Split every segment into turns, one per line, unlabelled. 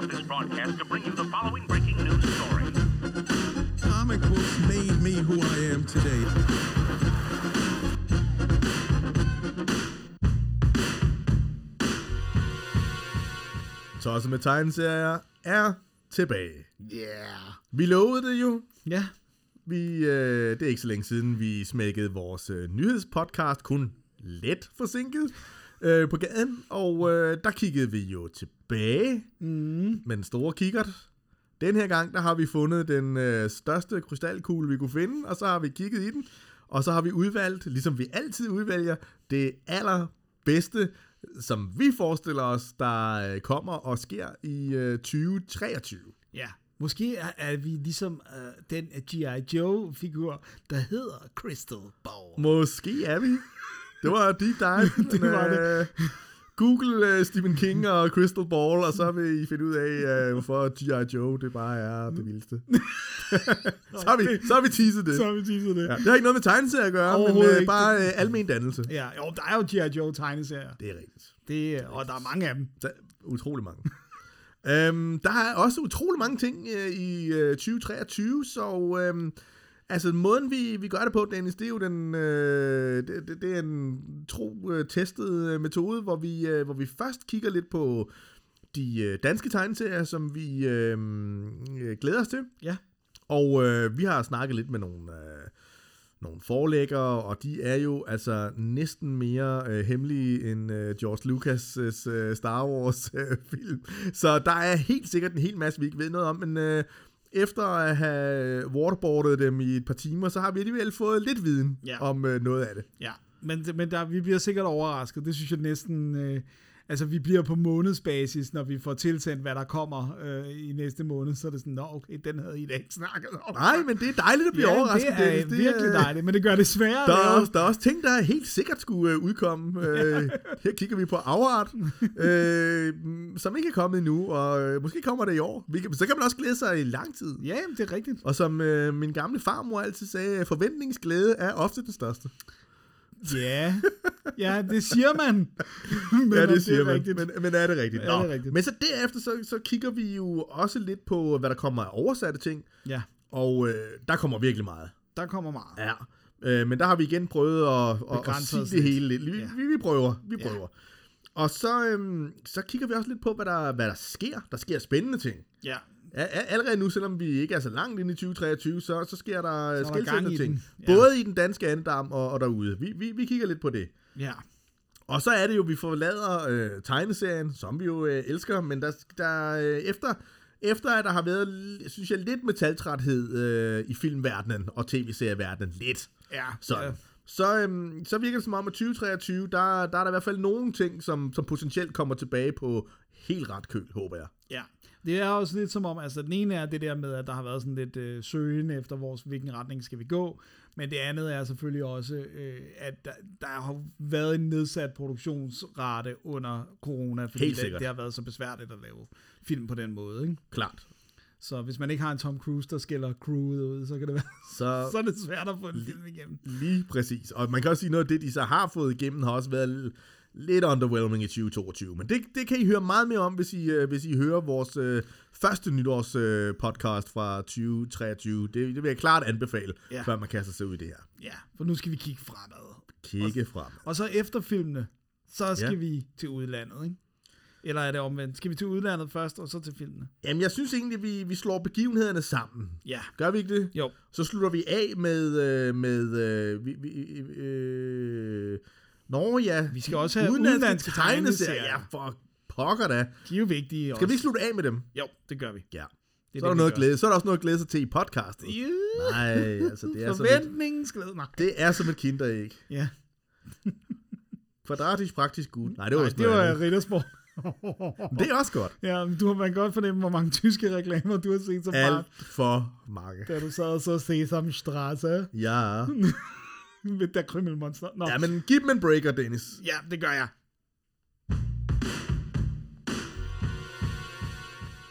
interrupt this broadcast to bring you the following breaking news story.
Comic books made me who I am today.
Tosset med tegneserier er tilbage.
Yeah.
Vi lovede det jo.
Ja.
Vi, øh, det er ikke så længe siden, vi smækkede vores øh, nyhedspodcast, kun let forsinket, øh, på gaden. Og øh, der kiggede vi jo tilbage mm. med den store kikkert. Den her gang, der har vi fundet den øh, største krystalkugle, vi kunne finde, og så har vi kigget i den. Og så har vi udvalgt, ligesom vi altid udvælger, det allerbedste, som vi forestiller os, der øh, kommer og sker i øh, 2023.
Ja. Måske er, er vi ligesom uh, den G.I. Joe-figur, der hedder Crystal Ball.
Måske er vi. Det var deep dive.
Det var det.
øh, Google uh, Stephen King og Crystal Ball, og så vil I finde ud af, uh, hvorfor G.I. Joe det bare er det vildeste. så, har vi, så har vi teaset det.
Så har vi teaset det.
Ja, det har ikke noget med tegneserier at gøre, men uh, bare uh, almen dannelse.
Ja, jo, der er jo G.I. Joe tegneserier.
Det er rigtigt.
Det, og der er mange af dem.
Der utrolig mange. øhm, der er også utrolig mange ting øh, i øh, 2023, så øhm, altså måden vi, vi gør det på, Dennis, det er jo den, øh, det, det, det er en tro øh, testet øh, metode, hvor vi, øh, hvor vi først kigger lidt på de øh, danske tegneserier, som vi øh, øh, glæder os til.
Ja.
Og øh, vi har snakket lidt med nogle, øh, nogle forlæggere, og de er jo altså næsten mere øh, hemmelige end øh, George Lucas' øh, Star Wars øh, film. Så der er helt sikkert en hel masse, vi ikke ved noget om, men øh, efter at have waterboardet dem i et par timer, så har vi alligevel fået lidt viden
Ja.
om øh, noget af det.
Ja, men, men der, vi bliver sikkert overrasket. Det synes jeg næsten... Øh, altså, vi bliver på månedsbasis, når vi får tilsendt, hvad der kommer øh, i næste måned. Så er det sådan, nå, okay, den havde I da ikke snakket om.
Nej, men det er dejligt at blive
ja,
overrasket.
det er
Dennis.
virkelig
er-
dejligt, men det gør det sværere.
Der er, også, der er også ting, der helt sikkert skulle øh, udkomme. Øh, her kigger vi på afart, øh, som ikke er kommet endnu, og øh, måske kommer det i år. Så kan man også glæde sig i lang tid.
Ja, det er rigtigt.
Og som øh, min gamle farmor altid sagde, forventningsglæde er ofte den største.
Ja, ja det siger man. men
ja, det siger
er
man.
rigtigt.
Men, men er det rigtigt?
Er det
Nå.
rigtigt?
Men så derefter, så, så kigger vi jo også lidt på, hvad der kommer af oversatte ting.
Ja,
Og øh, der kommer virkelig meget.
der kommer meget.
Ja. Øh, men der har vi igen prøvet at, at, at sige det hele lidt. Vi,
Ja.
vi, vi prøver, vi
Ja.
prøver. Og så, øhm, så kigger vi også lidt på, hvad der, hvad der sker. Der sker spændende ting.
Ja,
Ja, allerede nu, selvom vi ikke er så langt inde i 2023, så, så sker der
gang i
ting.
Ja.
Både i den danske andedam og, og derude. Vi, vi, vi kigger lidt på det.
ja.
Og så er det jo, vi forlader øh, tegneserien, som vi jo øh, elsker, men der, der øh, efter, efter at der har været, synes jeg, lidt metaltræthed øh, i filmverdenen og tv-serieverdenen, lidt,
Ja,
sådan.
ja.
Så, øhm, så virker det som om, at 2023, der, der er der i hvert fald nogle ting, som, som potentielt kommer tilbage på helt ret køl, håber jeg.
Det er også lidt som om, altså den ene er det der med, at der har været sådan lidt øh, søgen efter, vores, hvilken retning skal vi gå, men det andet er selvfølgelig også, øh, at der, der har været en nedsat produktionsrate under corona, fordi
Helt
det, det har været så besværligt at lave film på den måde. Ikke?
Klart.
Så hvis man ikke har en Tom Cruise, der skiller crewet ud, så kan det være,
Så
så er det svært at få en film igennem.
lige præcis. Og man kan også sige, noget af det, de så har fået igennem, har også været l- lidt underwhelming i 2022. Men det, det kan I høre meget mere om, hvis I, øh, hvis I hører vores øh, første nytårs øh, podcast fra 2023. Det, det vil jeg klart anbefale,
Ja.
før man kaster sig ud i det her.
Ja, for nu skal vi kigge fremad.
Kigge frem.
Og så efter filmene, så skal
Ja.
vi til udlandet, ikke? Eller er det omvendt? Skal vi til udlandet først, og så til filmene?
Jamen, jeg synes egentlig, vi, vi slår begivenhederne sammen.
Ja.
Gør vi ikke det?
Jo.
Så slutter vi af med... Øh, med øh, vi, vi, øh, Nå ja.
Vi skal også have
udenlandske
udenlandske tegneserier.
Ja, for pokker da.
De er jo vigtige
Skal vi ikke slutte af med dem?
Jo, det gør vi.
Ja.
Det
Så er, der noget glæde, så er der også noget at glæde sig til i podcastet.
Yeah.
Nej, altså det er, som et.
Nej.
det er som et kinderæg.
Ja.
Kvadratisk, praktisk gud. Nej, det var
Nej, det var. Riddersport.
Det er også godt.
ja, men du har man godt fornemme, hvor mange tyske reklamer du har set som
Alt
barn,
for mange.
da du sad og så Sesamstraße
Ja.
med der krymmelmonster. Nå.
Ja, men giv dem en breaker, Dennis.
ja, det gør jeg.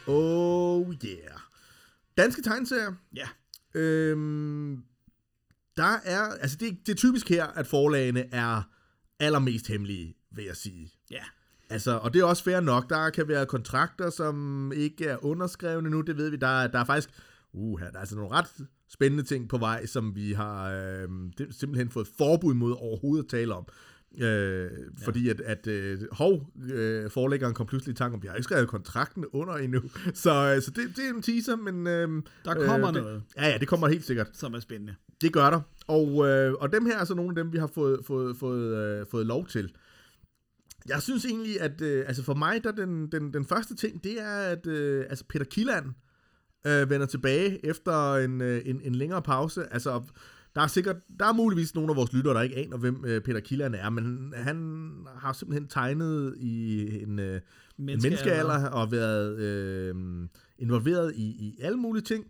Oh yeah. Danske tegneserier.
Ja.
Øhm, der er, altså det, det er typisk her, at forlagene er allermest hemmelige, vil jeg sige.
Ja.
Altså, og det er også fair nok. Der kan være kontrakter, som ikke er underskrevne nu, det ved vi. Der, er- der er faktisk uh, der er altså nogle ret spændende ting på vej, som vi har øh, det, simpelthen fået forbud mod overhovedet at tale om. Øh, fordi at, at øh, hov, øh, forlæggeren kom pludselig i tanke om, vi har ikke skrevet kontrakten under endnu. Så, øh, så det, det er en teaser, men... Øh,
Der kommer
øh,
noget.
Det, ja, ja, det kommer helt sikkert.
som er spændende.
Det gør der. Og, øh, og dem her er så nogle af dem, vi har fået, fået, fået, øh, fået lov til. Jeg synes egentlig, at øh, altså for mig, der den, den, den første ting, det er, at øh, altså Peter Killand øh, vender tilbage efter en, øh, en, en længere pause. Altså, der er sikkert, der er muligvis nogle af vores lyttere, der ikke aner, hvem øh, Peter Killand er, men han har simpelthen tegnet i en, øh, en menneskealder og været øh, involveret i, i alle mulige ting.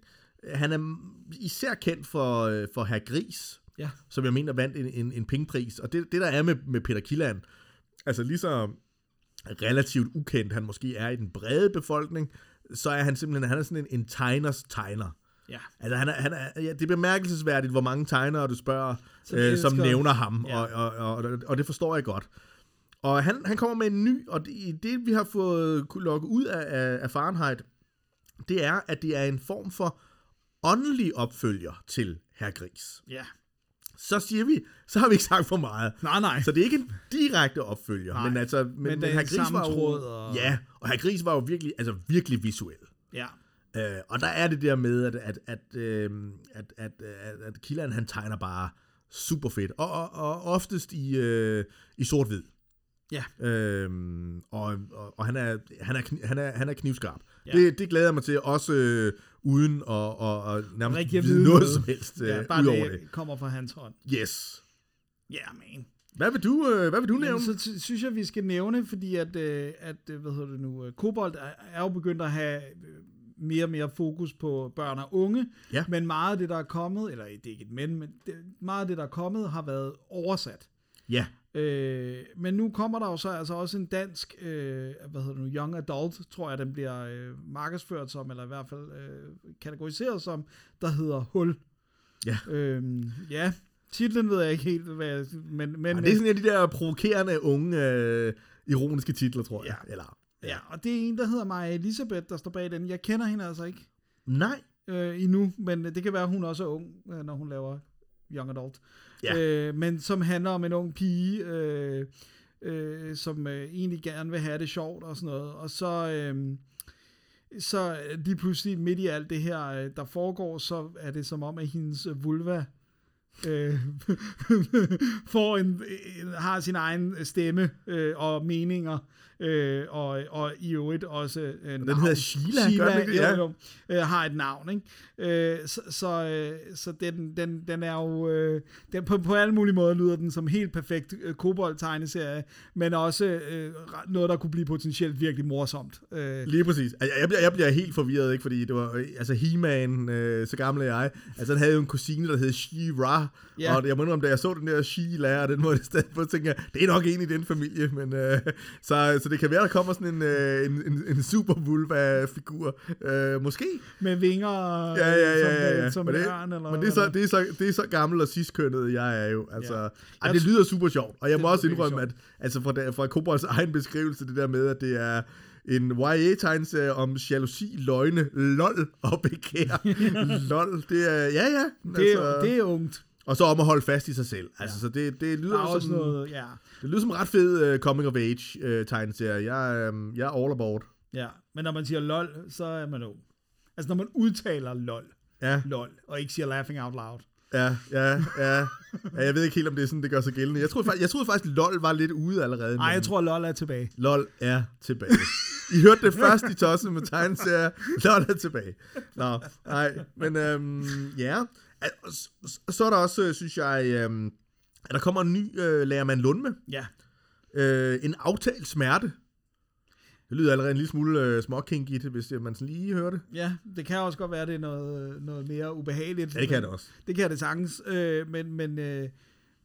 Han er især kendt for, øh, for Herr Gris,
Ja.
som jeg mener vandt en, en, en pengepris. Og det, det der er med, med Peter Killand, altså lige så relativt ukendt han måske er i den brede befolkning, så er han simpelthen, han er sådan en, en tegners tegner.
Ja.
Altså han er, han er, ja, det er bemærkelsesværdigt, hvor mange tegnere du spørger,
Som
øh, som nævner ham,
Ja.
og, og, og, og det forstår jeg godt. Og han, han kommer med en ny, og det, det vi har fået kunne lokke ud af, af, af Fahrenheit, det er, at det er en form for åndelig opfølger til Herr Gris.
Ja.
Så siger vi, så har vi ikke sagt for meget.
Nej, nej.
Så det er ikke en direkte opfølger,
Nej,
men altså, men, men,
er
Herr Gris var jo,
og-
ja, og Herr Gris var jo virkelig, altså virkelig visuel.
Ja.
Øh, og der er det der med, at, at, at, øh, at, at, at, at Killan, han tegner bare super fedt, og, og, og oftest i, øh, i sort-hvid.
Ja.
Øhm, og, og, og han er, han er, han er, han er knivskarp.
Ja.
Det, det glæder jeg mig til, også øh, uden at og, og nærmest
Rigtig at
vide noget
noget.
som helst øh,
ja bare
ud over
det,
det.
kommer fra hans hånd.
Yes.
Ja, yeah, man.
Hvad vil du, øh, hvad vil du nævne?
Men så synes jeg, vi skal nævne, fordi at, øh, at øh, hvad hedder det nu, øh, Kobold er, jo begyndt at have øh, mere og mere fokus på børn og unge,
Ja.
men meget af det, der er kommet, eller det er ikke et men, men det, meget af det, der er kommet, har været oversat.
Ja,
Øh, men nu kommer der jo så altså også en dansk, øh, hvad hedder det nu, young adult, tror jeg, den bliver øh, markedsført som, eller i hvert fald øh, kategoriseret som, der hedder Hul.
Ja.
Øh, ja, titlen ved jeg ikke helt, hvad jeg, men, men
Ej, det er sådan en af de der provokerende, unge, øh, ironiske titler, tror jeg.
Ja.
Eller,
Ja, og det er en, der hedder Maja Elisabeth, der står bag den. Jeg kender hende altså ikke
Nej.
øh, endnu, men det kan være, at hun også er ung, øh, når hun laver Young Adult.
Ja.
Øh, men som handler om en ung pige, øh, øh, som øh, egentlig gerne vil have det sjovt og sådan noget. Og så, øh, så lige pludselig midt i alt det her, øh, der foregår, så er det som om, at hendes øh, vulva øh, får en, en, har sin egen stemme øh, og meninger, øh, og, og i øvrigt også øh,
Den
navn.
hedder Sheila, gør
Sheila
den ikke det? Ja.
jo, jo, øh, har et navn, ikke? Øh, så så, øh, så den, den, den er jo, øh, den, på, på alle mulige måder lyder den som helt perfekt øh, kobold-tegneserie, men også øh, noget, der kunne blive potentielt virkelig morsomt. Øh,
Lige præcis. Altså, jeg, bliver, jeg bliver helt forvirret, ikke? Fordi det var, altså He-Man, øh, så gammel er jeg, altså han havde jo en kusine, der hed She-Ra,
Ja.
og jeg må indrømme, da jeg så den der den måde, i stedet for, så tænkte jeg, det er nok en i den familie, men øh, så, så det kan være, der kommer sådan en, øh, en, en, en super vulva-figur, øh, måske.
med vinger
Ja, ja, ja,
som,
ja, ja.
øh, som
men
en
det,
ørn, eller
men det er, så, det, er så, det er så gammel og sidstkønnet, jeg er jo. Altså,
Ja.
ej, det lyder super sjovt. Og jeg
Det
må også indrømme, at altså fra, fra Kobolds egen beskrivelse, det der med, at det er en YA-tegneserie om jalousi, løgne, lol og begær. lol, det er, ja ja.
det, er, det er ungt.
Og så om at holde fast i sig selv. Altså, så det, det
Der
lyder
er også
som,
noget, ja.
det lyder som en ret fed uh, coming of age uh, tegneserie. Jeg, um, jeg er all aboard.
ja. Men når man siger lol, så er man ung. Altså når man udtaler lol,
Ja,
lol, og ikke siger laughing out loud.
ja, ja, ja. ja. Jeg ved ikke helt, om det er sådan, det gør sig gældende. Jeg troede, faktisk- jeg troede faktisk, LOL var lidt ude allerede.
Nej, jeg tror, lol er tilbage.
LOL er tilbage. I hørte det først i Tosset med tegneserier. LOL er tilbage. Nå, nej, men øhm, ja. Så er der også, øh, synes jeg, øhm, at der kommer en ny øh, Lærermand Lundme.
Ja.
Øh, en aftalt smerte. Det lyder allerede en lille smule øh, småkinkigt, hvis øh, man sådan lige hører det.
Ja, det kan også godt være, det er noget, noget mere ubehageligt.
Ja, det kan
men-
det også.
Det kan det sagtens, øh, men, men, øh,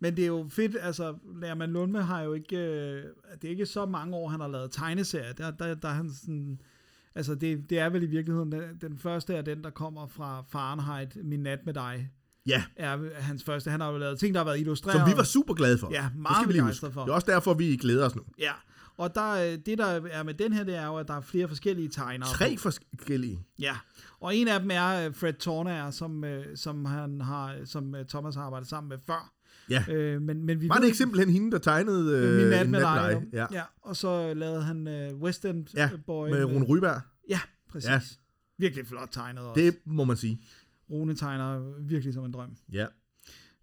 men det er jo fedt, altså Lærman Lundme har jo ikke, øh, det er ikke så mange år, han har lavet tegneserier, der, der, der er han sådan, altså det, det er vel i virkeligheden, den, den første er den, der kommer fra Fahrenheit, Min Nat med dig,
Ja,
er hans første. Han har jo lavet ting, der har været illustreret.
som vi var super glade for.
Ja, meget
huske.
for.
Det er også derfor, vi glæder os nu.
Ja, og der, øh, det der er med den her, det er jo, at der er flere forskellige tegnere.
Tre forskellige.
Ja, og en af dem er øh, Fred Tornair, som, øh, som, han har, som øh, Thomas har arbejdet sammen med før.
Ja.
Øh, men, men vi
Var det ikke simpelthen hende, der tegnede øh,
min nat med dig?
Ja.
Ja. og så lavede han øh, West End
ja,
Boy.
med Rune Ryberg.
Ja, præcis.
Ja.
Virkelig flot tegnet også.
Det må man sige.
Rune tegner virkelig som en drøm.
Ja.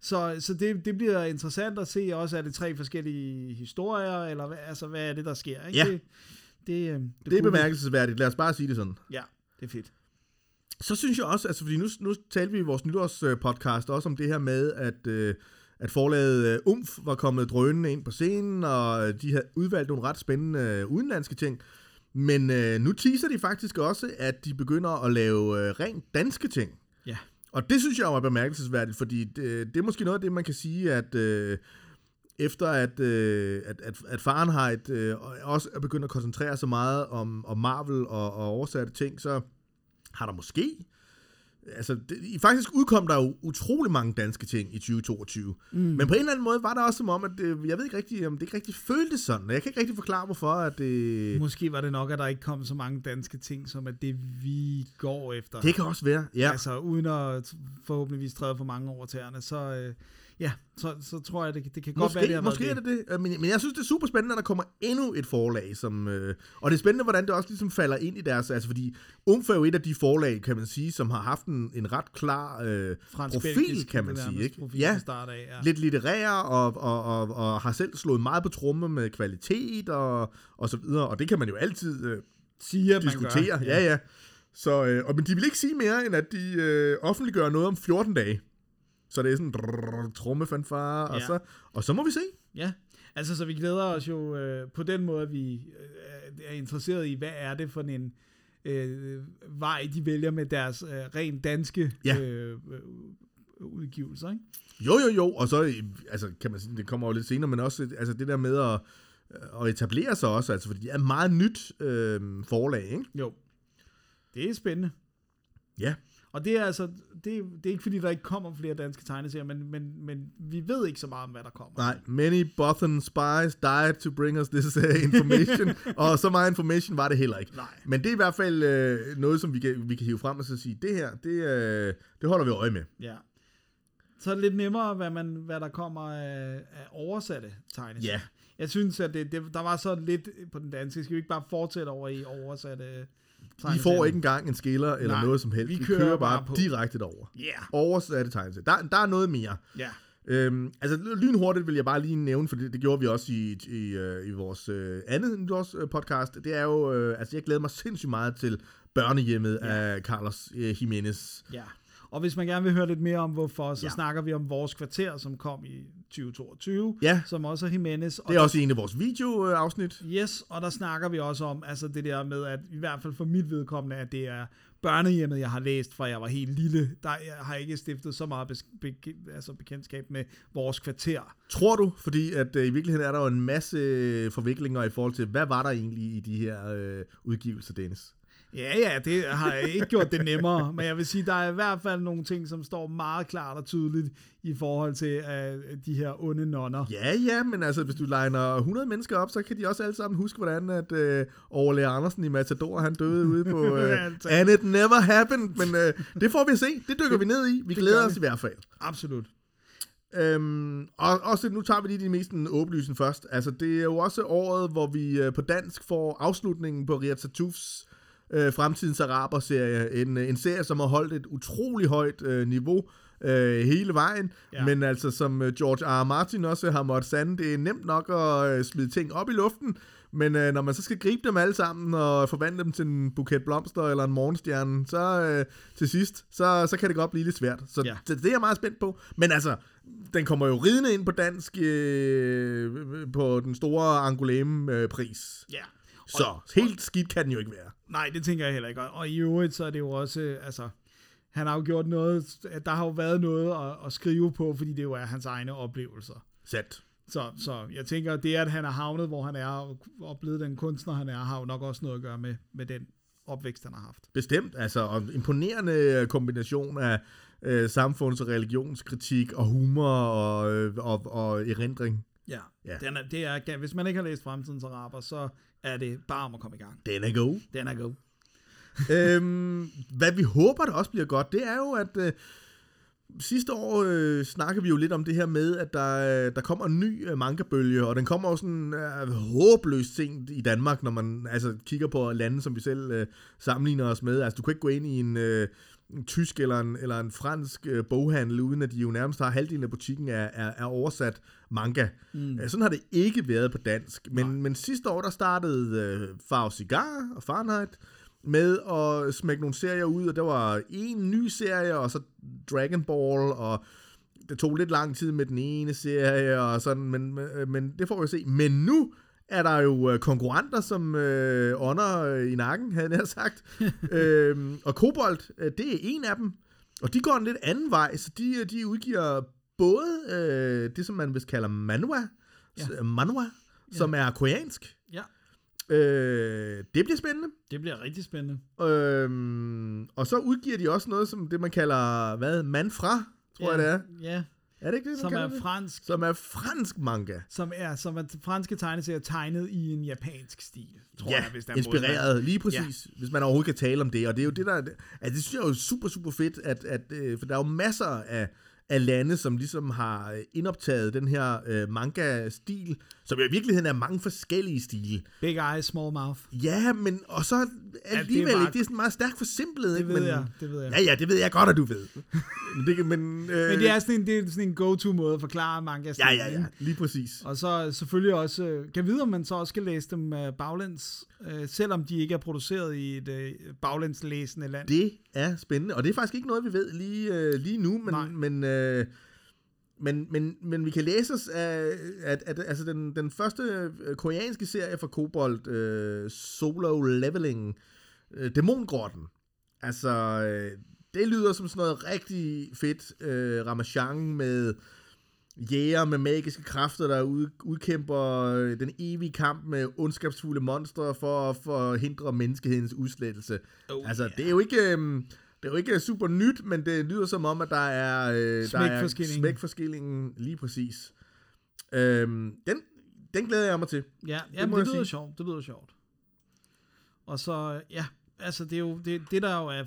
Så, så det, det bliver interessant at se også, er det tre forskellige historier, eller hvad, altså, hvad er det, der sker? Ikke?
Ja.
Det, det, øh, det,
Det er bemærkelsesværdigt. Lad os bare sige det sådan.
Ja, det er fedt.
Så synes jeg også, altså fordi nu, nu talte vi i vores nytårspodcast også om det her med, at, øh, at forlaget øh, UMF var kommet drønende ind på scenen, og øh, de havde udvalgt nogle ret spændende øh, udenlandske ting. Men øh, nu teaser de faktisk også, at de begynder at lave øh, rent danske ting.
Ja.
Og det synes jeg er bemærkelsesværdigt, fordi det, det er måske noget af det, man kan sige, at øh, efter at, øh, at, at, at Fahrenheit øh, også er begyndt at koncentrere sig meget om, om Marvel og, og oversatte ting, så har der måske... Altså, det, faktisk udkom der jo utrolig mange danske ting i 2022. Mm. Men på en eller anden måde var der også som om, at det, jeg ved ikke rigtig, om det ikke rigtig føltes sådan. Jeg kan ikke rigtig forklare, hvorfor at det...
Måske var det nok, at der ikke kom så mange danske ting, som at det vi går efter.
Det kan også være, ja.
Altså uden at forhåbentligvis træde for mange over tæerne, så, øh, ja, så, så tror jeg, det, det kan godt
Måske,
være, det har
måske
været
er det det. Øh, Men, men jeg synes, det er super spændende, at der kommer endnu et forlag. Som, øh, og det er spændende, hvordan det også ligesom falder ind i deres... Altså, fordi UMF er jo et af de forlag, kan man sige, som har haft en, en ret klar øh, profil, kan man sige. Ikke? Ja,
af, ja.
lidt litterære, og, og, og, og har selv slået meget på tromme med kvalitet, og, og så videre. Og det kan man jo altid øh,
Siger, at man
diskutere.
gør.
Ja, ja. Så, øh, og, men de vil ikke sige mere, end at de øh, offentliggør noget om 14 dage. Så det er sådan trommefanfare, og,
Ja.
så, og så må vi se.
Ja, altså så vi glæder os jo øh, på den måde, at vi øh, er interesseret i, hvad er det for en øh, vej, de vælger med deres øh, rent danske
Ja.
øh, øh, udgivelser, ikke?
Jo, jo, jo, og så, øh, altså, kan man sige, det kommer jo lidt senere, men også altså, det der med at, at etablere sig også, altså, fordi de er et meget nyt øh, forlag, ikke?
Jo. Det er spændende.
Ja.
Og det er altså, det, det er ikke fordi, der ikke kommer flere danske tegneserier, men, men, men vi ved ikke så meget om, hvad der kommer.
Nej, many Bothan spies died to bring us this uh, information, og så meget information var det heller ikke.
Nej.
Men det er i hvert fald øh, noget, som vi kan, vi kan hive frem og så sige, det her, det, øh, det holder vi øje med.
Ja. Så er det lidt nemmere, hvad, man, hvad der kommer af, af oversatte tegneserier.
Ja.
Jeg synes, at det, det, der var så lidt på den danske. Skal vi ikke bare fortsætte over i oversatte
Vi får ikke engang en skiller eller
Nej,
noget som helst.
vi
Vi,
kører
kører,
bare
bare direkte derover.
Yeah.
Oversatte tegneserier. Der, der er noget mere.
ja.
Øhm, altså lynhurtigt vil jeg bare lige nævne, for det, det gjorde vi også i, i, øh, i vores øh, andet nytårs, øh, podcast. Det er jo, øh, altså jeg glæder mig sindssygt meget til børnehjemmet
Ja.
af Carlos øh, Jimenez.
ja. Og hvis man gerne vil høre lidt mere om hvorfor, så. Ja. snakker vi om vores kvarter, som kom i 2022,
Ja.
som også er Jimenez. Og
Det er også en af vores videoafsnit.
Yes, og der snakker vi også om, altså det der med, at i hvert fald for mit vedkommende, at det er børnehjemmet, jeg har læst, fra jeg var helt lille. Der jeg har ikke stiftet så meget bes- be- altså bekendtskab med vores kvarter.
Tror du? Fordi at øh, i virkeligheden er der jo en masse forviklinger i forhold til, hvad var der egentlig i de her øh, udgivelser, Dennis?
Ja, ja, det har jeg ikke gjort det nemmere, men jeg vil sige, der er i hvert fald nogle ting, som står meget klart og tydeligt i forhold til uh, de her onde nonner.
Ja, ja, men altså, hvis du legner 100 mennesker op, så kan de også alle sammen huske, hvordan at øh, Overlæger Andersen i Matador, han døde ude på
tak.
And It Never Happened, men øh, det får vi at se. Det dykker vi ned i. Vi glæder
gør
os i hvert fald.
Absolut.
Øhm, og også, nu tager vi lige de mest åbenlysen først. Altså, det er jo også året, hvor vi øh, på dansk får afslutningen på Riyad Satufs øh, Fremtidens Araber-serie. En, øh, en serie, som har holdt et utrolig højt øh, niveau øh, hele vejen.
Ja.
Men altså, som øh, George R. R. Martin også har måttet sande, det er nemt nok at øh, smide ting op i luften. Men øh, når man så skal gribe dem alle sammen og forvandle dem til en buket blomster eller en morgenstjerne, så øh, til sidst, så, så kan det godt blive lidt svært. Så,
Ja.
så det er jeg meget spændt på. Men altså, den kommer jo ridende ind på dansk øh, på den store Angoleme-pris.
Ja.
Så helt skidt kan den jo ikke være.
Nej, det tænker jeg heller ikke. Og- i øvrigt, så er det jo også, øh, altså, han har jo gjort noget, der har jo været noget at, at skrive på, fordi det jo er hans egne oplevelser.
Sandt.
Så, så jeg tænker, det at han er havnet, hvor han er, og, blevet den kunstner, han er, har jo nok også noget at gøre med, med den opvækst, han har haft.
Bestemt, altså, og en imponerende kombination af øh, samfunds- og religionskritik og humor og, øh, og, og erindring.
Ja,
Ja.
Den er, det er, hvis man ikke har læst Fremtidens Araber, så er det bare om at komme i gang.
Den er god.
Den er god.
øhm, hvad vi håber, der også bliver godt, det er jo, at øh, sidste år øh, snakkede vi jo lidt om det her med, at der, øh, der kommer en ny øh, manga-bølge, og den kommer jo sådan øh, håbløst sent i Danmark, når man altså kigger på lande, som vi selv øh, sammenligner os med. Altså, du kan ikke gå ind i en... Øh, en tysk eller en, eller en fransk øh, boghandel, uden at de jo nærmest har halvdelen af butikken er, er, er oversat manga. Mm. Sådan har det ikke været på dansk. Men, men sidste år, der startede øh, Farve Cigar og Fahrenheit med at smække nogle serier ud, og der var en ny serie, og så Dragon Ball, og det tog lidt lang tid med den ene serie, og sådan, men, men, men det får vi se. Men nu er der jo øh, konkurrenter, som øh, ånder øh, i nakken, havde jeg sagt. øhm, og Kobold, øh, det er en af dem. Og de går en lidt anden vej, så de, de udgiver både øh, det, som man vist kalder manhwa,
Ja.
manhwa ja. som er koreansk.
Ja,
Øh, det bliver spændende.
det bliver rigtig spændende.
Øhm, og så udgiver de også noget, som det man kalder, hvad, man fra, tror
ja,
jeg det er.
Ja,
Er det ikke det,
som er
det?
fransk,
Som er fransk manga.
som er, som er franske tegneserier tegnet i en japansk stil, tror
ja,
jeg, hvis der er måde,
inspireret, lige præcis, ja. hvis man overhovedet kan tale om det. Og det er jo det, der... Altså, det synes jeg er jo super, super fedt, at, at, øh, for der er jo masser af, af lande, som ligesom har øh, indoptaget den her øh, manga-stil, som i virkeligheden er mange forskellige stile.
Big eyes, small mouth.
Ja, men og så alligevel
bare-
ikke. Det er sådan meget stærkt forsimplet.
Det
ikke?
ved
men,
jeg, det ved jeg.
Ja, ja, det ved jeg godt, at du ved. men, det, men, øh,
Men det er sådan en, det er sådan en go-to måde at forklare manga
Ja, ja, ja, lige præcis.
Og så selvfølgelig også, øh, kan vide, om man så også skal læse dem øh, baglæns, øh, selvom de ikke er produceret i et øh, baglænslæsende land.
Det er spændende, og det er faktisk ikke noget, vi ved lige, øh, lige nu,
Nej.
men, men, øh, men, men, men vi kan læse os af, at, at altså den, den første øh, koreanske serie fra Kobold, øh, Solo Leveling, øh, Dæmongrotten, altså øh, det lyder som sådan noget rigtig fedt øh, Ramachan med jæger med magiske kræfter, der ud, udkæmper øh, den evige kamp med ondskabsfulde monstre for at forhindre menneskehedens udslettelse.
Oh,
altså,
yeah.
det er jo ikke... øhm, det er jo ikke super nyt, men det lyder som om, at der er, øh, der
Smæk
er
forskillingen.
smækforskillingen lige præcis. Øhm, den, den glæder jeg mig til.
Ja,
Det
jamen, det, lyder
sige.
sjovt, det lyder sjovt. Og så, ja, altså det er jo, det, det der jo er,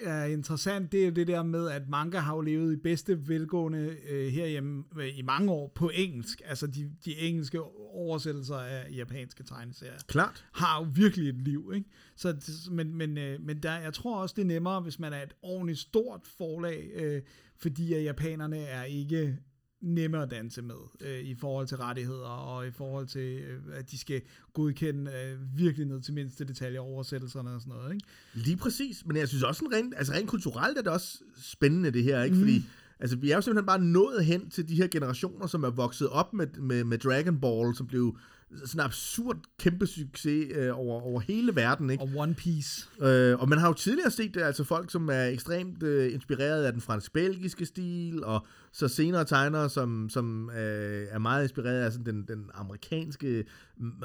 er, er interessant, det er det der med, at manga har jo levet i bedste velgående øh, herhjemme øh, i mange år på engelsk. Altså de, de engelske oversættelser af japanske tegneserier
Klart.
har jo virkelig et liv, ikke? Så, men, men, øh, men der, jeg tror også, det er nemmere, hvis man er et ordentligt stort forlag, øh, fordi at japanerne er ikke nemme at danse med øh, i forhold til rettigheder og i forhold til, øh, at de skal godkende øh, virkelig ned til mindste detaljer oversættelserne og sådan noget, ikke?
Lige præcis, men jeg synes også, sådan rent, altså rent kulturelt er det også spændende det her, ikke? Mm. Fordi altså, vi er jo simpelthen bare nået hen til de her generationer, som er vokset op med, med, med Dragon Ball, som blev sådan en absurd kæmpe succes øh, over, over hele verden, ikke?
Og One Piece.
Øh, og man har jo tidligere set det, altså folk, som er ekstremt øh, inspireret af den fransk-belgiske stil, og så senere tegnere, som, som øh, er meget inspireret af sådan den, den amerikanske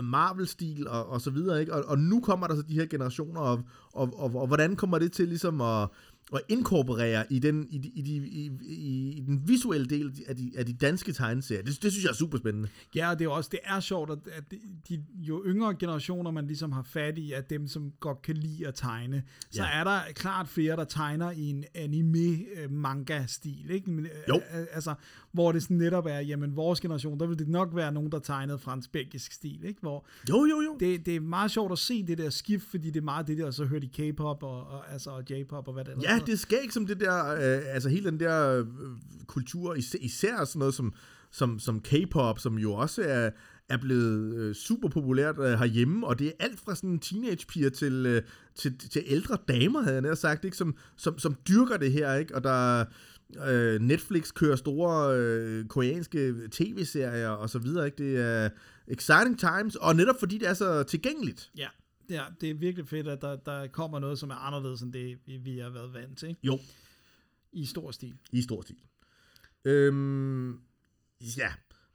Marvel-stil, og, og så videre, ikke? Og, og nu kommer der så de her generationer, og, og, og, og hvordan kommer det til ligesom at, at inkorporere i den, i, de, i, de, i, i, i den visuelle del af de, af de danske tegneserier? Det, det synes jeg er super spændende.
Ja, og det er også, det er sjovt, at, at de, jo yngre generationer, man ligesom har fat i, er dem, som godt kan lide at tegne. Så
Ja.
er der klart flere, der tegner i en anime-manga-stil, ikke? Men, øh,
Jo.
øh, Altså, hvor det sådan netop er, jamen vores generation, der vil det nok være nogen, der tegnede fransk-belgisk stil, ikke? Hvor
Jo, jo, jo.
det, det er meget sjovt at se det der skift, fordi det er meget det der, og så hører de K-pop og, og, altså, og J-pop og hvad det ellers
Ja det er ikke som det der, øh, altså hele den der øh, kultur, især, især sådan noget som, som, som K-pop, som jo også er, er blevet øh, super populært øh, herhjemme, og det er alt fra sådan teenagepiger til, øh, til, til ældre damer, havde jeg nær sagt, ikke? Som, som, som dyrker det her, ikke? og der øh, Netflix kører store øh, koreanske tv-serier og så videre, ikke? Det er exciting times, og netop fordi det er så tilgængeligt.
Ja, er, det er virkelig fedt, at der, der kommer noget, som er anderledes end det, vi, vi har været vant til?
Jo,
i stor stil.
i stor stil. Øhm, ja,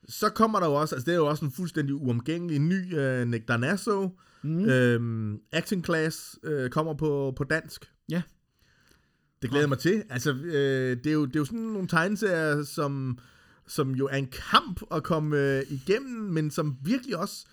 Så kommer der jo også, altså det er jo også en fuldstændig uomgængelig ny uh, Nick Darnasso. Mm. Øhm, Action Class uh, kommer på, på dansk.
Ja.
Det glæder jeg mig til. Altså, øh, det, er jo, det er jo sådan nogle tegneserier, som, som jo er en kamp at komme øh, igennem, men som virkelig også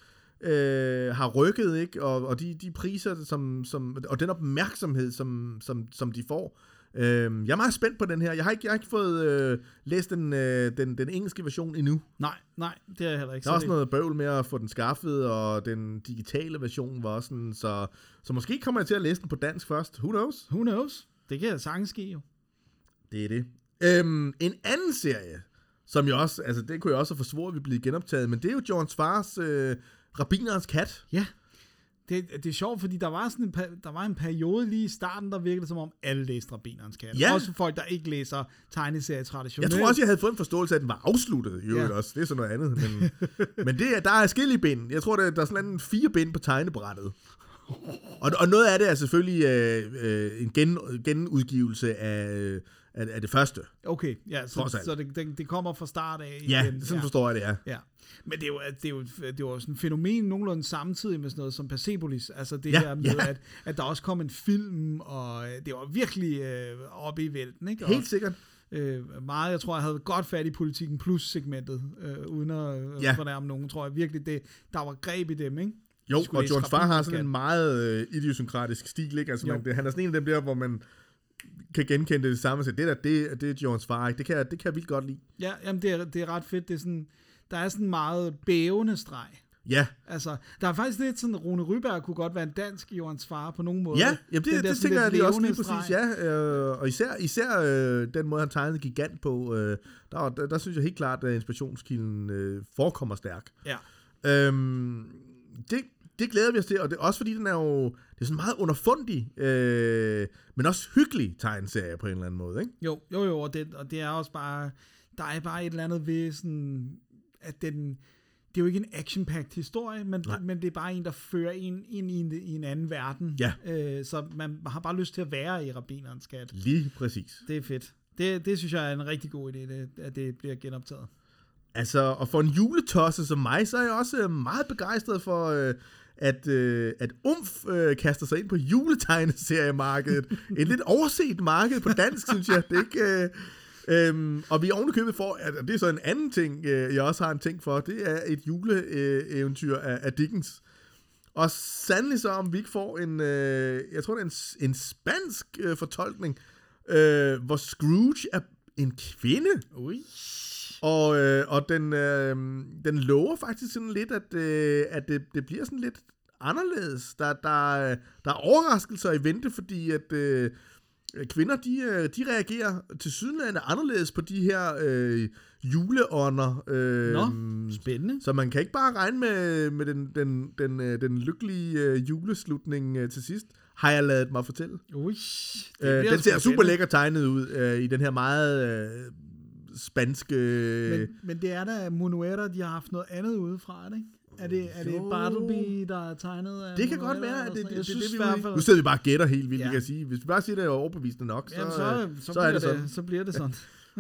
øh, har rykket, ikke? Og, og de, de priser, som, som, og den opmærksomhed, som, som, som de får. Øh, jeg er meget spændt på den her. Jeg har ikke, jeg har ikke fået øh, læst den, øh, den, den engelske version endnu.
Nej, nej, det er jeg heller ikke.
Der er
Så
også noget bøvl med at få den skaffet, og den digitale version var også sådan, så, så måske kommer jeg til at læse den på dansk først. Who knows?
Who knows? Det kan sagtens ske jo.
Det er det. Øhm, en anden serie, som jo også, altså det kunne jeg også have forsvoret, at vi blev genoptaget, men det er jo John Svars øh, Rabinerens kat.
Ja. Det, det er sjovt, fordi der var, sådan en, der var en periode lige i starten, der virkede som om alle læste Rabinerens Kat.
Ja.
Også folk, der ikke læser tegneserier
Jeg
traditionelt.
tror også, jeg havde fået en forståelse af, at den var afsluttet øvrigt
Ja.
også. Det er sådan noget andet. Men, men det er, der er skille bind. Jeg tror, der, der er sådan en fire bind på tegnebrættet. Og, og noget af det er selvfølgelig øh, øh, en gen, genudgivelse af, øh, af, af det første.
Okay, ja, så,
alt.
så det, det, det kommer fra start af.
Ja,
igen.
sådan
ja.
forstår jeg det, ja.
Ja, men det er jo, det er jo, det er jo sådan et fænomen nogenlunde samtidig med sådan noget som Persepolis. Altså det
Ja,
her med,
ja.
at, at der også kom en film, og øh, det var virkelig øh, oppe i vælten. Ikke? Og,
Helt sikkert.
øh, meget, jeg tror, jeg havde godt fat i politikken plus segmentet, øh, uden at øh,
Ja.
fornærme nogen, tror jeg virkelig, det, der var greb i dem, ikke?
Jo,
skulle
og George Farr har sådan en meget øh, idiosynkratisk stil, ikke? Altså,
Jo.
man, det, han er sådan en af dem der, hvor man kan genkende det samme. Så det der, det, det er George Farr, ikke? Det kan, det kan jeg vildt godt lide.
Ja, jamen det er, det er ret fedt. Det er sådan, der er sådan meget bævende streg.
Ja,
Altså, der er faktisk lidt sådan, Rune Ryberg kunne godt være en dansk Jørgens far på nogen måde.
ja jamen
Den
det,
der
det tænker jeg lige også lige præcis, ja. Øh, og især, især øh, den måde, han tegnede Gigant på, øh, der, der, der synes jeg helt klart, at inspirationskilden øh, forekommer stærk.
Ja.
Øhm, det, det glæder vi os til, og det er også fordi, den er jo det er sådan meget underfundig, øh, men også hyggelig tegneserie på en eller anden måde, ikke?
Jo, jo, jo, og det, og det er også bare, der er bare et eller andet ved sådan, at den, det er jo ikke en action-packed historie, men,
Nej.
men det er bare en, der fører en ind i en, i en anden verden.
Ja.
Øh, så man har bare lyst til at være i Rabinerens Skat.
Lige præcis.
Det er fedt. Det, det synes jeg er en rigtig god idé, det, at det bliver genoptaget.
Altså, og for en juletosse som mig, så er jeg også meget begejstret for, øh, at, øh, at UMF øh, kaster sig ind på juletegneseriemarkedet. Et lidt overset marked på dansk, synes jeg. Det er ikke... Øh, Øhm, og vi er ovenikøbet for, at det er så en anden ting, øh, jeg også har en ting for, det er et juleeventyr af, af Dickens. Og sandelig så, om vi ikke får en, øh, jeg tror det er en, en spansk øh, fortolkning, øh, hvor Scrooge er en kvinde.
Ui.
Og, øh, og den, øh, den lover faktisk sådan lidt, at, øh, at det, det bliver sådan lidt anderledes. Der, der, der er overraskelser i vente, fordi at øh, kvinder, de, øh, de reagerer til sydenlande anderledes på de her øh, juleånder. Øh,
Nå, spændende.
Så man kan ikke bare regne med, med den, den, den, øh, den lykkelige øh, juleslutning øh, til sidst, har jeg lavet mig fortælle.
Ui.
Øh, den ser super lækker tegnet ud øh, i den her meget øh, spanske...
Men, men det er da Monuera, de har haft noget andet udefra, er det ikke? Er det, er det. Bartleby, der er tegnet af
Det kan godt være, at det, det, det, det,
Jeg
det,
synes i hvert
vi,
fald...
nu sidder vi bare og gætter helt vildt,
Ja.
kan sige. Hvis vi bare siger, det er overbevisende nok, så,
Jamen, så,
øh,
så, så,
så er
bliver
det sådan.
det, så bliver det sådan.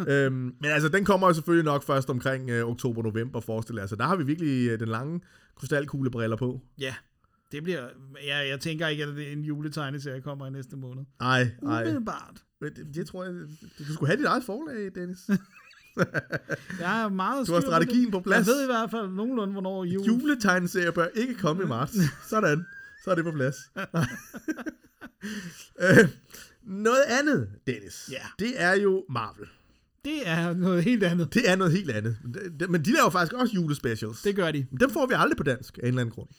øhm, men altså, den kommer jo selvfølgelig nok først omkring øh, oktober-november, forestiller jeg. Så der har vi virkelig øh, den lange krystalkuglebriller på.
Ja, det bliver... Ja, jeg tænker ikke, at det er en juletegneserie kommer i næste måned.
Ej, ej.
Umiddelbart.
Men Det, det tror jeg... Du skulle have dit eget forlag, Dennis.
Jeg er meget
Du har strategien på plads.
Jeg ved i hvert fald nogenlunde, hvornår jul...
Juletegneserie bør ikke komme i marts. Sådan. Så er det på plads. øh, noget andet, Dennis.
Ja.
Det er jo Marvel.
Det er noget helt andet.
Det er noget helt andet. Men de laver faktisk også julespecials.
Det gør de.
Men dem får vi aldrig på dansk, af en eller anden grund.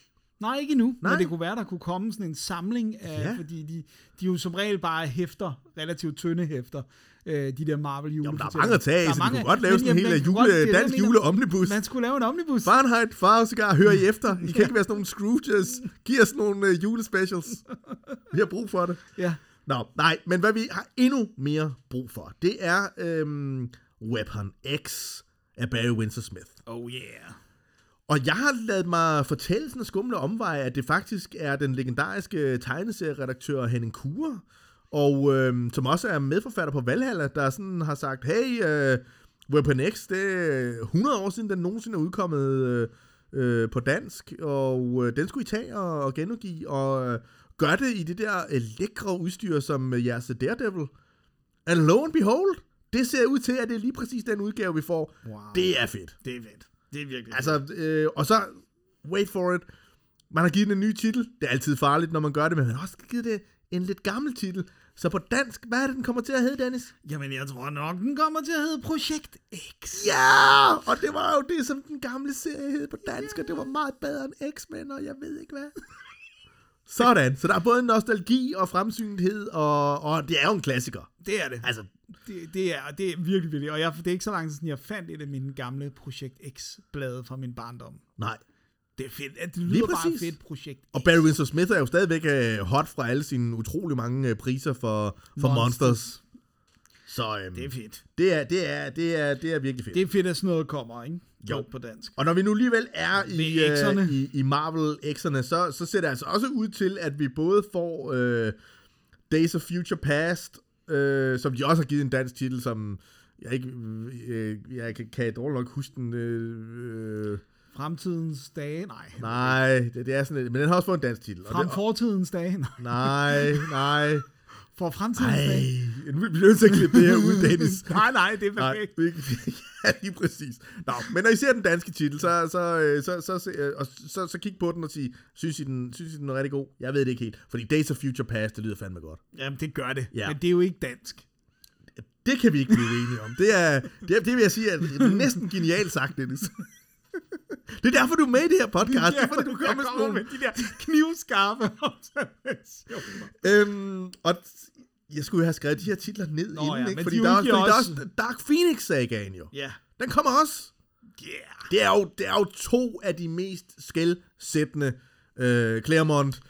Nej, ikke endnu.
Nej.
Men det kunne være, der kunne komme sådan en samling af,
Ja.
ja. fordi de, de jo som regel bare hæfter, relativt tynde hæfter, øh, de der Marvel jule.
men der er mange at tage af, så de kunne godt lave sådan en
jamen,
hel
kunne
jule,
godt-
dansk juleomnibus.
Man skulle lave en omnibus.
Fahrenheit, Far Cigar, hør I efter. I kan ikke være sådan nogle Scrooges. Giv os nogle uh, julespecials. Vi har brug for det.
Ja.
Nå, nej, men hvad vi har endnu mere brug for, det er øhm, Weapon X af Barry Windsor Smith.
Oh yeah.
Og jeg har lavet mig fortælle sådan skumle omvej, at det faktisk er den legendariske tegneserieredaktør Henning Kure, og øhm, som også er medforfatter på Valhalla, der sådan har sagt, hey, øh, Weapon X, det er 100 år siden, den nogensinde er udkommet øh, øh, på dansk, og øh, den skulle I tage og, og genudgive, og øh, gør det i det der øh, lækre udstyr, som øh, jeres Daredevil. And lo and behold, det ser ud til, at det er lige præcis den udgave, vi får.
Wow.
Det er fedt.
Det er fedt. Det er virkelig
Altså, øh, og så, wait for it, man har givet den en ny titel. Det er altid farligt, når man gør det, men man har også givet det en lidt gammel titel. Så på dansk, hvad er det, den kommer til at hedde, Dennis?
Jamen, jeg tror nok, den kommer til at hedde Projekt X.
Ja! Og det var jo det, som den gamle serie hed på dansk, og det var meget bedre end X-Men, og jeg ved ikke hvad. Sådan, så der er både nostalgi og fremsynethed, og, og det er jo en klassiker.
Det er det.
Altså,
Det, det, er, det er virkelig vildt. Og jeg, det er ikke så lang tid siden, jeg fandt et af mine gamle Projekt X-blade fra min barndom.
nej.
Det er fedt. Det lyder bare
præcis.
fedt, Projekt X.
Og Barry Windsor Smith er jo stadigvæk øh, hot fra alle sine utrolig mange øh, priser for, for
Monsters.
Monsters. Så øhm,
Det er fedt.
det, er, det, er, det, er, det er virkelig fedt.
Det er fedt, at sådan noget kommer, ikke?
Jo.
På dansk.
Og når vi nu alligevel er i, øh, i, i Marvel X'erne, så, så ser det altså også ud til, at vi både får øh, Days of Future Past, øh, som de også har givet en dansk titel, som jeg ikke øh, jeg kan, kan jeg dårligt nok huske den. Øh, øh,
Fremtidens dage? Nej.
nej, det, det er sådan lidt, men den har også fået en dansk titel. og
Frem
det,
fortidens dage? Nej.
nej, nej.
For fremtidens?
Ej, nu bliver vi nødt til at klippe det her ud, Dennis.
Nej, nej, det er
Nej,
perfekt.
det- ja, lige præcis. Nå, men når I ser den danske titel, så, så, øh, så, så, så, øh, så, så kig på den og sig, synes I, den, synes I, den er rigtig god? Jeg ved det ikke helt, fordi Days of Future Past, det lyder fandme godt.
Jamen, det gør det.
Ja.
Men det er jo ikke dansk.
Det kan vi ikke blive enige om. Det er, det, er, det vil jeg sige, er næsten genialt sagt, Dennis. Det er derfor, du er med i det her podcast. det er, fordi du kommer med nogle...
med de der knivskarpe observationer.
Øhm, og jeg skulle jo have skrevet de her titler ned
Nå
inden,
ja,
ikke? Fordi
de
der er, også, fordi der er
også-
også Dark Phoenix-sagaen jo.
Ja.
Den kommer også.
Yeah.
Det er jo, det er jo to af de mest skældsættende øh, Claremont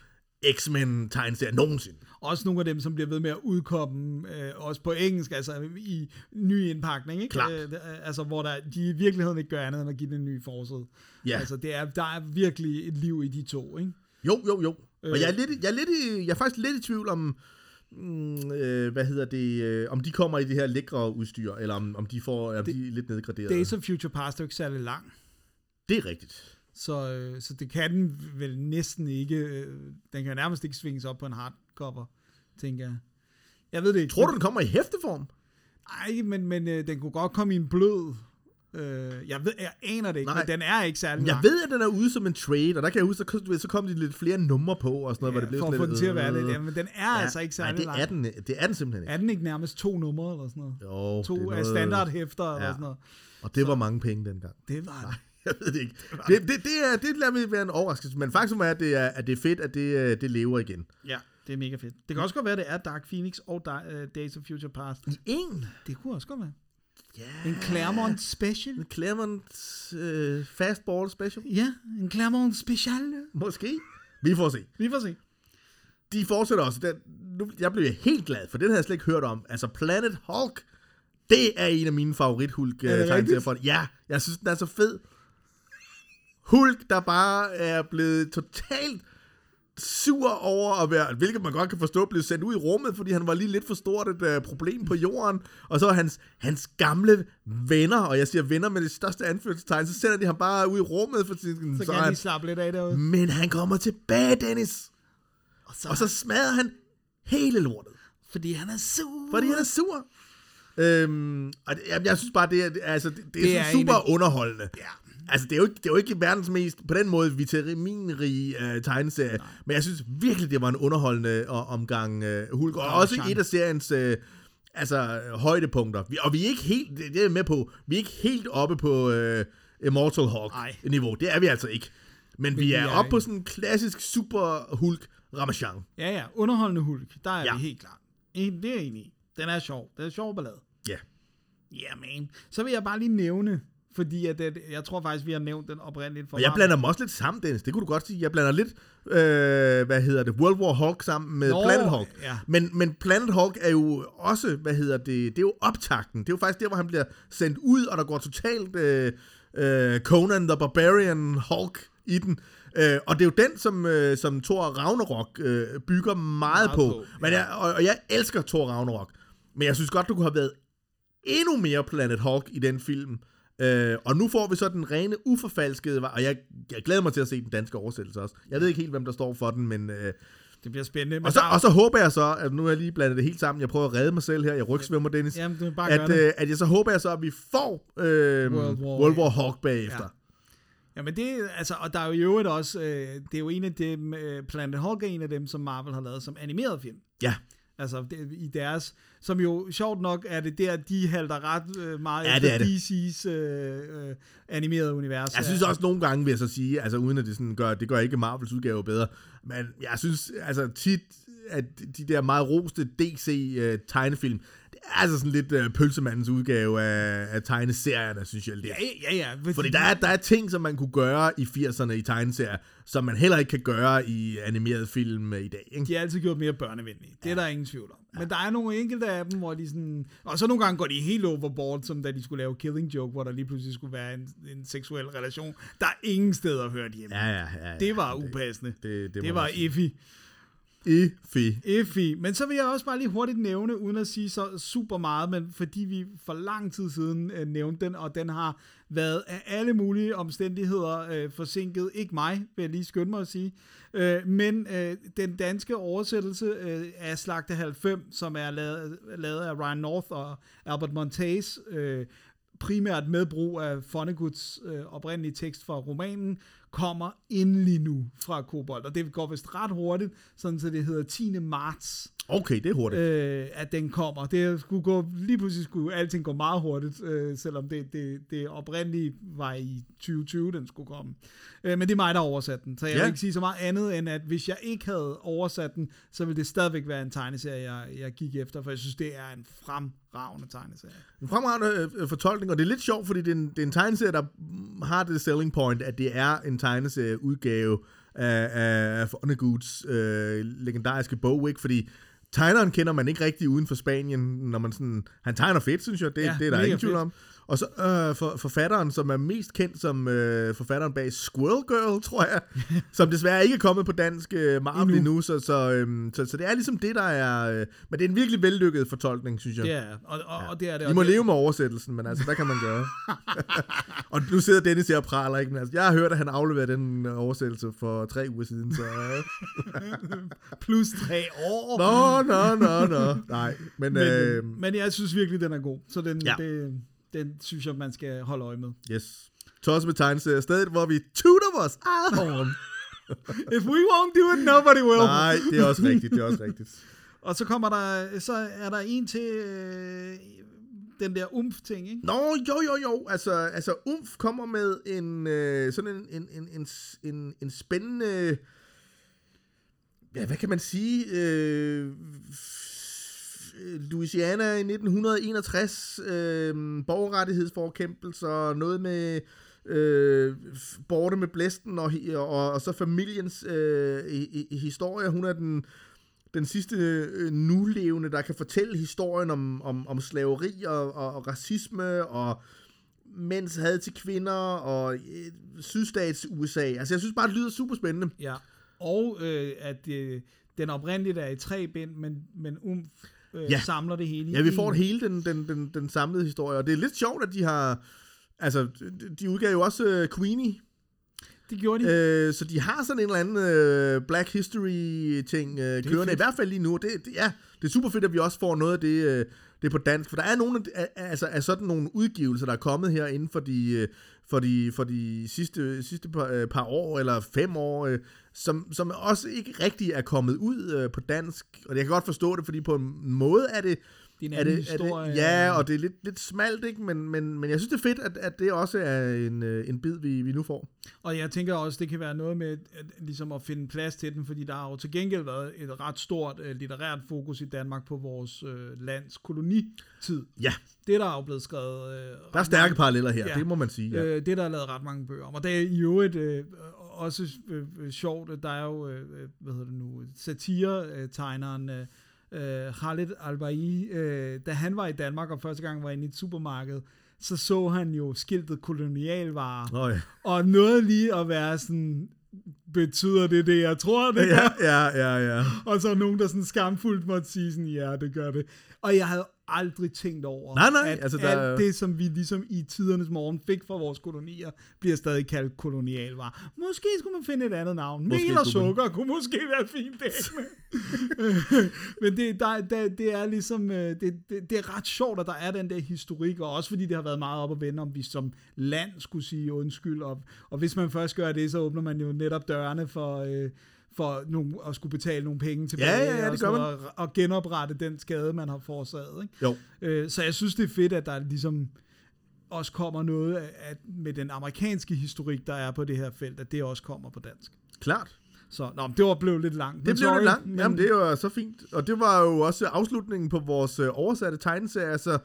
X-Men tegneserier nogensinde.
Også nogle af dem, som bliver ved med at udkomme, øh, også på engelsk, altså i ny indpakning, ikke?
Klart.
Øh, det er- altså, hvor der, de i virkeligheden ikke gør andet end at give den en ny forside.
Ja.
Altså, det er, der er virkelig et liv i de to, ikke?
Jo, jo, jo.
Øh.
Og jeg er, lidt, jeg, er lidt i, jeg er faktisk lidt i tvivl om, mm, øh, hvad hedder det, øh, om de kommer i det her lækre udstyr, eller om, om de får, om de er lidt nedgraderet.
Days of Future Past er jo ikke særlig lang.
Det er rigtigt.
Så, øh, så det kan den vel næsten ikke, øh, den kan nærmest ikke svinges op på en hardcover, tænker jeg. Jeg ved det ikke.
Tror du, den kommer i hæfteform?
Nej, men, men øh, den kunne godt komme i en blød. Øh, jeg ved, jeg aner det ikke,
Nej.
men den er ikke særlig
Jeg
lang.
ved, at den er ude som en trade, og der kan jeg huske, så, så kom de lidt flere numre på, og sådan noget, hvor det blev
for at få den
lidt,
til at være lidt.
øh,
Ja, men den er altså ikke
Nej,
særlig
det
lang.
er, den, det er den simpelthen ikke.
Er den ikke nærmest to numre eller sådan noget?
Jo,
To
det er noget-
standardhæfter eller
Ja.
sådan noget.
Og det var mange penge dengang.
Det var det.
Jeg ved det ikke. Det, det, det, er, det lader mig være en overraskelse, men faktum er, at det er, at det er fedt, at det, øh, det lever igen.
Ja, det er mega fedt. Det kan også godt være, det er Dark Phoenix og uh, Days of Future Past.
I en?
Det kunne også godt være.
Ja.
En Claremont Special.
En Claremont øh, Fastball Special?
Ja, en Claremont Special.
Måske. Vi får se.
Vi får se.
De fortsætter også. Den, nu, jeg blev helt glad, for den havde jeg slet ikke hørt om. Altså Planet Hulk, det er en af mine favorit hulk for Ja, jeg synes, den er så fed. Hulk, der bare er blevet totalt sur over at være, hvilket man godt kan forstå, blev sendt ud i rummet, fordi han var lige lidt for stort et uh, problem på jorden. Og så hans, hans gamle venner, og jeg siger venner med det største anførselstegn, så sender de ham bare ud i rummet, for sådan,
Så
så
kan
han,
de slappe lidt af derude.
men han kommer tilbage, Dennis.
Og så,
Og så smadrer han hele lortet.
fordi han er sur.
Fordi han er sur. Øhm, og det, jeg, jeg synes bare, det er, altså, det, det er,
Det er
er super
af-
underholdende.
Ja.
Altså, det er, jo ikke, det er jo ikke verdens mest, på den måde, vitaminrige uh, tegneserie. Nej. Men jeg synes virkelig, det var en underholdende uh, omgang uh, Hulk. Og også et af seriens uh, altså, højdepunkter. Vi, og vi er ikke helt, det, det er jeg med på, vi er ikke helt oppe på uh, Immortal. Hulk-niveau. Det er vi altså ikke. Men, vi
vi
er,
er
oppe på sådan en klassisk super Hulk Ramachan.
Ja, ja. Underholdende Hulk. Der er
Ja.
vi helt klart. En- Det er jeg enig i. Den er sjov. Det er sjov ballade.
Ja.
Ja, yeah, man. Så vil jeg bare lige nævne, fordi at, at jeg tror faktisk, vi har nævnt den oprindeligt for
Og jeg
meget.
blander dem også lidt sammen, Dennis. Det kunne du godt sige. Jeg blander lidt, øh, hvad hedder det, World War Hulk sammen med
Nå,
Planet Hulk.
ja.
Men, men Planet Hulk er jo også, hvad hedder det, det er jo optakten. Det er jo faktisk der, hvor han bliver sendt ud, og der går totalt øh, øh, Conan the Barbarian Hulk i den. Øh, og det er jo den, som, øh, som Thor Ragnarok øh, bygger meget,
Meget
på.
på,
Men
ja.
jeg, og, og jeg elsker Thor Ragnarok. Men jeg synes godt, du kunne have været endnu mere Planet Hawk i den film. Øh, og nu får vi så den rene, uforfalskede, og jeg, jeg glæder mig til at se den danske oversættelse også. Jeg ved ikke helt, hvem der står for den, men... Øh,
Det bliver spændende. Men
og, så,
er-
og så håber jeg så, at nu har jeg lige blandet det helt sammen, jeg prøver at redde mig selv her, jeg rygsvømmer, Dennis.
Jamen, du bare
at, øh, at jeg så håber jeg så, at vi får øh,
World War-
World War Hawk bagefter.
Ja. Jamen det, altså, og der er jo i øvrigt også, øh, det er jo en af dem, øh, Planet Hulk er en af dem, som Marvel har lavet som animeret film.
Ja.
Altså i deres, som jo sjovt nok er det der, de halter ret øh, meget
Ja,
efter
det.
DC's øh, øh, animerede univers.
Jeg synes også nogle gange, vil jeg så sige, altså uden at det sådan gør, det gør ikke Marvels udgave bedre, men jeg synes altså tit, at de der meget roste DC-tegnefilm, er altså sådan lidt uh, pølsemandens udgave af, af tegneserierne, synes jeg lidt.
Ja, ja, ja.
Fordi der er, der er ting, som man kunne gøre i 80'erne i tegneserier, som man heller ikke kan gøre i animeret film øh, i dag. Ikke?
De har altid gjort mere børnevenlige. Det er der ingen tvivl om. Men der er nogle enkelte af dem, hvor de sådan... Og så nogle gange går de helt overboard, som da de skulle lave Killing Joke, hvor der lige pludselig skulle være en, en seksuel relation. Der er ingen steder hørt hjemme.
Ja, ja, ja. ja.
Det var upassende.
det- det
det, det var
sige
iffy.
Iffy.
Men så vil jeg også bare lige hurtigt nævne, uden at sige så super meget, men fordi vi for lang tid siden øh, nævnte den, og den har været af alle mulige omstændigheder øh, forsinket. Ikke mig, vil jeg lige skynde mig at sige. Øh, men øh, den danske oversættelse øh, af Slagte 90, som er lavet, lavet af Ryan North og Albert Montez, øh, primært med brug af Foneguts øh, oprindelige tekst fra romanen, kommer endelig nu fra Kobold. Og det går vist ret hurtigt, sådan så det hedder 10. marts,
Okay, det er hurtigt.
øh, at den kommer. Det skulle gå, lige pludselig skulle alting gå meget hurtigt, øh, selvom det, det, det oprindelige var i 2020, den skulle komme. Øh, men det er mig, der har oversat den, så jeg
Ja.
vil ikke sige så meget andet, end at hvis jeg ikke havde oversat den, så ville det stadigvæk være en tegneserie, jeg, jeg gik efter, for jeg synes, det er en fremragende tegneserie.
En fremragende øh, fortolkning, og det er lidt sjovt, fordi det er en, det er en tegneserie, der har det selling point, at det er en tegneserieudgave af, af Vonneguts øh, legendariske bog, ikke? Fordi tegneren kender man ikke rigtig uden for Spanien, når man sådan... Han tegner fedt, synes jeg, det,
Ja,
det er der ingen tvivl om. Og så øh, for, forfatteren, som er mest kendt som øh, forfatteren bag Squirrel Girl, tror jeg, som desværre ikke er kommet på dansk øh, Marvel
Endnu.
endnu, så, så, øh, så, så det er ligesom det, der er... Øh, men det er en virkelig vellykket fortolkning, synes jeg.
Det er, og, og, og det er det.
I
og
må
det,
leve med oversættelsen, men altså, hvad kan man gøre? og nu sidder Dennis her og praler, ikke? Men altså, jeg har hørt, at han afleverede den øh, oversættelse for tre uger siden, så... øh.
plus tre år.
Nå, nå, nå, nå. Nej, men...
Men,
øh,
men jeg synes virkelig, den er god. Så den,
Ja.
ja. det, den synes jeg, man skal holde øje med.
yes. Tosset med tegneserier. Stedet, hvor vi tuner vores eget horn.
If we won't do it, nobody will.
Nej, det er også rigtigt, det er også rigtigt.
Og så kommer der, så er der en til øh, den der umf-ting, ikke?
Nå, jo, jo, jo. Altså, altså Umf kommer med en øh, sådan en, en, en, en, en, en spændende... Ja, hvad kan man sige? Øh, Øh, Louisiana i 1961, øh, borgerrettighedsforkæmpelser, noget med øh, borte med blæsten og, og, og så familiens øh, i, i, historie. Hun er den, den sidste øh, nulevende, der kan fortælle historien om, om, om slaveri og, og, og racisme og mænds had til kvinder og øh, sydstats USA. Altså, jeg synes bare, det lyder super spændende.
Ja. Og øh, at øh, den oprindeligt er i tre bind, men, men um, øh,
Ja.
samler det hele
Ja, vi får hele den, den, den, den samlede historie, og det er lidt sjovt, at de har... Altså, de- udgav jo også uh, Queenie,
Det gjorde de.
øh, så de har sådan en eller anden øh, Black History-ting øh, kørende, i hvert fald lige nu. Det, det, ja, det er super fedt, at vi også får noget af det, øh, det på dansk, for der er nogle af, altså, af sådan nogle udgivelser, der er kommet her inden for de, øh, for de, for de sidste, sidste par, øh, par år, eller fem år, øh, som, som også ikke rigtig er kommet ud øh, på dansk, og jeg kan godt forstå det, fordi på en måde er det,
Det er
er det, er
historie.
det, ja, og det er lidt, lidt smalt, ikke? Men, men, men jeg synes, det er fedt, at, at det også er en, øh, en bid, vi, vi nu får.
Og jeg tænker også, det kan være noget med at, ligesom at finde plads til den, fordi der har jo til gengæld været et ret stort uh, litterært fokus i Danmark på vores uh, lands kolonitid.
Ja,
Det der er jo blevet skrevet... Uh,
der er stærke paralleller her,
Ja.
det må man sige. Ja.
Øh, det der er lavet ret mange bøger om. Og det er i øvrigt øh, også øh, øh, sjovt, at der er jo, øh, øh, hvad hedder det nu, satiretegneren øh, øh, Khaled Albai, øh, da han var i Danmark og første gang var inde i et supermarked, så så han jo skiltet kolonialvarer,
ja.
og noget lige at være sådan, betyder det det, jeg tror, det
ja,
gør?
ja, ja, ja.
Og så nogen, der sådan skamfuldt måtte sige sådan, ja, det gør det. Og jeg havde aldrig tænkt over,
Nej, nej,
at
altså, der-
alt det, som vi ligesom i tidernes morgen fik fra vores kolonier, bliver stadig kaldt kolonialvarer. Måske skulle man finde et andet navn.
Måske
Mel og
skulle man.
sukker kunne måske være fint det. Men det, der, der, det er ligesom, øh, det, det, det er ret sjovt, at der er den der historik, og også fordi det har været meget op at vende, om vi som land skulle sige undskyld, og, og hvis man først gør det, så åbner man jo netop dørene for, øh, for nogle, at skulle betale nogle penge tilbage,
Ja, ja, ja, det
og,
gør man.
og, og genoprette den skade, man har forårsaget. Ikke?
Jo.
Øh, så jeg synes, det er fedt, at der ligesom også kommer noget af, at med den amerikanske historik, der er på det her felt, at det også kommer på dansk.
Klart.
Så nå, det var blevet lidt langt.
Det blev
sorry,
lidt langt.
men-
Jamen, det var så fint. Og det var jo også afslutningen på vores øh, oversatte tegneserier, så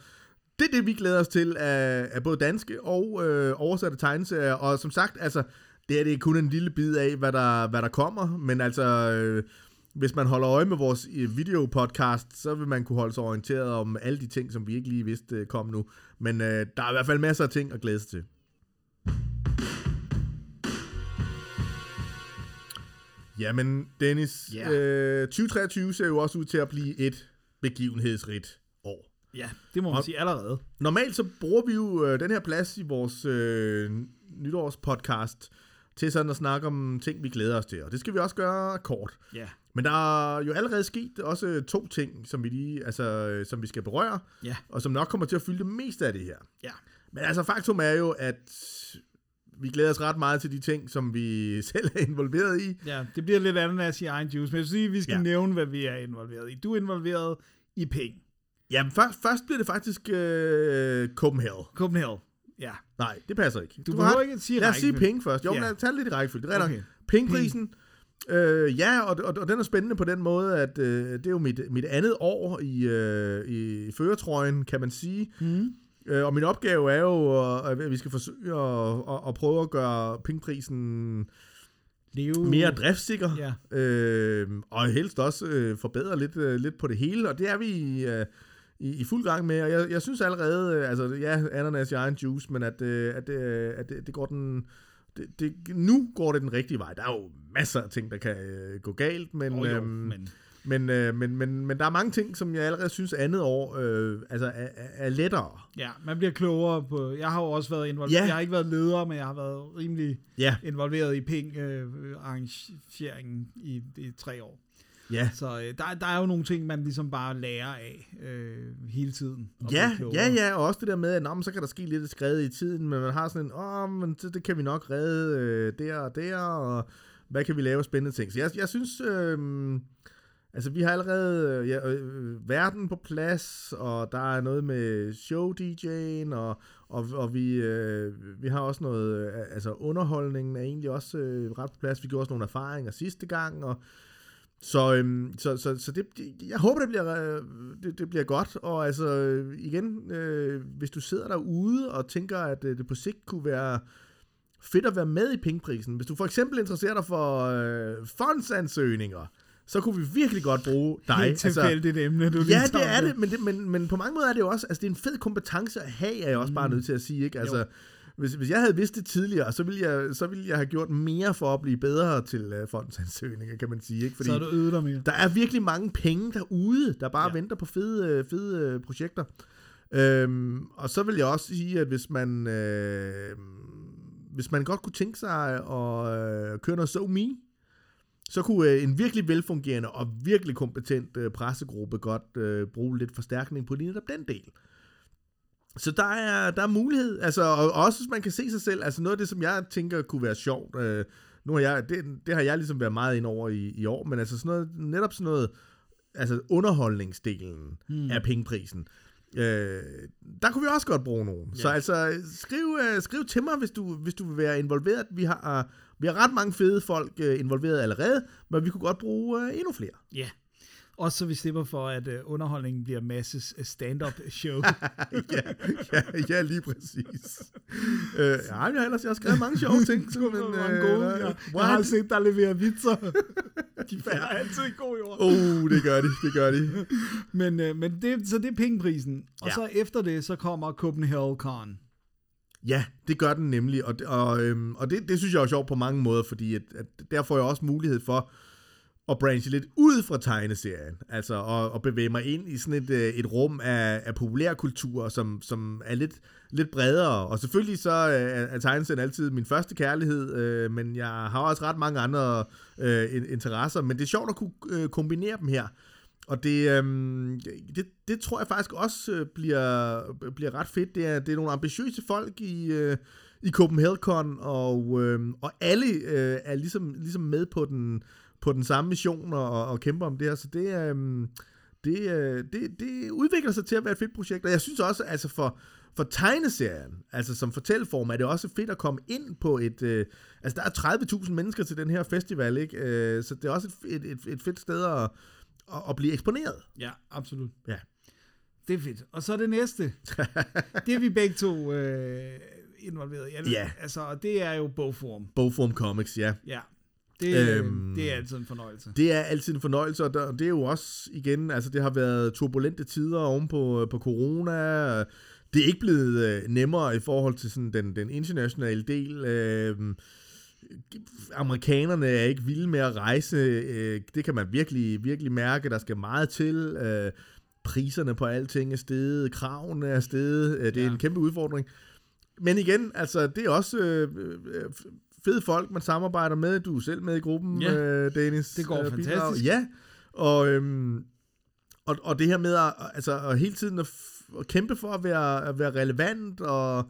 det er det, vi glæder os til af, af både danske og øh, oversatte tegneserier. Og som sagt, altså, det er det er kun en lille bid af, hvad der, hvad der kommer, men altså... Øh, hvis man holder øje med vores øh, videopodcast, så vil man kunne holde sig orienteret om alle de ting, som vi ikke lige vidste øh, kom nu. Men øh, der er i hvert fald masser af ting at glæde sig til. Jamen, Dennis,
Ja.
øh, 2023 ser jo også ud til at blive et begivenhedsrigt år.
Ja, det må man
Og-
sige allerede.
Normalt så bruger vi jo øh, den her plads i vores øh, nytårspodcast til sådan at snakke om ting, vi glæder os til. Og det skal vi også gøre kort.
Ja.
Men der er jo allerede sket også to ting, som vi lige, altså, øh, som vi skal berøre,
Ja.
og som nok kommer til at fylde det meste af det her.
Ja.
Men altså, faktum er jo, at vi glæder os ret meget til de ting, som vi selv er involveret i.
Ja, det bliver lidt ananas i egen juice, men jeg sige, at vi skal
ja.
nævne, hvad vi er involveret i. Du er involveret i penge.
Jamen, først, først bliver det faktisk øh, Copenhagen.
Copenhagen. Ja.
Nej, det passer ikke.
Du,
har-
behøver ikke at sige
Lad os sige penge først. Jo,
Ja.
lad os tage det lidt i rækkefølge. Det er okay. Pengeprisen. Øh, ja, og, og, og den er spændende på den måde, at øh, det er jo mit, mit andet år i, øh, i føretrøjen, kan man sige.
Mm.
Øh, og min opgave er jo, at, vi skal forsøge at, at, at prøve at gøre pengeprisen
Leve.
mere driftsikker.
Ja.
Øh, og helst også øh, forbedre lidt, øh, lidt på det hele, og det er vi øh, i, i fuld gang med. Og jeg, jeg synes allerede, øh, altså ja, ananas i egen juice, men at, øh, at, øh, at det, det går den... Det, det, nu går det den rigtige vej. Der er jo masser af ting, der kan øh, gå galt, men,
Oh, jo,
øhm,
men
men, øh, men, men, men der er mange ting, som jeg allerede synes andet år øh, altså er, er, er lettere.
ja, man bliver klogere på... Jeg har jo også været involveret...
Ja.
Jeg har ikke været leder, men jeg har været rimelig
Ja,
involveret i penge-arrangeringen i, i tre år.
Ja.
Så øh, der, der er jo nogle ting, man ligesom bare lærer af øh, hele tiden. og
Ja, ja, ja, og også det der med, at nå, men så kan der ske lidt skred i tiden, men man har sådan en, åh, men det, det kan vi nok redde øh, der og der, og hvad kan vi lave spændende ting. Så jeg, jeg synes, øh, altså vi har allerede øh, ja, øh, verden på plads, og der er noget med show-DJ'en, og, og, og vi, øh, vi har også noget, øh, altså underholdningen er egentlig også øh, ret på plads. Vi gjorde også nogle erfaringer sidste gang, og så, øhm, så, så, så det, jeg håber, det bliver, øh, det, det bliver godt, og altså øh, igen, øh, hvis du sidder derude og tænker, at øh, det på sigt kunne være fedt at være med i pengeprisen, hvis du for eksempel interesserer dig for øh, fondsansøgninger, så kunne vi virkelig godt bruge dig.
Helt tilfældigt emne, du
Ja, det er det, men, det men, men på mange måder er det jo også, altså det er en fed kompetence at have, er jeg også bare
Mm.
nødt til at sige, ikke? Altså, hvis, hvis jeg havde vidst det tidligere, så ville, jeg, så ville jeg have gjort mere for at blive bedre til uh, fondsansøgninger, kan man sige, ikke? Fordi
Så er du øget dig mere.
der er virkelig mange penge derude, der bare
Ja.
venter på fede, øh, fede øh, projekter. Øhm, og så vil jeg også sige, at hvis man, øh, hvis man godt kunne tænke sig at øh, køre noget SoMe, så kunne øh, en virkelig velfungerende og virkelig kompetent øh, pressegruppe godt øh, bruge lidt forstærkning på lige netop den del. Så der er, der er mulighed, altså, og også hvis man kan se sig selv, altså noget af det, som jeg tænker kunne være sjovt, øh, nu har jeg, det, det har jeg ligesom været meget ind over i, i år, men altså sådan noget, netop sådan noget, altså underholdningsdelen
Hmm.
mm. af pengeprisen, øh, der kunne vi også godt bruge nogen. Ja. Så altså, skriv, øh, skriv til mig, hvis du, hvis du vil være involveret. Vi har, øh, vi har ret mange fede folk øh, involveret allerede, men vi kunne godt bruge øh, endnu flere.
Ja. Også så vi slipper for, at uh, underholdningen bliver masses af stand-up show.
ja, ja, ja, lige præcis. øh, ja, jeg har ellers jeg har skrevet mange sjove ting.
Var mange
øh,
gode.
hvad-
Jeg, jeg har
what?
set dig levere vitser. De er altid i år.
Oh, det gør de, det gør de.
Men, øh, men det, så det er pengeprisen. Og
Ja.
så efter det, så kommer Copenhagen Con.
Ja, det gør den nemlig, og, og, øhm, og det, det synes jeg er sjovt på mange måder, fordi at, at der får jeg også mulighed for at branche lidt ud fra tegneserien, altså og, og bevæge mig ind i sådan et, øh, et rum af, af populærkultur, som, som er lidt, lidt bredere. Og selvfølgelig så er, er tegneserien altid min første kærlighed, øh, men jeg har også ret mange andre øh, interesser, men det er sjovt at kunne øh, kombinere dem her. Og det, øhm, det, det tror jeg faktisk også øh, bliver, bliver ret fedt. Det er, det er nogle ambitiøse folk i, øh, i Copenhagen, og, øh, og alle øh, er ligesom, ligesom med på den, på den samme mission og, og kæmper om det her. Så det, øh, det, øh, det, det udvikler sig til at være et fedt projekt. Og jeg synes også, altså for, for tegneserien, altså som fortælleform, er det også fedt at komme ind på et... Øh, altså der er 30.000 mennesker til den her festival, ikke? Øh, så det er også et, et, et, et fedt sted at, at, at blive eksponeret.
Ja, absolut.
Ja.
Det er fedt. Og så det næste. det er vi begge to øh, involveret i.
Ja.
Altså, og det er jo bogform.
Bogform Comics, ja.
Ja. Det,
Øhm,
det er altid en fornøjelse.
Det er altid en fornøjelse, og der- det er jo også, igen, altså det har været turbulente tider oven på, på corona. Det er ikke blevet øh, nemmere i forhold til sådan den, den internationale del. Øh, amerikanerne er ikke vilde med at rejse. Øh, det kan man virkelig, virkelig mærke. Der skal meget til. Øh, priserne på alting er steget. Kravene er steget. Øh, det er
Ja.
en kæmpe udfordring. Men igen, altså, det er også øh, øh, fede folk, man samarbejder med. Du er selv med i gruppen,
Ja.
øh, Dennis.
Det går
øh, bidrag.
fantastisk.
Ja, og, øhm, og, og det her med at, altså, at hele tiden at, f- at kæmpe for at være, at være relevant og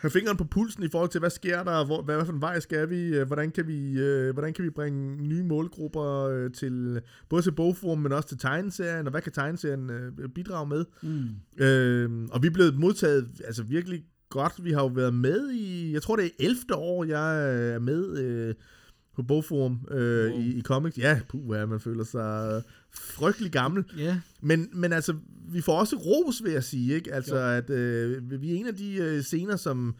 have fingeren på pulsen i forhold til, hvad sker der, hvor, hvad, hvad for en vej skal vi, øh, hvordan kan vi, øh, hvordan kan vi bringe nye målgrupper øh, til, både til bogform, men også til tegneserien, og hvad kan tegneserien øh, bidrage med?
Mm.
Øh, og vi er blevet modtaget altså virkelig godt. Vi har jo været med i, jeg tror det er 11. år, jeg er med øh, på Bogforum øh,
Wow.
i, i comics. Ja, puh, ja, man føler sig frygtelig gammel.
Ja,
Men, men altså, vi får også ros, vil jeg sige, ikke? Altså,
Jo.
at øh, vi er en af de øh, scener, som,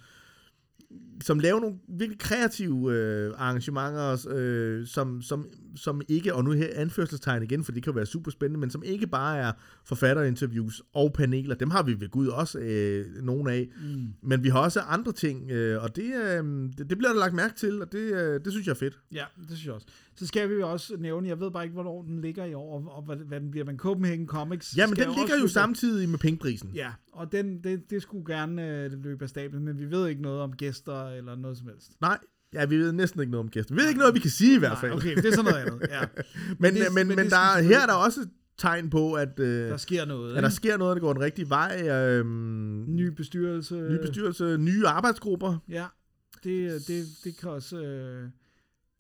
som laver nogle virkelig kreative øh, arrangementer, øh, som, som, som ikke, og nu her anførselstegn igen, for det kan være super spændende, men som ikke bare er forfatterinterviews og paneler, dem har vi ved Gud også øh, nogle af,
mm.
men vi har også andre ting, øh, og det, øh, det, det bliver der lagt mærke til, og det, øh, det synes jeg er fedt.
ja, det synes jeg også. Så skal vi jo også nævne, jeg ved bare ikke, hvornår den ligger i år, og, og hvad, hvad den bliver, men Copenhagen Comics.
Ja, men den ligger jo samtidig med pengeprisen.
Ja, og den, det, det skulle gerne øh, løbe af stablen, men vi ved ikke noget om gæster eller noget som helst.
Nej, ja, vi ved næsten ikke noget om gæster. Vi ved ikke noget, vi kan sige i hvert fald.
Nej, okay, det er sådan noget andet, ja.
Men,
det-
men, men,
men
men
det
der, er- her er der også tegn på, at, øh,
Der sker noget,
at der sker noget, der går den rigtige vej. Øh,
Ny bestyrelse.
ny bestyrelse, nye arbejdsgrupper.
Ja, det, det, det kan også øh,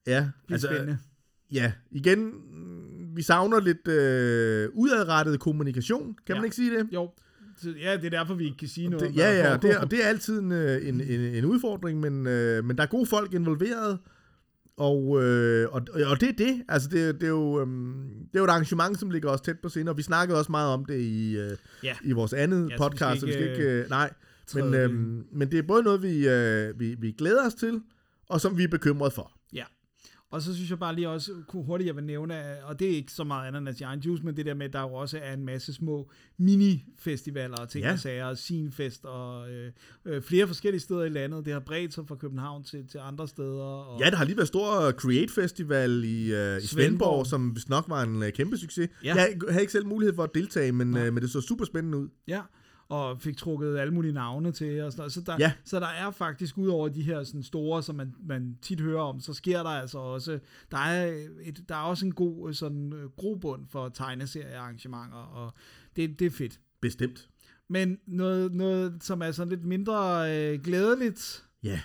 Ja,
blive altså, spændende.
ja, igen, vi savner lidt øh, udadrettet kommunikation, kan
Ja.
man ikke sige det?
Jo, så, ja, det er derfor, vi ikke kan sige noget
det ja, ja, det er, og det er altid en, øh, en, en, en udfordring, men, øh, men der er gode folk involveret, og, øh, og, og det er det. Altså, det, det, er jo, øhm, det er jo et arrangement, som ligger os tæt på sinde, og vi snakkede også meget om det i, øh,
Ja.
i vores andet
Ja,
podcast, så vi
skal
skal
ikke,
ikke... Øh, nej, men, øhm, men det er både noget, vi, øh, vi, vi glæder os til, og som vi er bekymret for.
Og så synes jeg bare lige også, kunne hurtigt jeg vil nævne, og det er ikke så meget andet end Giant Juice, men det der med, at der jo også er en masse små mini-festivaler og ting
Ja.
og sager, og Sinfest og øh, øh, flere forskellige steder i landet. Det har bredt sig fra København til, til andre steder. Og,
Ja, der har lige været stor Create Festival i, øh, i Svendborg,
Svendborg.
som nok var en øh, kæmpe succes.
Ja.
Jeg havde ikke selv mulighed for at deltage, men,
Nej.
øh, men det så super spændende ud.
Ja, og fik trukket alle mulige navne til. Og sådan noget. Så, der,
Ja.
så der er faktisk, ud over de her sådan store, som man, man tit hører om, så sker der altså også, der er, et, der er også en god øh, sådan, øh, grobund for tegneseriearrangementer, og det, det er fedt.
Bestemt.
Men noget, noget som er sådan lidt mindre øh, glædeligt,
Ja,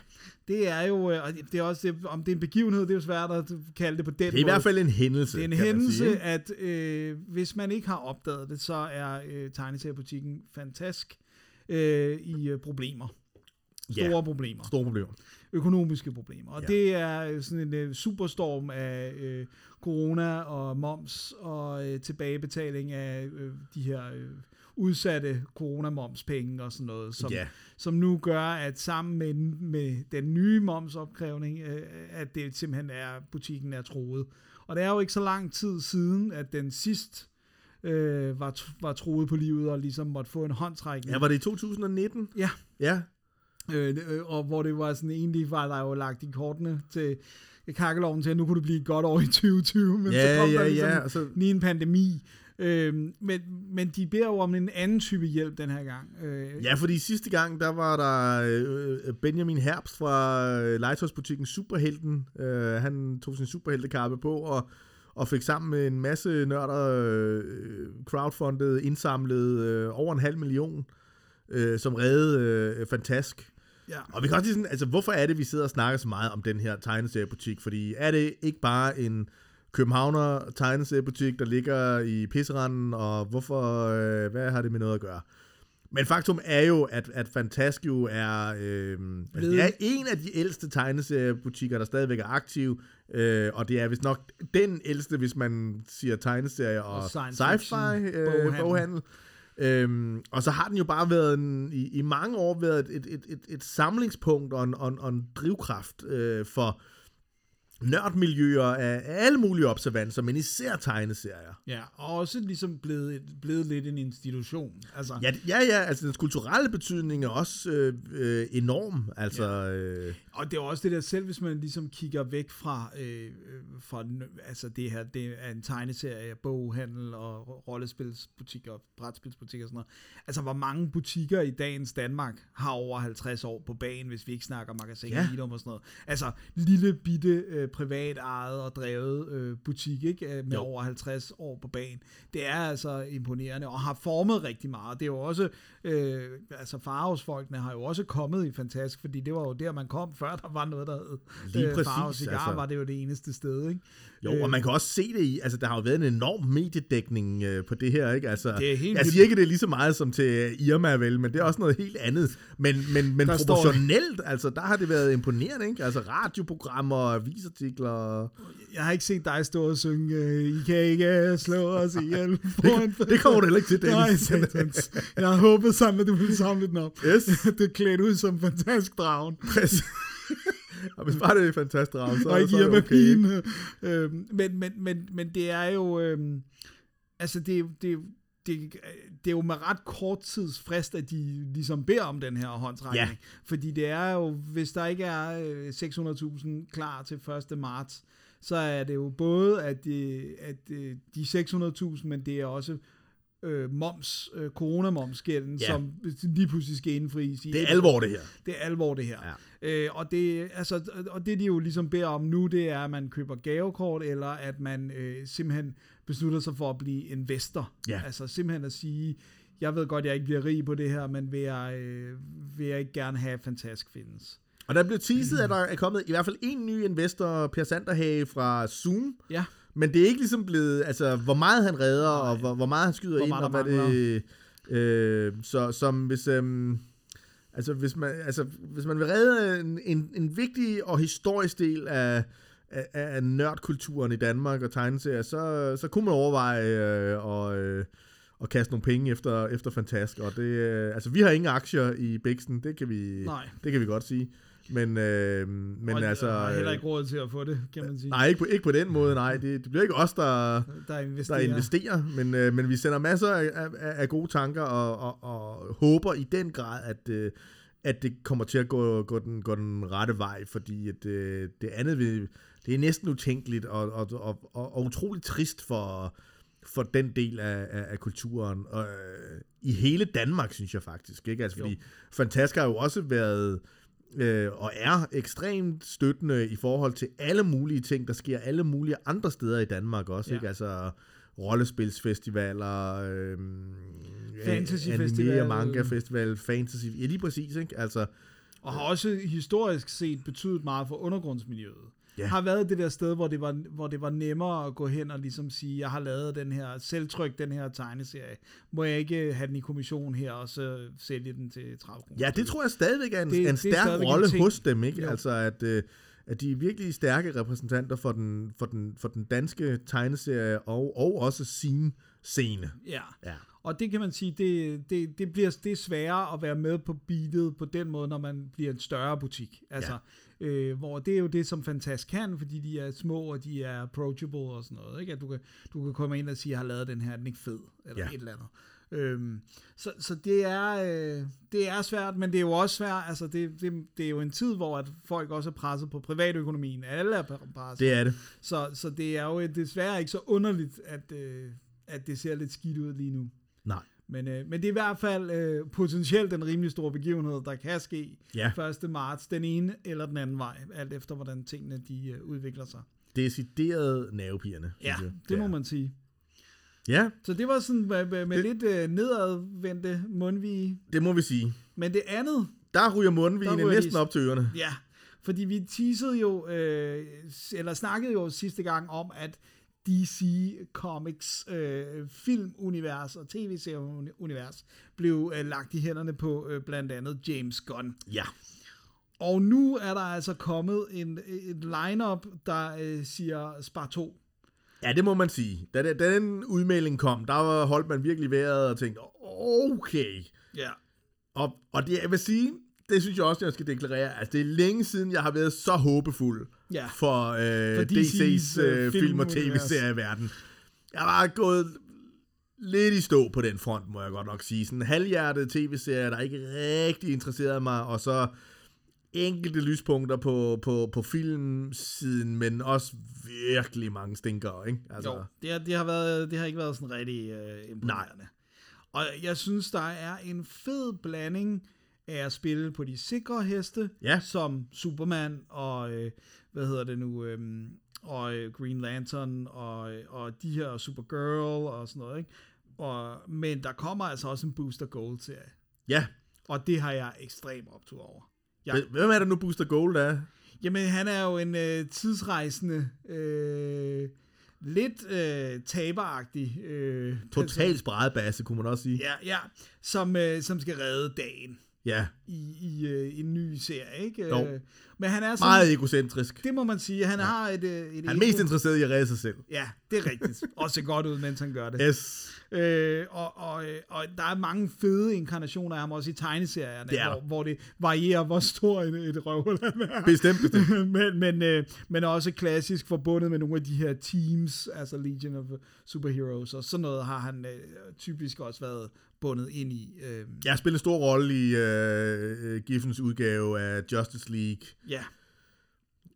det er jo, øh, og det er også, det, om det er en begivenhed, det er jo svært at kalde det på den
det er i
måde.
hvert fald en hændelse,
Det er en hændelse,
sige,
at øh, hvis man ikke har opdaget det, så er øh, tegneseriebutikken fantastisk øh, i øh, problemer. Store
Ja.
problemer.
Store problemer.
Økonomiske problemer. Og
Ja.
ja. det er øh, sådan en øh, superstorm af øh, corona og moms og øh, tilbagebetaling af øh, de her øh, udsatte corona-momspenge og sådan noget, som,
Ja.
som nu gør, at sammen med, med den nye momsopkrævning, øh, at det simpelthen er, butikken er troet. Og det er jo ikke så lang tid siden, at den sidst øh, var, var troet på livet og ligesom måtte få en håndtrækning.
Ja, var det i 2019?
Ja.
Ja,
Øh, øh, og hvor det var sådan, egentlig var der jo lagt i kortene til kakkeloven til, at nu kunne det blive godt år i 2020, men
Ja,
så kom
ja,
der ligesom
ja, så-
lige en pandemi. Øhm, men, men de beder jo om en anden type hjælp den her gang. Øh,
Ja, fordi sidste gang, der var der øh, Benjamin Herbst fra øh, legetøjsbutikken Superhelten. Øh, han tog sin superheltekappe på og, og fik sammen med en masse nørder øh, crowdfundet, indsamlet øh, over en halv million, øh, som reddede øh, Fantask.
ja.
Og vi kan også lige sådan, altså hvorfor er det, vi sidder og snakker så meget om den her tegneseriebutik? Fordi er det ikke bare en københavner tegneseriebutik, der ligger i pisseranden, og hvorfor, øh, hvad har det med noget at gøre? Men faktum er jo, at, at Fantask jo er, øh, altså, det er en af de ældste tegneseriebutikker, der stadigvæk er aktiv, øh, og det er vist nok den ældste, hvis man siger tegneserier og,
Og
sci-fi øh,
boghandel.
boghandel. Øhm, og så har den jo bare været en, i, i mange år været et, et, et, et samlingspunkt og en, og en, og en drivkraft øh, for nørdmiljøer af, alle mulige observanser, men især tegneserier.
ja, og også ligesom blevet, blevet lidt en institution. Altså,
Ja, ja, ja, altså den kulturelle betydning er også øh, øh, enorm. Altså, øh,
Og det er også det der, selv hvis man ligesom kigger væk fra, øh, fra altså det her, det er en tegneserie, boghandel og rollespilsbutikker brætspilsbutikker og sådan noget. Altså, hvor mange butikker i dagens Danmark har over 50 år på banen, hvis vi ikke snakker magasin
Ja.
ja. og sådan noget. Altså, lille bitte øh, privat ejet og drevet øh, butik, ikke? Øh, Med
Jo.
over 50 år på banen. Det er altså imponerende, og har formet rigtig meget. Det er jo også, øh, altså Farhusfolkene har jo også kommet i Fantastisk, fordi det var jo der, man kom før, der var noget, der hed
Lige
øh,
præcis,
Farve Cigar,
altså.
var det jo det eneste sted, ikke?
jo, og man kan også se det i, altså der har jo været en enorm mediedækning øh, på det her, ikke? Altså,
Det er helt
jeg siger ikke, det er lige så meget som til Irma, vel, men det er også noget helt andet. Men, men, men
Der står-
proportionelt, altså der har det været imponerende, ikke? Altså radioprogrammer, avisartikler...
Jeg har ikke set dig stå og synge, øh, I kan ikke øh, slå os ihjel.
Det, det kommer du heller ikke til,
Nej,
Dennis.
satans. Jeg havde håbet sammen, at du ville samle den op.
Yes.
det er klædt ud som fantastisk dragen.
Præcis. og hvis bare det er fantastisk, Ravn, så,
og
så er det okay. Ikke?
Øhm, men, men, men, men det er jo... Øhm, altså, det, det, det, det er jo med ret kort tids frist, at de ligesom beder om den her håndsrækning.
Ja.
Fordi det er jo, hvis der ikke er øh, 600.000 klar til 1. marts, så er det jo både, at, de, at øh, de 600.000, men det er også øh, moms, øh, coronamomsgælden,
Ja.
som lige pludselig skal indfries. I
Det er alvor, det her.
det er alvor, det her.
Ja.
Øh, og, det, altså, og det, de jo ligesom beder om nu, det er, at man køber gavekort, eller at man øh, simpelthen beslutter sig for at blive investor.
Ja.
Altså simpelthen at sige, jeg ved godt, jeg ikke bliver rig på det her, men vil jeg, øh, vil jeg ikke gerne have, at Fantask findes.
Og der blev teaset, at der er kommet i hvert fald en ny investor, Per Sanderhage fra Zoom.
Ja,
Men det er ikke ligesom blevet, altså hvor meget han redder, og hvor, hvor meget han skyder
Hvor
ind,
meget
og
der
hvad det... Øh, så som hvis... Øhm, altså, hvis man, altså, hvis man vil redde en, en, en vigtig og historisk del af, af, af nørdkulturen i Danmark og tegneserier, så, så kunne man overveje øh, og, øh, at kaste nogle penge efter, efter Fantask. Og det, øh, altså, vi har ingen aktier i Bixen, det kan vi,
Nej.
det kan vi godt sige. Men, øh, men
og,
altså...
og heller
øh,
ikke råd til at få det, kan man sige.
Nej, ikke på, ikke på den måde, nej. Det, det bliver ikke os, der,
der investerer.
der investerer, men, øh, men vi sender masser af, af, af gode tanker og, og, og håber i den grad, at, øh, at det kommer til at gå, gå, den, gå den rette vej, fordi at, øh, det andet vil, det er næsten utænkeligt og, og, og, og, og utroligt trist for, for den del af, af, af kulturen. Og, øh, I hele Danmark, synes jeg faktisk. Ikke? Altså, fordi Fantask har jo også været øh, og er ekstremt støttende i forhold til alle mulige ting, der sker alle mulige andre steder i Danmark også.
Ja.
Ikke? Altså rollespilsfestivaler, øh,
Fantasyfestival.
anime- og manga festival, fantasy, ja lige præcis, ikke? Altså,
Og har også historisk set betydet meget for undergrundsmiljøet.
Ja.
Har været det der sted, hvor det, var, hvor det var nemmere at gå hen og ligesom sige, jeg har lavet den her, selvtryk den her tegneserie. Må jeg ikke have den i kommission her, og så sælge den til 30 kroner?
ja, det tror jeg stadigvæk er en,
Det-
en stærk rolle hos dem, ikke?
Jo.
Altså, at, øh, at de er virkelig stærke repræsentanter for den, for den, for den danske tegneserie og, og også sin scene.
Ja.
Ja.
Og det kan man sige, det, det, det bliver det er sværere at være med på beatet på den måde, når man bliver en større butik. Altså, ja. Øh, hvor det er jo det, som Fantast kan, fordi de er små, og de er approachable og sådan noget. Ikke? At du kan, du kan komme ind og sige, jeg har lavet den her, er den ikke fed? Eller
Ja.
et eller andet. Øhm, så, så det er, øh, det er svært, men det er jo også svært, altså det, det, det er jo en tid, hvor at folk også er presset på privatøkonomien. Alle er presset.
Det er det.
Så, så det er jo desværre ikke så underligt, at, øh, at det ser lidt skidt ud lige nu.
Nej.
Men, øh, men det er i hvert fald øh, potentielt en rimelig stor begivenhed, der kan ske
Ja.
1. marts, den ene eller den anden vej, alt efter hvordan tingene de øh, udvikler sig.
Decideret nervepigerne.
Ja,
jeg.
det må
er.
man sige.
Ja,
Så det var sådan med, med, med lidt øh, nedadvendte mundvige.
det må vi sige.
Men det andet,
Der ryger mundvigene næsten op til ørerne.
ja, fordi vi teasede jo, øh, eller snakkede jo sidste gang om, at DC Comics øh, filmunivers og tv-serieunivers blev øh, lagt i hænderne på øh, blandt andet James Gunn.
Ja.
Og nu er der altså kommet en, et lineup der øh, siger Spar 2.
Ja, det må man sige. Da, da den udmelding kom, der var- holdt man virkelig vejret og tænkte, okay.
Ja.
Og, og det, jeg vil sige, det synes jeg også, jeg skal deklarere, altså det er længe siden, jeg har været så håbefuld
Ja.
for, øh,
For
DC's,
øh,
øh, film- og
filmunivers.
tv-serieverden. Jeg var gået lidt i stå på den front, må jeg godt nok sige. Sådan en halvhjertet tv-serie, der ikke rigtig interesserede mig, og så enkelte lyspunkter på, på, på filmsiden, men også virkelig mange stinker, ikke? Altså,
Jo, det har, det, har været, det har ikke været sådan rigtig øh, imponerende. Og jeg synes, der er en fed blanding af at spille på de sikre heste,
Ja.
som Superman og, øh, hvad hedder det nu, øh, og Green Lantern og, øh, og de her Supergirl og sådan noget, ikke? Og, men der kommer altså også en Booster Gold-serie,
Ja.
og det har jeg ekstremt optur over. Jeg,
Hvem er det nu, Booster Gold er?
Jamen, han er jo en øh, tidsrejsende, øh, lidt øh, taberagtig øh.
Totalt spredbasse, kunne man også sige.
Ja, ja, som, øh, som skal redde dagen
Ja.
i, i øh, en ny serie, ikke?
Jo.
Øh, Men han er sådan,
Meget egocentrisk.
det må man sige, han ja. har et, øh, et
Han er
ego.
mest interesseret i at redde sig selv.
Ja, det er rigtigt. Og ser godt ud, mens han gør det.
Yes.
Øh, og, og, øh, og der er mange fede inkarnationer af ham også i tegneserierne,
er der.
hvor, hvor det varierer, hvor stor et, et røvhul han er.
Bestemt, bestemt.
men, men, øh, men også klassisk forbundet med nogle af de her teams, altså Legion of Superheroes, og sådan noget har han øh, typisk også været bundet ind i. Øh,
Jeg har spillet en stor rolle i uh, Giffens udgave af Justice League.
ja,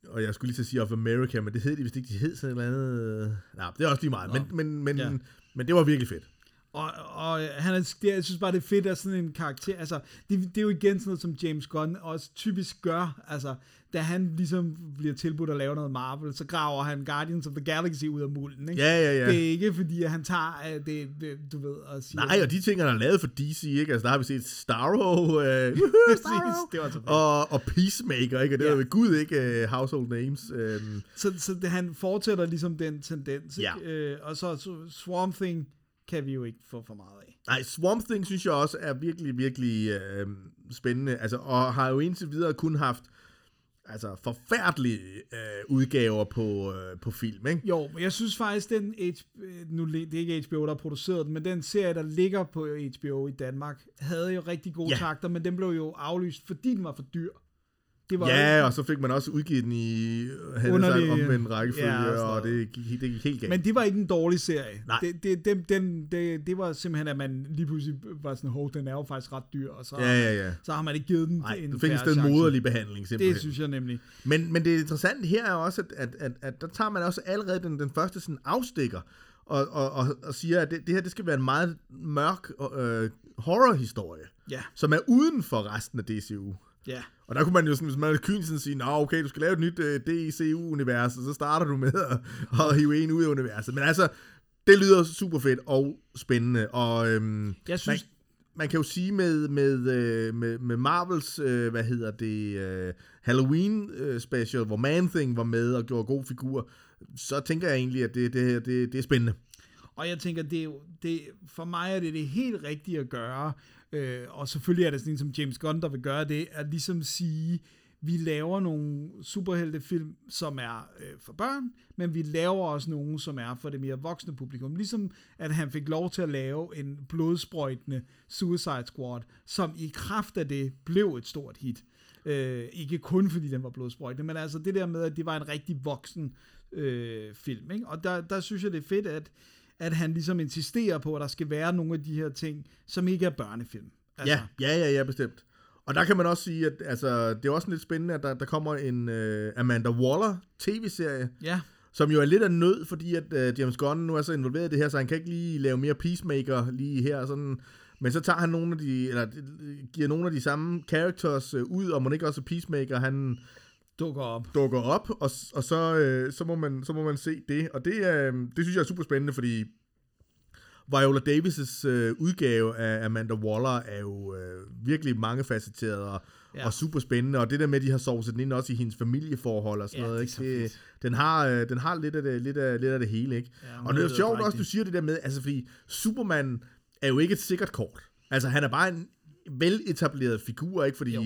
Og jeg skulle lige til at sige of America, men det hed de vist ikke. De hed sådan et eller andet... øh, Nej, det er også lige meget. Men, men, men,
ja.
men det var virkelig fedt.
Og, og han er, det, jeg synes bare, det er fedt, at sådan en karakter, altså, det, det er jo igen sådan noget, som James Gunn også typisk gør, altså, da han ligesom bliver tilbudt at lave noget Marvel, så graver han Guardians of the Galaxy ud af mulden, ikke?
Ja, ja, ja.
Det er ikke fordi, at han tager øh, det, det du ved, og siger...
Nej, og de ting, han har lavet for DC, ikke? Altså, der har vi set Starro, øh,
Præcis, det var så fedt.
og, og Peacemaker, ikke? Og det
Ja.
er ved Gud ikke uh, household names. Øh,
Så, så det, han fortsætter ligesom den tendens, ikke?
Ja.
Øh, og så, så Swamp Thing kan vi jo ikke få for meget af.
nej, Swamp Thing synes jeg også er virkelig, virkelig øh, spændende. Altså, og har jo indtil videre kun haft altså, forfærdelige øh, udgaver på, øh, på film, ikke?
Jo, men jeg synes faktisk, den H- øh, nu det er ikke HBO, der har produceret den, men den serie, der ligger på HBO i Danmark, havde jo rigtig gode
Ja.
takter, men den blev jo aflyst, fordi den var for dyr. Det var
Ja,
jo,
og så fik man også udgivet den i
Underlig-
Underlig, omvendt rækkefølge,
Ja, og
ja, og
noget.
det gik, det gik helt galt.
men det var ikke en dårlig serie.
Nej.
Det, det, den, den, det, det var simpelthen, at man lige pludselig var sådan, hov, den er jo faktisk ret dyr, og så,
ja, ja, ja.
så har man ikke givet den
Nej,
en
du fik en sted moderlig behandling, simpelthen.
Det synes jeg nemlig.
Men, men det interessante her er også, at, at, at, at der tager man også allerede den, den første sådan afstikker, og, og, og, og siger, at det, det her det skal være en meget mørk øh, horrorhistorie,
Ja,
som er uden for resten af DCU.
ja.
Og der kunne man jo sådan, hvis man kynisk sådan sige, Nå, okay, du skal lave et nyt DCU-univers, og så starter du med at, at hive en ud af universet. Men altså, det lyder super fedt og spændende, og øhm,
Jeg synes,
man, man kan jo sige med, med, øh, med, med Marvels, øh, hvad hedder det, øh, Halloween øh, special, hvor Man-Thing var med og gjorde god figur, så tænker jeg egentlig, at det, det, her, det, det er spændende.
Og jeg tænker, det det, for mig er det det helt rigtige at gøre, øh, og selvfølgelig er det sådan en som James Gunn, der vil gøre det, at ligesom sige, vi laver nogle superheltefilm, som er øh, for børn, men vi laver også nogle, som er for det mere voksne publikum. Ligesom at han fik lov til at lave en blodsprøjtende Suicide Squad, som i kraft af det blev et stort hit. Øh, ikke kun fordi den var blodsprøjtende, men altså det der med, at det var en rigtig voksen øh, film. Ikke? Og der, der synes jeg, det er fedt, at, at han ligesom insisterer på, at der skal være nogle af de her ting, som ikke er børnefilm. Altså,
Ja, ja, ja, ja, bestemt. Og der kan man også sige, at altså, det er også lidt spændende, at der, der kommer en uh, Amanda Waller tv-serie,
Ja,
som jo er lidt af nød, fordi at uh, James Gunn nu er så involveret i det her, så han kan ikke lige lave mere Peacemaker lige her. Sådan. Men så tager han nogle af de, eller øh, giver nogle af de samme characters uh, ud, og må ikke også Peacemaker, han
dukker op.
dukker op, og, og så, øh, så, må man, så må man se det. Og det, øh, det synes jeg er super spændende, fordi Viola Davis' øh, udgave af Amanda Waller er jo øh, virkelig mangefacetteret og,
Ja.
og super spændende. Og det der med, at de har sovet den ind også i hendes familieforhold og sådan
Ja,
noget. Ikke? Det, den, har, øh, den har lidt af det, lidt af, lidt af det hele. Ikke?
Ja,
og det er jo sjovt også, du siger det der med, altså fordi Superman er jo ikke et sikkert kort. Altså han er bare en veletableret figur, ikke? Fordi
Jo.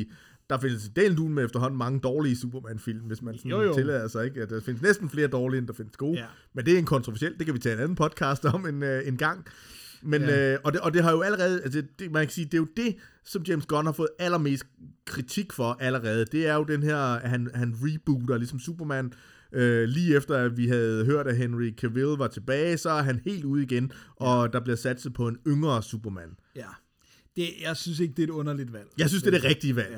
Der findes del med efterhånden mange dårlige Superman-film, hvis man sådan
Jo, jo.
tillader sig, ikke? Der findes næsten flere dårlige, end der findes gode.
Ja.
Men det er en kontroversiel, det kan vi tage en anden podcast om en, øh, en gang. Men,
Ja.
ja. øh, og, det, og det har jo allerede, altså det, man kan sige, det er jo det, som James Gunn har fået allermest kritik for allerede. Det er jo den her, at han, han rebooter ligesom Superman, øh, lige efter at vi havde hørt, at Henry Cavill var tilbage, så er han helt ude igen, og der bliver satset på en yngre Superman.
Ja. Det, jeg synes ikke, det er et underligt valg.
Jeg synes, det er det rigtige valg.
Ja.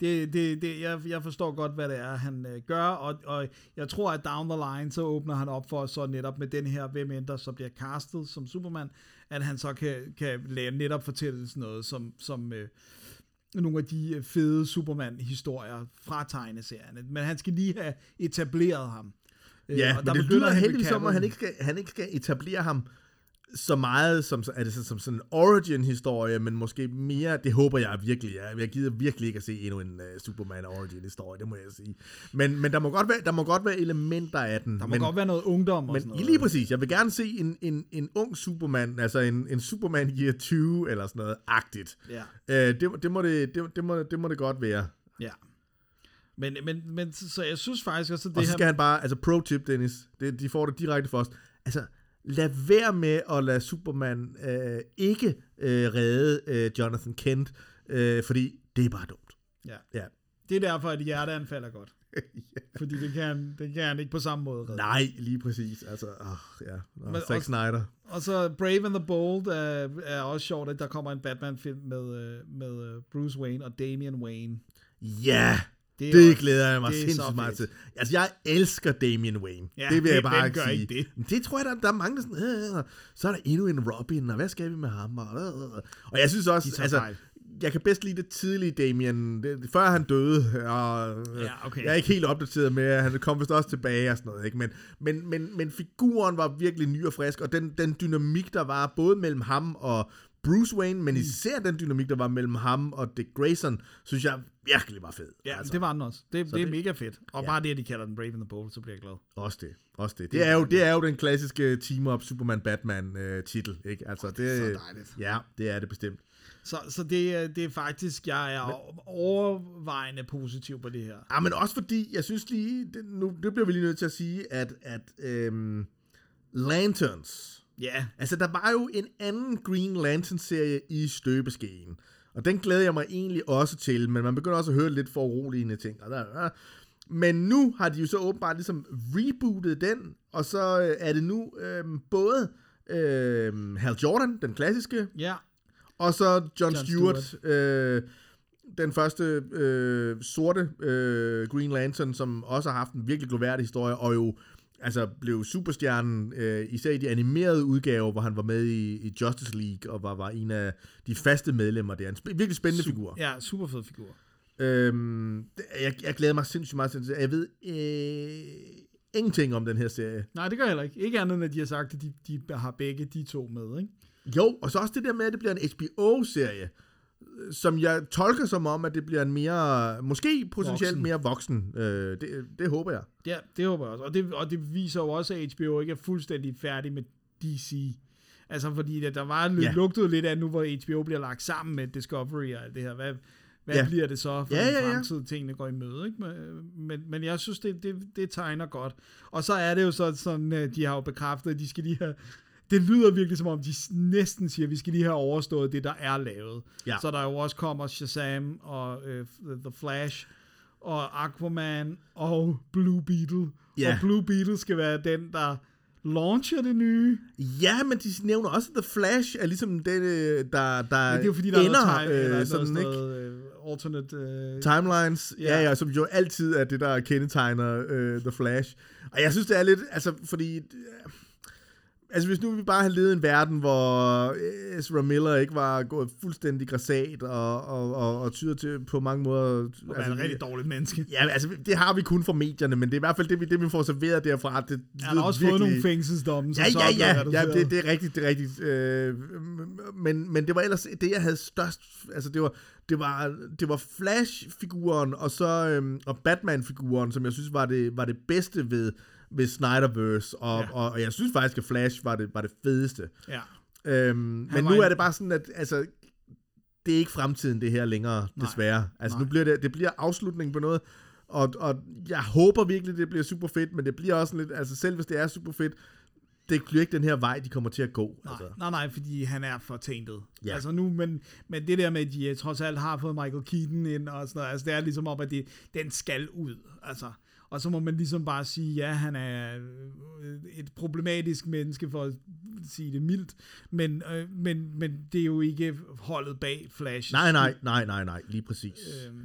Det, det, det, jeg, jeg forstår godt, hvad det er, han øh, gør, og, og jeg tror, at down the line, så åbner han op for, så netop med den her, hvem end der så bliver castet som Superman, at han så kan, kan lave netop fortælle sådan noget, som, som øh, nogle af de øh, fede Superman-historier fra tegneserierne. Men han skal lige have etableret ham. Øh,
Ja,
og
men det
begynder
lyder heldigvis som, at han ikke, skal, han ikke skal etablere ham så meget som, er det så, som sådan en origin-historie, men måske mere, det håber jeg virkelig, jeg, jeg gider virkelig ikke at se endnu en uh, Superman origin-historie, det må jeg sige. Men, men der, må godt være, der må godt være elementer af den.
Der må
men,
godt være noget ungdom og
men
sådan noget.
lige præcis, jeg vil gerne se en, en, en ung Superman, altså en, en Superman Year 20, eller sådan noget, agtigt.
Ja.
Uh, det, det, må det, det, det, må, det må det godt være.
Ja. Men, men, men så jeg synes faktisk også, at det
Og så
her...
skal han bare, altså pro tip, Dennis, det, de får det direkte os. Altså, lad være med at lade Superman øh, ikke øh, redde øh, Jonathan Kent, øh, fordi det er bare dumt.
Ja.
Ja.
Det er derfor, at hjerteanfald er godt. Fordi det kan, han, det kan han ikke på samme måde redde.
Nej, lige præcis. Altså, åh, ja. Nå,
Men
Zack
også-
Snyder.
Og så Brave and the Bold er, er også sjovt, at der kommer en Batman-film med, øh, med øh, Bruce Wayne og Damian Wayne.
Ja,
er
det, det
også-
glæder jeg mig
det så
sindssygt meget til. Altså, jeg elsker Damian Wayne.
Ja,
det vil jeg
hvem-
bare
gør
sige.
ikke det?
Det tror jeg, der, der er mange, der sådan, øh, så er der endnu en Robin, og hvad skal vi med ham? Og, øh, øh. og jeg synes også, altså,
fejl.
jeg kan bedst lide det tidlige Damien, det, før han døde, og øh,
Ja, okay.
jeg er ikke helt opdateret med, at han kom vist også tilbage og sådan noget, ikke? Men, men, men, men figuren var virkelig ny og frisk, og den, den dynamik, der var både mellem ham og Bruce Wayne,
Mm.
men især den dynamik, der var mellem ham og Dick Grayson, synes jeg virkelig var fed.
Ja, altså, det var den også. Det, det er
det-
mega fedt. Og
Ja.
bare det, at de kalder den Brave and the Bold, så bliver jeg glad.
Også det, også det. Det er jo, det er jo den klassiske team-up Superman-Batman-titel, ikke? Altså, det,
det er så dejligt.
Ja, det er det bestemt.
Så, så det, er- det er faktisk, jeg er overvejende positiv på det her.
Ja, men også fordi, jeg synes lige, det, nu, det bliver vi lige nødt til at sige, at, at øhm, Lanterns,
Ja,
altså der var jo en anden Green Lantern-serie i støbeskeen, og den glæder jeg mig egentlig også til, men man begynder også at høre lidt for uroligende ting. Og der, men nu har de jo så åbenbart ligesom rebootet den, og så øh, er det nu øhm, både øhm, Hal Jordan, den klassiske,
ja,
og så John,
John
John Stewart, Stewart. Øh, den første øh, sorte øh, Green Lantern, som også har haft en virkelig gloværdig historie, og jo altså blev superstjernen, øh, især i de animerede udgaver, hvor han var med i, i Justice League, og var, var en af de faste medlemmer der. En sp- virkelig spændende
Su-
figur.
Ja, super fed figur.
Øhm, jeg, jeg glæder mig sindssygt meget til. Jeg ved øh, ingenting om den her serie.
Nej, det gør jeg heller ikke. Ikke andet end, at de har sagt, at de, de har begge de to med, ikke?
Jo, og så også det der med, at det bliver en HBO-serie, som jeg tolker som om, at det bliver en mere, måske potentielt
Voksen.
mere voksen. Øh, det, det håber jeg.
Ja, det håber jeg også. Og det, og det viser jo også, at HBO ikke er fuldstændig færdig med DC. Altså, fordi der, der var lidt,
Ja.
lugtet lidt af nu, hvor HBO bliver lagt sammen med Discovery og alt det her. Hvad, hvad
Ja.
bliver det så for
Ja,
ja,
ja,
den
ja.
fremtid, tingene går i møde? Ikke? Men, men, men jeg synes, det, det, det tegner godt. Og så er det jo så sådan, øh, de har jo bekræftet, at de skal lige have... Det lyder virkelig som om, de næsten siger, at vi skal lige have overstået det, der er lavet.
Ja.
Så der jo også kommer Shazam og øh, The Flash og Aquaman og Blue Beetle.
Ja.
Og Blue Beetle skal være den, der launcher det nye.
Ja, men de nævner også, at The Flash er ligesom den, øh, der, der
Men det er jo fordi, der er
ender,
noget, time,
øh,
eller noget,
sådan,
sådan
ikke?
noget øh, alternate... Øh,
Timelines, ja.
Ja.
ja, som jo altid er det, der kendetegner øh, The Flash. Og jeg synes, det er lidt, altså, fordi... Øh, altså, hvis nu vi bare havde levet en verden, hvor øh, Ezra Miller ikke var gået fuldstændig græsat og, og, og, og tyder til på mange måder...
og altså, et rigtig dårligt menneske.
Ja, altså, det har vi kun fra medierne, men det er i hvert fald det, vi, det, vi får serveret derfra. Det,
Han har også fået nogle fængselsdomme,
Ja, ja, ja, ja
reduceret.
det, det er rigtigt, det er rigtigt. Øh, men, men det var ellers det, jeg havde størst... Altså, det var, det var, det var Flash-figuren og så øhm, og Batman-figuren, som jeg synes var det, var det bedste ved, ved Snyderverse, og,
Ja.
og, og jeg synes faktisk, at Flash var det, var det fedeste.
Ja.
Øhm, men nu
en-
er det bare sådan, at altså, det er ikke fremtiden, det her længere,
Nej.
desværre. Altså,
Nej.
nu bliver det, det bliver afslutningen på noget, og, og jeg håber virkelig, det bliver super fedt, men det bliver også lidt, altså selv hvis det er super fedt, det bliver ikke den her vej, de kommer til at gå.
Nej,
Altså.
nej, nej, fordi han er for tainted.
Ja.
Altså nu, men, men det der med, at de øh, trods alt har fået Michael Keaton ind og sådan noget, altså det er ligesom om, at det, den skal ud. Altså, og så må man ligesom bare sige, ja, han er øh, et problematisk menneske, for at sige det mildt, men, øh, men, men det er jo ikke holdet bag Flash.
Nej, nej, nej, nej, nej, lige præcis.
Øhm,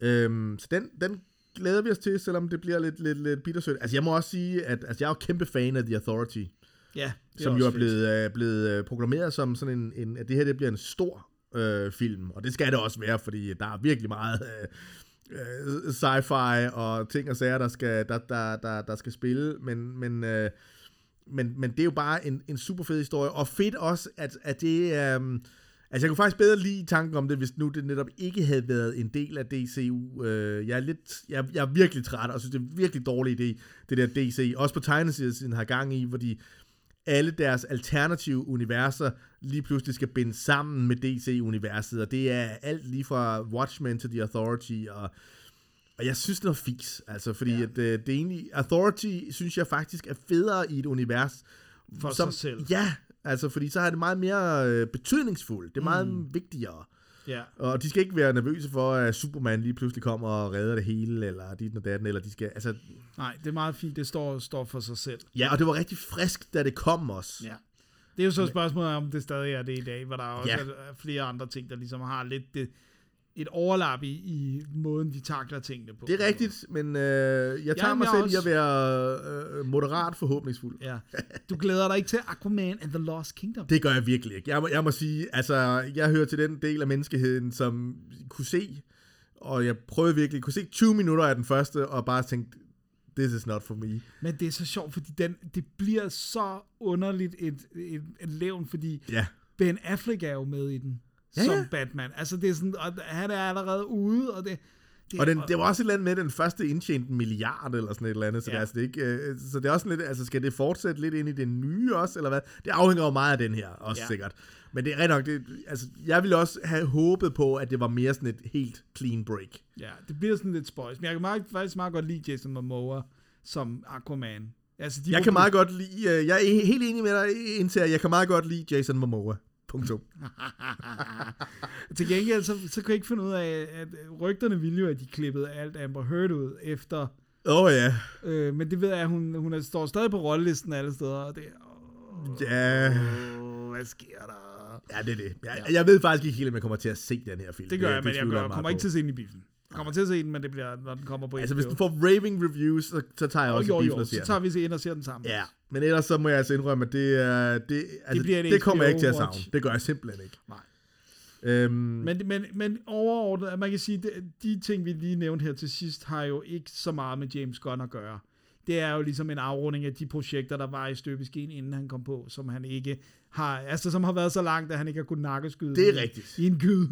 Øhm, så den, den glæder vi os til, selvom det bliver lidt, lidt, lidt bittersødt. Altså jeg må også sige, at altså, jeg er jo kæmpe fan af The Authority,
ja, det
som
også
jo er blevet, øh, blevet øh, proklameret som sådan en, en, at det her det bliver en stor øh, film, og det skal det også være, fordi der er virkelig meget øh, øh, sci-fi og ting og sager, der skal, der, der, der, der skal spille, men, men, øh, men, men det er jo bare en, en super fed historie, og fedt også, at, at det er... Øh, Altså, jeg kunne faktisk bedre lide tanken om det, hvis nu det netop ikke havde været en del af DCU. Øh, jeg, er lidt, jeg, jeg er virkelig træt, og synes, det er en virkelig dårlig idé, det der DC. Også på tegnesiden har gang i, fordi alle deres alternative universer lige pludselig skal binde sammen med DC-universet, og det er alt lige fra Watchmen til The Authority, og, og jeg synes, det er fix, altså, fordi Ja. at, øh, det er egentlig, Authority synes jeg faktisk er federe i et univers,
For sig selv.
Ja, altså, fordi så er det meget mere øh, betydningsfuldt, det er meget mm. vigtigere.
Ja.
Og de skal ikke være nervøse for, at Superman lige pludselig kommer og redder det hele, eller dit og datten, eller de skal, altså,
Nej, det er meget fint, det står, står for sig selv.
ja, og det var rigtig frisk, da det kom også.
Ja. Det er jo så et spørgsmål om, det stadig er det i dag, hvor der også
Ja.
er flere andre ting, der ligesom har lidt det, et overlap i, i måden, de takler tingene på.
Det er rigtigt, men øh, jeg tager
Jamen,
mig selv
også-
i at være øh, moderat forhåbningsfuld.
Ja. Du glæder dig ikke til Aquaman and the Lost Kingdom?
Det gør jeg virkelig ikke. Jeg må, jeg må sige, altså, jeg hører til den del af menneskeheden, som kunne se, og jeg prøvede virkelig, kunne se 20 minutter af den første, og bare tænkte, this is not for me.
Men det er så sjovt, fordi den, det bliver så underligt et, et, et levn, fordi
Ja.
Ben Affleck er jo med i den,
Ja,
som
ja.
Batman. Altså det er sådan, og han er allerede ude, og det... det
Og den, det var også et eller andet med, den første indtjente en milliard eller sådan et eller andet, så,
Ja.
det, er, altså, det ikke, øh, så det er også lidt, altså skal det fortsætte lidt ind i det nye også, eller hvad? Det afhænger jo meget af den her, også
Ja.
sikkert. Men det er rigtig nok, det, altså jeg ville også have håbet på, at det var mere sådan et helt clean break.
Ja, det bliver sådan lidt spøjs. Men jeg kan meget, faktisk meget godt lide Jason Momoa som Aquaman. Altså, de
Jeg kan meget godt lide, øh, jeg er helt enig med dig indtil, at jeg kan meget godt lide Jason Momoa. Punktum.
Til gengæld, så, så kunne jeg ikke finde ud af, at rygterne ville jo, at de klippede alt Amber Heard ud efter...
Åh oh, ja.
Øh, men det ved jeg, at hun, hun er, står stadig på rollelisten alle steder, og det
Ja,
Åh, hvad sker der?
ja det er det. Jeg, jeg ved faktisk ikke helt, om jeg kommer til at se den her film.
Det gør jeg, men jeg, gør,
meget
kommer
på.
ikke til at se den i biffen. Kommer til at se den, men det bliver, når den kommer på
Altså, hvis du får raving reviews, så, så tager jeg
jo,
også
jo,
biffen
jo,
og ser
så
den.
tager vi se ind og ser den sammen.
Ja, men ellers så må jeg altså indrømme, at det, er, det, altså,
bliver
det,
et
kommer jeg ikke til at savne. Det gør jeg simpelthen ikke.
Nej.
Øhm,
Men, men, men overordnet, at man kan sige, at de ting, vi lige nævnte her til sidst, har jo ikke så meget med James Gunn at gøre. Det er jo ligesom en afrunding af de projekter, der var i støbeskeen, inden han kom på, som han ikke har, altså som har været så langt, at han ikke har kunnet nakkeskyde
Det er rigtigt.
i en gyde.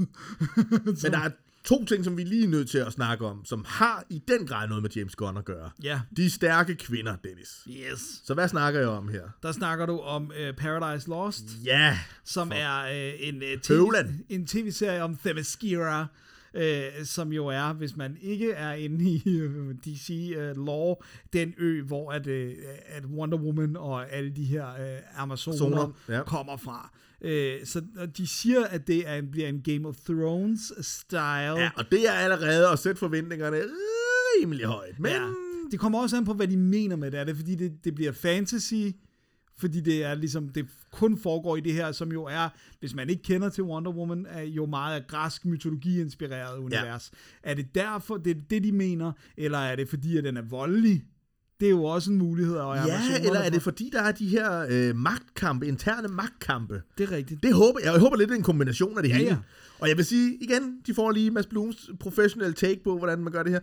men der er to ting, som vi lige er nødt til at snakke om, som har i den grad noget med James Gunn at gøre.
ja,
De stærke kvinder, Dennis.
yes.
Så hvad snakker jeg om her?
Der snakker du om uh, Paradise Lost,
Ja,
som er uh, en, uh, TV,
Høvlen.
en tv-serie om Themyscira, Uh, som jo er, hvis man ikke er inde i uh, DC uh, law, den ø, hvor at, uh, at Wonder Woman og alle de her uh, Amazoner
Zoner, ja.
kommer fra. Uh, så de siger, at det er, bliver en Game of Thrones-style.
ja, og det er allerede at sætte forventningerne rimelig højt. Men
Ja. Det kommer også an på, hvad de mener med det. Er det fordi, det, det bliver fantasy, Fordi det er ligesom, det kun foregår i det her, som jo er, hvis man ikke kender til Wonder Woman, er jo meget af græsk mytologi-inspireret univers. Ja. Er det derfor, det er det, de mener, eller er det fordi, at den er voldelig? Det er jo også en mulighed. Og
Ja, eller er det fordi, der er de her øh, magtkampe, interne magtkampe?
Det er rigtigt.
Det håber jeg. Jeg håber lidt, det er en kombination af det
Ja,
hele.
ja.
Og jeg vil sige, igen, de får lige Mads Blums professional take på, hvordan man gør det her.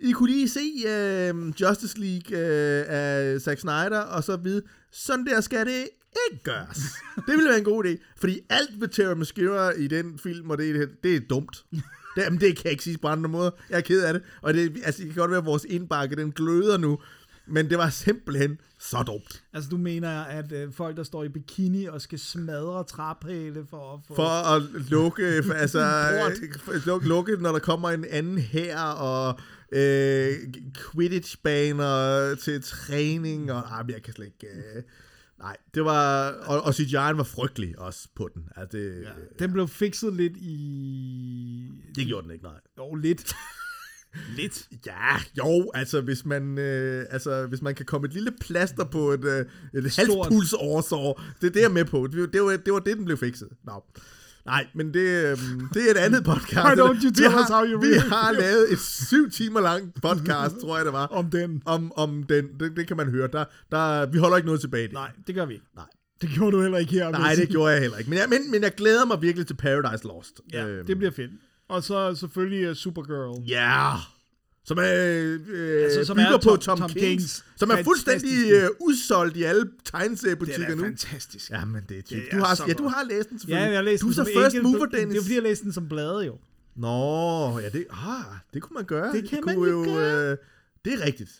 I kunne lige se øh, Justice League øh, af Zack Snyder, og så vide, sådan der skal det ikke gøres. det ville være en god idé. Fordi alt ved Terry Mascara i den film, og det, det er dumt. Det, jamen, det kan jeg ikke sige på andre måder. Jeg er ked af det. Og det, altså, det kan godt være, at vores indbakke, den gløder nu. Men det var simpelthen så dumt.
Altså, du mener, at øh, folk, der står i bikini og skal smadre træpæle for at få...
For at lukke, altså,
Port.
lukke, lukke, når der kommer en anden her, og øh, Quidditch-baner til træning, og ah, jeg kan slet ikke... Øh, nej, det var... Og, og CGI'en var frygtelig også på den. Altså, det,
Ja, den blev fikset lidt i...
det gjorde den ikke, nej.
Jo, lidt. lidt.
Ja, jo, altså hvis man, øh, altså, hvis man kan komme et lille plaster på et, øh, et
Stort.
halspulsårsår, det er det, jeg er med på. Det, det, var, det var det, den blev fikset. Nå. Nej, men det, øh, det er et andet podcast.
Why don't you
vi
tell
har,
us how you
Vi
really
har lavet et syv timer lang podcast, tror jeg det var,
Om den.
om, om den. Det, det kan man høre. Der, der, vi holder ikke noget tilbage. det.
Nej, det gør vi ikke.
Nej.
Det gjorde du heller ikke her.
Nej, det gjorde jeg heller ikke. Men jeg, men, men jeg glæder mig virkelig til Paradise Lost.
Ja,
Øhm,
det bliver fedt. Og så selvfølgelig uh, Supergirl.
Ja, som, er, øh,
Altså, som
bygger
er
på
Tom-
Tom,
Tom
Kings,
Kings
som er fuldstændig øh, udsolgt i alle tegneseriebutikker
er
nu.
fantastisk.
Ja, men det er typisk.
Det
Du
er
har, ja, du har læst den
Ja,
selvfølgelig.
jeg har læst
du er så first
enkelt-
mover,
Det
Dennis.
er fordi, jeg læste den som blade jo.
Nå, ja, det, ah, det kunne man gøre.
Det kan
kunne
man jo gøre.
Øh, det er rigtigt.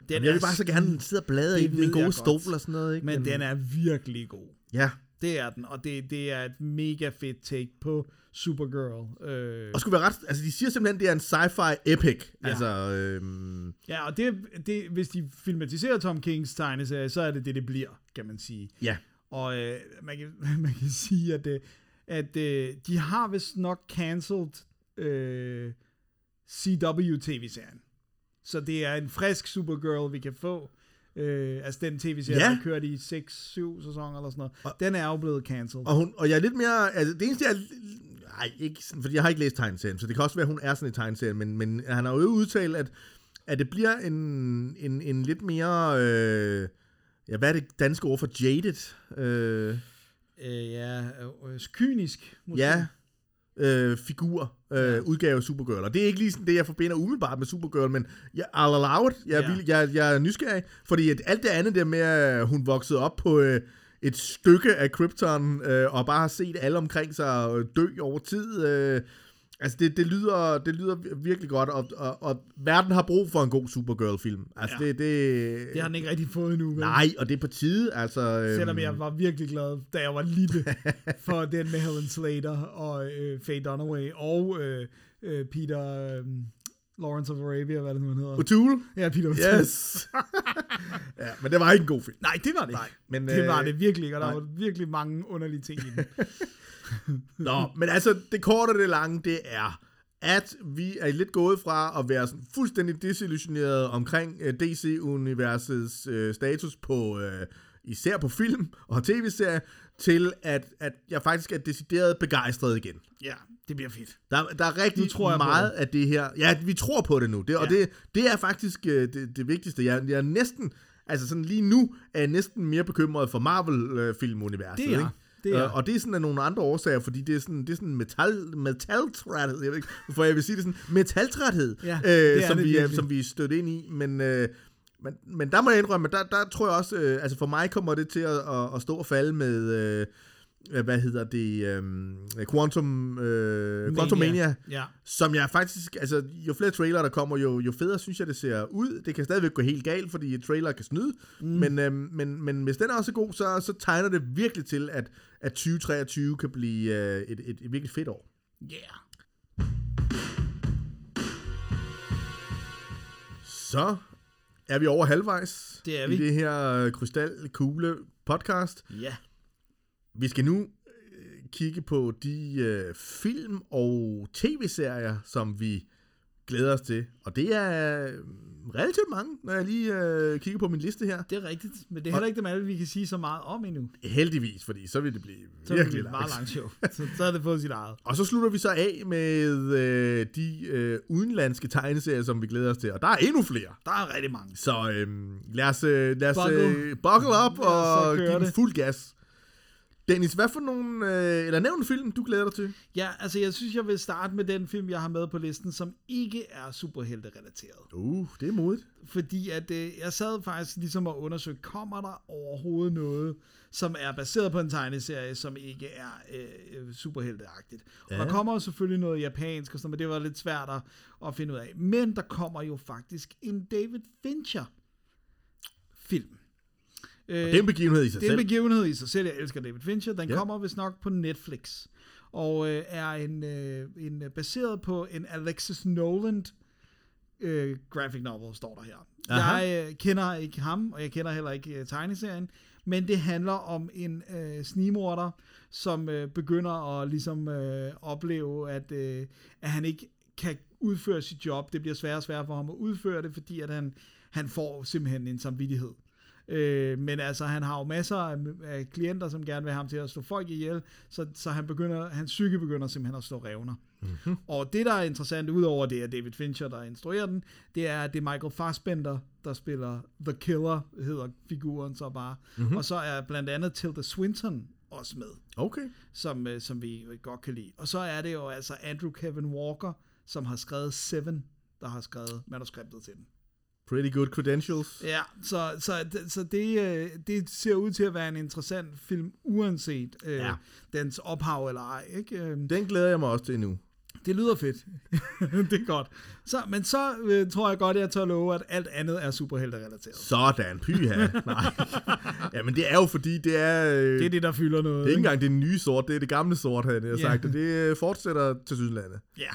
Den
Jamen, jeg vil
er
bare så gerne sidde og bladre i
det
den
ved
en god
jeg
stol og sådan noget. Ikke?
Men den er virkelig god.
Ja,
Det er den, og det, det er et mega fedt take på Supergirl. Øh,
og skulle være ret... Altså, de siger simpelthen, det er en sci-fi epic.
Ja.
Altså, øhm,
ja, og det, det, hvis de filmatiserer Tom Kings tegneserie, så er det det, det bliver, kan man sige.
ja.
Og øh, man, kan, man kan sige, at, øh, at øh, de har vist nok cancelled øh, CW-tv-serien. Så det er en frisk Supergirl, vi kan få. Øh, altså den tv-serie,
Ja.
der har kørt i 6-7 sæsoner eller sådan noget. Den er jo blevet cancelled.
Og, hun, og jeg er lidt mere... Altså, det eneste, jeg... Nej, ikke sådan, fordi jeg har ikke læst tegneserien, så det kan også være, at hun er sådan i tegneserien, men, men han har jo udtalt, at, at det bliver en, en, en lidt mere... Øh, ja, hvad er det danske ord for jaded? Øh,
Øh, ja, øh, øh, kynisk måske.
ja, øh, figur, øh, udgave af Supergirl. Og det er ikke lige sådan det, jeg forbinder umiddelbart med Supergirl, men jeg, I'll allow it. Jeg,
Ja.
ja. vil, jeg, jeg er nysgerrig, fordi at alt det andet der med, at hun voksede op på øh, et stykke af Krypton, øh, og bare har set alle omkring sig øh, dø over tid, øh, altså det, det, lyder, det lyder virkelig godt, og, og, og verden har brug for en god Supergirl-film. Altså
Ja.
det, det,
Det har den ikke rigtig fået endnu. vel?
Nej, og det er på tide, altså... øhm,
Selvom jeg var virkelig glad, da jeg var lille, for den med Helen Slater og øh, Faye Dunaway og øh, øh, Peter øh, Lawrence of Arabia, hvad det nu han hedder.
O'Toole?
Ja, Peter O'Toole.
Yes! ja, men det var ikke en god film.
Nej, det var det ikke.
Men,
Det var
øh,
det virkelig ikke, og der
nej.
var virkelig mange underlige ting i den.
Nå, men altså, det korte og det lange, det er, at vi er lidt gået fra at være sådan fuldstændig desillusioneret omkring uh, DC-universets uh, status på, uh, især på film og tv-serier, til at, at jeg faktisk er decideret begejstret igen.
ja, det bliver fedt.
Der, der er rigtig
Nu tror jeg
meget af det her. Ja, vi tror på det nu. Det, og
Ja.
det, det er faktisk uh, det, det vigtigste. Jeg, jeg er næsten, altså sådan lige nu, er jeg næsten mere bekymret for Marvel-filmuniverset.
Det er
ikke?
Det er
Øh, og det er sådan af nogle andre årsager, fordi det er sådan, det er sådan metal, metaltræthed, jeg ved ikke, hvorfor jeg vil sige det sådan, metaltræthed,
Ja,
øh,
det er
som,
det
vi
virkelig.
som vi er stødt ind i, men, øh, men, men der må jeg indrømme, der, der tror jeg også, øh, altså for mig kommer det til at, at, at stå og falde med, øh, hvad hedder det, øh, Quantum, øh, Quantum Mania,
Ja.
som jeg faktisk, altså jo flere trailer der kommer, jo, jo federe synes jeg det ser ud. Det kan stadigvæk gå helt galt, fordi trailer kan snyde, mm. men, øhm, men, men hvis den er også god, så, så tegner det virkelig til, at, at 2023 kan blive øh, et, et, et virkelig fedt år.
Yeah.
Så er vi over halvvejs
Det er
i
vi.
det her øh, krystalkugle podcast.
Ja.
Vi skal nu øh, kigge på de øh, film og tv-serier, som vi glæder os til. Og det er øh, relativt mange, når jeg lige øh, kigger på min liste her.
Det er rigtigt, men det er heller ikke dem alle, vi kan sige så meget om endnu.
Heldigvis, fordi så vil det blive
Så det
virkelig
et meget
langt.
langt show. Så, så er det fået sit eget.
Og så slutter vi så af med øh, de øh, udenlandske tegneserier, som vi glæder os til. Og der er endnu flere.
Der er rigtig mange.
Så øhm, lad os, øh, lad os
Buckle.
øh, buckle up og give den
det.
fuld gas. Dennis, hvad for nogle, øh, eller nævn en film, du glæder dig til?
Ja, altså jeg synes, jeg vil starte med den film, jeg har med på listen, som ikke er superhelte-relateret.
Uh, det er modigt.
Fordi at øh, jeg sad faktisk ligesom og undersøgte, kommer der overhovedet noget, som er baseret på en tegneserie, som ikke er øh, superhelteagtigt. Og
Ja.
der kommer jo selvfølgelig noget japansk og sådan, men det var lidt svært at, at finde ud af. Men der kommer jo faktisk en David Fincher film. Øh,
Det er en begivenhed i sig
det er en
selv.
begivenhed i sig selv. Jeg elsker David Fincher. Den
Ja.
kommer vist nok på Netflix. Og øh, er en, øh, en øh, baseret på en Alexis Noland øh, graphic novel, står der her.
Aha.
Jeg øh, kender ikke ham, og jeg kender heller ikke øh, tegneserien, men det handler om en øh, snigmorder, som øh, begynder at ligesom øh, opleve, at, øh, at han ikke kan udføre sit job. Det bliver sværere og sværere for ham at udføre det, fordi at han, han får simpelthen en samvittighed. Øh, men altså, han har jo masser af, af klienter, som gerne vil have ham til at slå folk ihjel, så, så han begynder, hans psyke begynder simpelthen at slå revner. Mm-hmm. Og det, der er interessant, udover det er David Fincher, der instruerer den, det er, at det er Michael Fassbender, der spiller The Killer, hedder figuren så bare. Mm-hmm. Og så er blandt andet Tilda Swinton også med,
Okay.
som, øh, som vi godt kan lide. Og så er det jo altså Andrew Kevin Walker, som har skrevet Seven, der har skrevet manuskriptet til den.
Pretty good credentials.
Ja, så, så, så det, øh, det ser ud til at være en interessant film, uanset øh,
Ja.
ja. dens ophav eller ej. Ikke? Øh,
Den glæder jeg mig også til nu.
Det lyder fedt. det er godt. Så, men så øh, tror jeg godt, jeg tør love, at alt andet er superhelte-relateret.
Sådan, pyha. Nej. Jamen det er jo fordi, det er... Øh,
Det er det, der fylder noget.
det er ikke engang det nye sort, det er det gamle sort, havde jeg
Ja.
sagt. Og det øh, fortsætter til Sydlandet.
Ja.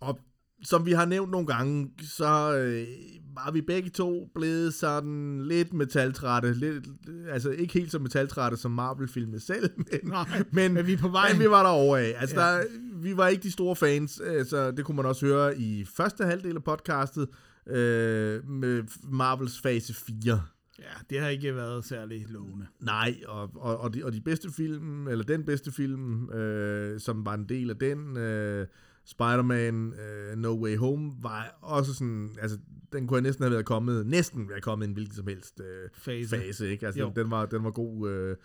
Og som vi har nævnt nogle gange, så øh, var vi begge to blevet sådan lidt metaltrætte. Lidt, altså ikke helt så metaltrætte som Marvel-filmene selv, men,
Nej,
men,
men vi på vej.
men vi var derovre af. Altså,
Ja.
der, vi var ikke de store fans, så det kunne man også høre i første halvdel af podcastet øh, med Marvels fase 4.
Ja, det har ikke været særlig lovende.
Nej, og, og, og, de, og de bedste film, eller den bedste film, øh, som var en del af den, øh, Spider-Man øh, No Way Home, var også sådan, altså, den kunne jeg næsten have været kommet, næsten være kommet i en hvilken som helst øh,
Fase.
fase, ikke? Altså,
Jo.
den var, den var god øh,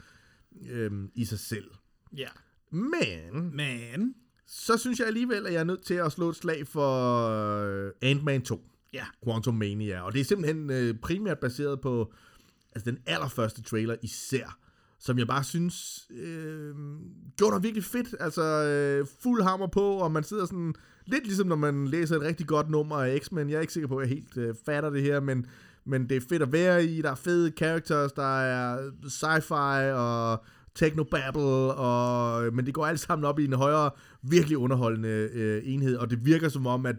øh, i sig selv.
Ja.
Men,
Men,
så synes jeg alligevel, at jeg er nødt til at slå et slag for øh, Ant-Man 2.
ja,
Quantum Mania. Og det er simpelthen øh, primært baseret på altså den allerførste trailer især, som jeg bare synes øh, gjorde noget virkelig fedt. Altså øh, fuld hammer på, og man sidder sådan lidt ligesom når man læser et rigtig godt nummer af X-Men. Jeg er ikke sikker på, at jeg helt øh, fatter det her, men, men det er fedt at være i. Der er fede characters, der er sci-fi og technobabble, og, men det går alt sammen op i en højere, virkelig underholdende øh, enhed, og det virker som om, at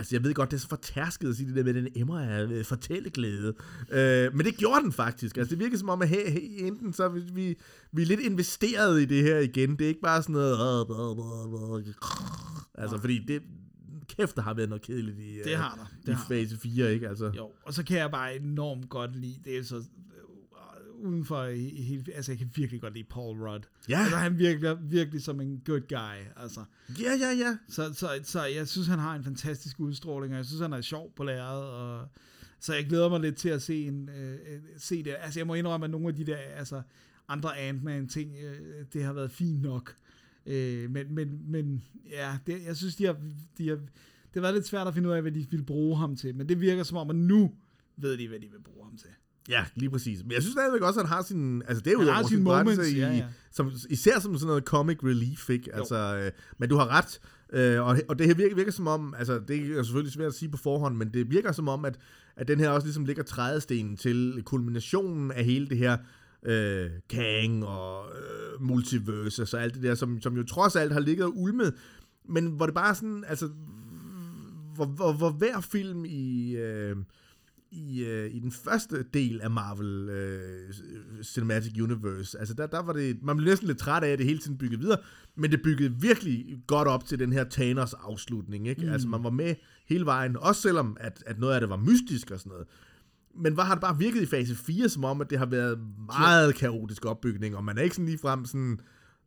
Altså, jeg ved godt, det er så fortærsket at sige det der med, den emmer af øh, fortælleglæde. Øh, men det gjorde den faktisk. Altså, det virker som om, at hey, hey, enten så vi, vi, vi er lidt investeret i det her igen. Det er ikke bare sådan noget... Altså, fordi det... Kæft, der har været noget kedeligt i,
det
øh,
har der.
i
Det har der.
fase 4, ikke? Altså,
Jo, og så kan jeg bare enormt godt lide, det er så øh, uden for i- hele, altså jeg kan virkelig godt lide Paul Rudd.
Ja.
Altså han virker virkelig som en good guy, altså.
ja, ja, ja.
Så, så, så jeg synes, han har en fantastisk udstråling, og jeg synes, han er sjov på lærredet, og så jeg glæder mig lidt til at se, en, øh, øh, se det. Altså, jeg må indrømme, at nogle af de der altså, andre Ant-Man-ting, øh, det har været fint nok. Øh, men, men, men ja, det, jeg synes, de har, de har, det har været lidt svært at finde ud af, hvad de vil bruge ham til, men det virker som om, at nu ved de, hvad de vil bruge ham til.
Ja, lige præcis. Men jeg synes stadigvæk også, at han har sin... Altså, det er jo
har
sin
moments,
i,
ja, ja.
Som, især som sådan noget comic relief, ikke? Altså, øh, men du har ret. Øh, og, og det her virker, virker som om... Altså, det er selvfølgelig svært at sige på forhånd, men det virker som om, at, at den her også ligesom ligger trædestenen til kulminationen af hele det her øh, Kang og øh, multiverse og så alt det der, som, som jo trods alt har ligget og ulmet, men hvor det bare sådan, altså, hvor, hvor, hvor hver film i, øh, i, øh, i den første del af Marvel øh, Cinematic Universe, altså der, der var det, man blev næsten lidt træt af, at det hele tiden byggede videre, men det byggede virkelig godt op til den her Thanos afslutning, ikke? Mm. Altså man var med hele vejen, også selvom at, at noget af det var mystisk og sådan noget. Men hvad har det bare virket i fase 4, som om, at det har været meget kaotisk opbygning, og man er ikke sådan lige frem sådan,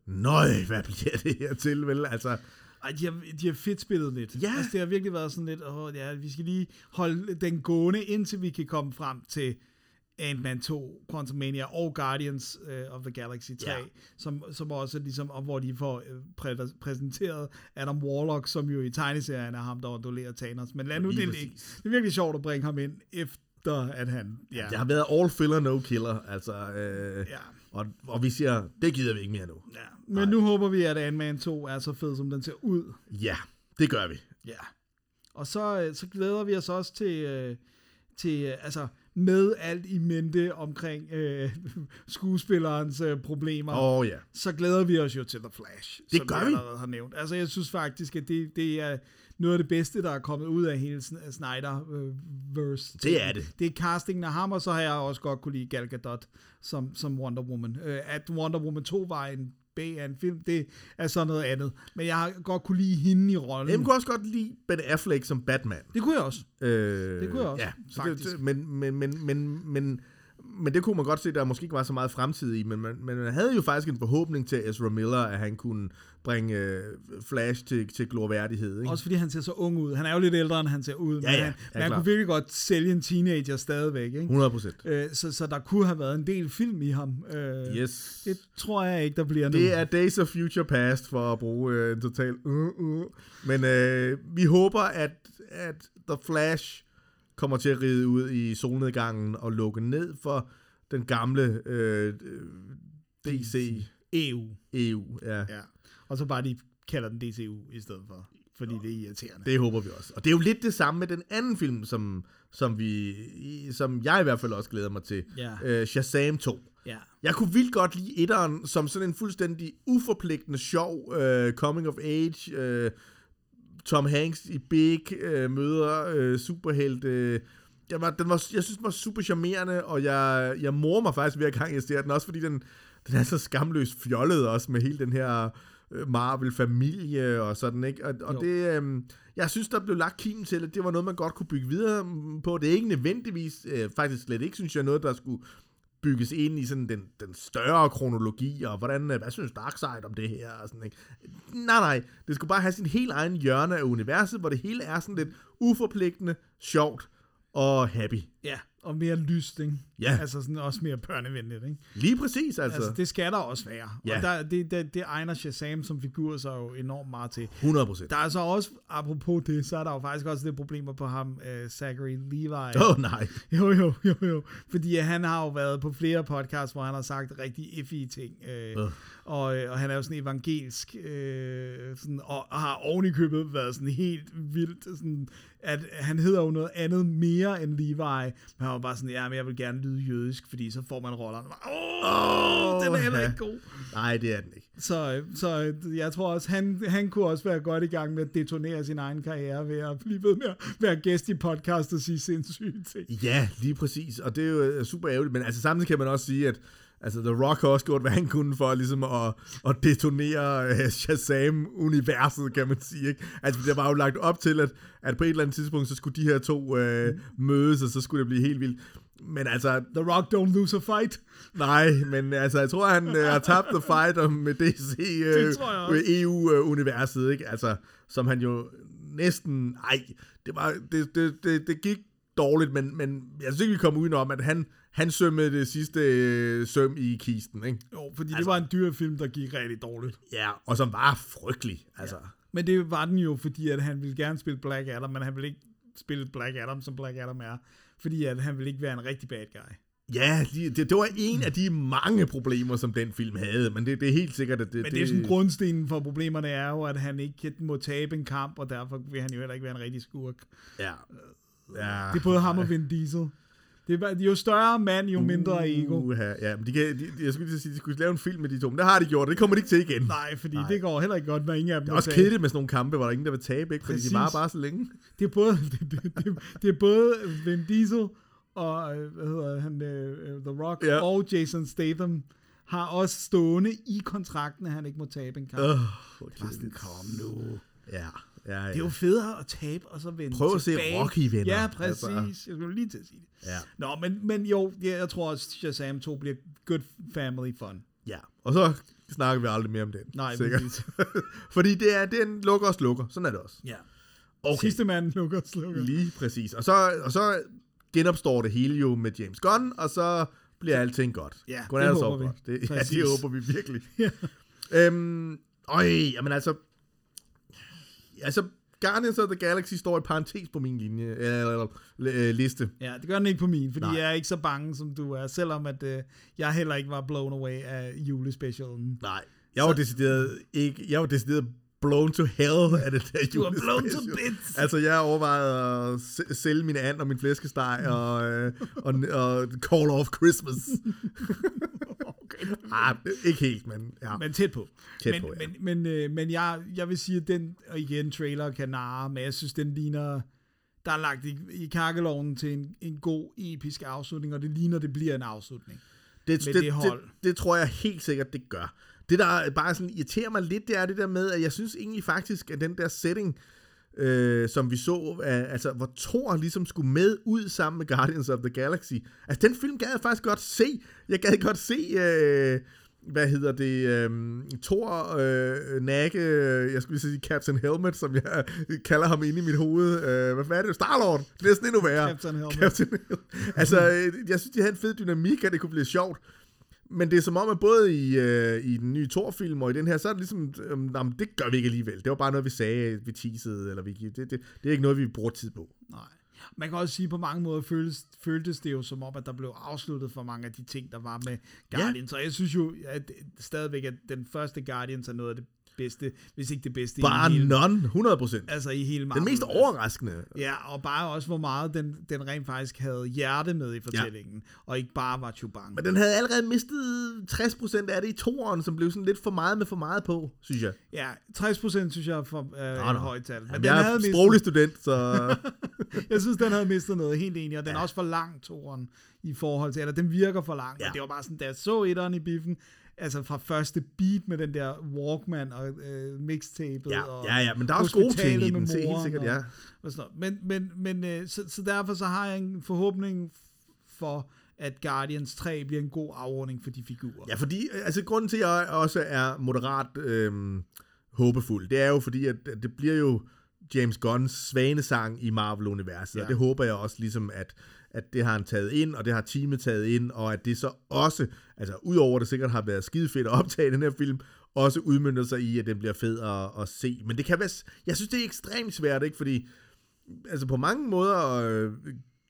nøj, hvad bliver det her til, vel? Altså,
Ej, de har, de har fedt spillet lidt.
Ja.
Altså, det har virkelig været sådan lidt, åh, ja, vi skal lige holde den gående, indtil vi kan komme frem til Ant-Man 2, Quantumania og Guardians uh, of the Galaxy 3,
Ja.
som, som også ligesom, og hvor de får øh, præ- præsenteret Adam Warlock, som jo i tegneserien er ham, der ondulerer Thanos. Men lad nu det ligge. Det er virkelig sjovt at bringe ham ind, efter at han... Ja,
det har været all filler, no killer, altså, øh,
ja,
og, og vi siger, det gider vi ikke mere nu.
ja. Men nu håber vi, at Ant-Man 2 er så fed, som den ser ud.
Ja, det gør vi.
Ja. Og så, øh, så glæder vi os også til, øh, til øh, altså med alt i mente omkring øh, skuespillerens øh, problemer,
oh, ja.
så glæder vi os jo til The Flash,
Det
som
gør
jeg
vi.
allerede har nævnt. Altså jeg synes faktisk, at det, det er noget af det bedste, der er kommet ud af hele Sn- Snyder-verse.
Det er det.
Det er castingen af ham, og så har jeg også godt kunne lide Gal Gadot som, som Wonder Woman. Øh, at Wonder Woman 2 var en B af en film, det er så noget andet. Men jeg har godt kunne lide hende i rollen.
Jeg kunne også godt lide Ben Affleck som Batman.
Det kunne jeg også.
Øh,
Det kunne jeg også,
ja,
faktisk.
det, men, men, men, men, men, men det kunne man godt se, der måske ikke var så meget fremtid i, men man, men man havde jo faktisk en forhåbning til Ezra Miller, at han kunne bringe øh, Flash til, til glorværdighed. Ikke?
Også fordi han ser så ung ud. Han er jo lidt ældre, end han ser ud.
Ja,
men
ja,
han,
ja,
men han kunne virkelig godt sælge en teenager stadigvæk. Ikke?
100 procent.
Øh, så, så der kunne have været en del film i ham. Øh,
Yes.
Det tror jeg ikke, der bliver nu.
Det er Days of Future Past, for at bruge øh, en total... Uh, uh. Men øh, vi håber, at, at The Flash kommer til at ride ud i solnedgangen og lukke ned for den gamle øh, DC
EU.
EU. Ja,
Ja. Og så bare de kalder den DCU i stedet for. Fordi det er irriterende.
det håber vi også. Og det er jo lidt det samme med den anden film, som, som, vi, som jeg i hvert fald også glæder mig til.
Ja.
Øh, Shazam 2.
Ja.
Jeg kunne vildt godt lide etteren som sådan en fuldstændig uforpligtende sjov uh, coming of age. Uh, Tom Hanks i Big uh, møder uh, superhelt. Uh, jeg, var, den var, jeg synes, den var super charmerende, og jeg, jeg morer mig faktisk hver gang, jeg ser den. Også fordi den, den er så skamløst fjollet også med hele den her øh, Marvel-familie og sådan, ikke? Og, og
Jo.
det, øhm, jeg synes, der blev lagt kim til, at det var noget, man godt kunne bygge videre på. Det er ikke nødvendigvis, øh, faktisk slet ikke, synes jeg, noget, der skulle bygges ind i sådan den, den større kronologi, og hvordan, øh, hvad synes Darkseid om det her, og sådan, ikke? Nej, nej, det skulle bare have sin helt egen hjørne af universet, hvor det hele er sådan lidt uforpligtende, sjovt og happy.
Ja. Og mere lyst, ikke?
Ja.
Altså sådan også mere børnevenligt, ikke?
Lige præcis, altså.
Altså, det skal der også være.
Ja.
Og der, det, det, det egner Shazam som figur sig jo enormt meget til.
100 procent.
Der er så også, apropos det, så er der jo faktisk også lidt problemer på ham, uh, Zachary Levi.
Åh, oh, nej.
Jo, jo, jo, jo. Fordi han har jo været på flere podcasts, hvor han har sagt rigtig iffy ting. Øh,
Øh.
og, øh, og han er jo sådan evangelisk, øh, sådan, og, og har oven i købet været sådan helt vildt, sådan, at han hedder jo noget andet mere end Levi, men han var bare sådan, ja, men jeg vil gerne lyde jødisk, fordi så får man rollerne. Åh, oh, den er heller ikke god.
Nej, det er den ikke.
Så, så jeg tror også, han, han kunne også være godt i gang med at detonere sin egen karriere ved at blive ved med at være gæst i podcast og sige sindssyge ting.
Ja, lige præcis. Og det er jo øh, super ærgerligt. Men altså samtidig kan man også sige, at altså, The Rock har også gjort, hvad han kunne for ligesom at, at detonere uh, Shazam-universet, kan man sige. Ikke? Altså, det var jo lagt op til, at, at på et eller andet tidspunkt, så skulle de her to uh, mødes, og så skulle det blive helt vildt. Men altså,
The Rock don't lose a fight.
nej, men altså, jeg tror, han uh, har tabt the fight om med DC uh, EU-universet, ikke? Altså, som han jo næsten, ej, det var, det, det, det, det gik dårligt, men, men jeg synes ikke, vi kom udenom, at han, han sømmede det sidste øh, søm i kisten, ikke?
Jo, fordi altså, det var en dyr film, der gik rigtig dårligt.
Ja, og som var frygtelig, altså.
Men det var den jo, fordi at han ville gerne spille Black Adam, men han ville ikke spille Black Adam, som Black Adam er. Fordi at han ville ikke være en rigtig bad guy.
Ja, det, det var en af de mange problemer, som den film havde, men det, det er helt sikkert, at det...
Men det, det er sådan grundstenen for problemerne er jo, at han ikke må tabe en kamp, og derfor vil han jo heller ikke være en rigtig skurk.
Ja. Ja.
Det er både ham og Vin Diesel. Det er, jo større mand, jo mindre ego.
Uha, ja, men de kan, de, jeg skulle lige sige, de skulle lave en film med de to, men det har de gjort, det kommer de ikke til igen.
Nej, fordi
Nej.
det går heller ikke godt, når ingen af dem
Det er også kedeligt med sådan nogle kampe, hvor der er ingen, der vil tabe, ikke? Fordi
Præcis.
de varer bare så længe.
Det er både, det, det, det, det er både Vin Diesel og øh, hvad hedder han, øh, øh, The Rock
Ja.
og Jason Statham har også stående i kontrakten, at han ikke må tabe en kamp.
Øh,
Bare sådan, kom nu.
Ja, ja, ja.
Det er jo federe at tabe, og så vende
Prøv at se. Rocky, venner.
Ja, præcis.
Altså.
Jeg skulle lige til at sige det.
Ja.
Nå, men, men jo, ja, jeg tror også, Shazam 2 bliver good family fun.
ja. Og så snakker vi aldrig mere om den.
Nej,
sikkert. Fordi det er, det er en lukker og slukker. Sådan er det også.
Ja.
Okay.
Sidste mand lukker og slukker.
Lige præcis. Og så, og så genopstår det hele jo med James Gunn, og så bliver alting godt.
Ja,
Godnat
det håber vi.
godt. Det, ja,
Præcis.
det håber vi virkelig.
Ja.
øhm, øj, jamen altså... Altså, Guardians of the Galaxy står i parentes på min linje, eller, eller, eller liste.
Ja, det gør den ikke på min, fordi
Nej.
jeg er ikke så bange, som du er, selvom at, øh, jeg heller ikke var blown away af julespecialen.
Nej. Jeg var decideret ikke... Jeg var decideret blown to hell af det der
Du var blown to bits.
Altså, jeg overvejede at s- sælge min and og min flæskesteg og, øh, og, og call off Christmas. Ah, ikke helt, men ja.
Men tæt på.
Tæt
men,
på, ja.
men, men, øh, men jeg, jeg vil sige, at den, og igen, trailer kan narre, men jeg synes, den ligner, der er lagt i, i kakkeloven til en, en god, episk afslutning, og det ligner, det bliver en afslutning.
det, det,
det hold.
Det, det tror jeg helt sikkert, det gør. Det, der bare sådan irriterer mig lidt, det er det der med, at jeg synes egentlig faktisk, at den der setting, øh, som vi så, øh, altså hvor Thor ligesom skulle med ud sammen med Guardians of the Galaxy. Altså den film gad jeg faktisk godt se. Jeg gad godt se, øh, hvad hedder det, øh, Thor, øh, Nakke, øh, jeg skulle lige sige Captain Helmet, som jeg kalder ham inde i mit hoved. Øh, hvad fanden er det? Star-Lord! Det er næsten endnu værre.
Captain Helmet.
Captain Helmet. Altså, øh, jeg synes, de havde en fed dynamik, og det kunne blive sjovt. Men det er som om, at både i, øh, i den nye Thor-film og i den her, så er det ligesom, øh, jamen, det gør vi ikke alligevel. Det var bare noget, vi sagde, vi teasede, eller vi, det, det, det er ikke noget, vi bruger tid på.
Nej. Man kan også sige, at på mange måder føltes, føltes det jo som om, at der blev afsluttet for mange af de ting, der var med Guardians. Ja. Og jeg synes jo at stadigvæk, at den første Guardians er noget af det bedste, hvis ikke det bedste
Bare
i hele,
none, 100 procent.
altså i hele
Den
Marvel.
mest overraskende.
Ja, og bare også, hvor meget den, den rent faktisk havde hjerte med i fortællingen, ja. og ikke bare var chubang.
Men den havde allerede mistet 60 procent af det i toeren, som blev sådan lidt for meget med for meget på, synes jeg.
Ja, 60 procent synes jeg er for øh,
Nå, nå.
højt tal. Men
Jamen,
den
jeg
havde
er
mistet,
sproglig student, så...
jeg synes, den havde mistet noget helt enig, og den er også for lang, toren, i forhold til, eller den virker for lang. Ja.
Ja.
Og det var bare sådan, da jeg så etteren i biffen, altså fra første beat med den der Walkman og øh, mixtapet.
Ja,
og
ja, ja, men der er også gode ting i den, så helt sikkert,
og-
ja.
og sådan noget. Men, men, men øh, så, så derfor så har jeg en forhåbning for, at Guardians 3 bliver en god afrunding for de figurer.
Ja, fordi, øh, altså grunden til, at jeg også er moderat øhm, håbefuld, det er jo fordi, at det bliver jo James Gunns svanesang i Marvel-universet. Ja. og det håber jeg også ligesom, at, at det har han taget ind, og det har teamet taget ind, og at det så også, altså udover det sikkert har været skide fedt at optage den her film, også udmyndter sig i, at den bliver fed at, at se. Men det kan være, jeg synes, det er ekstremt svært, ikke? Fordi, altså på mange måder øh,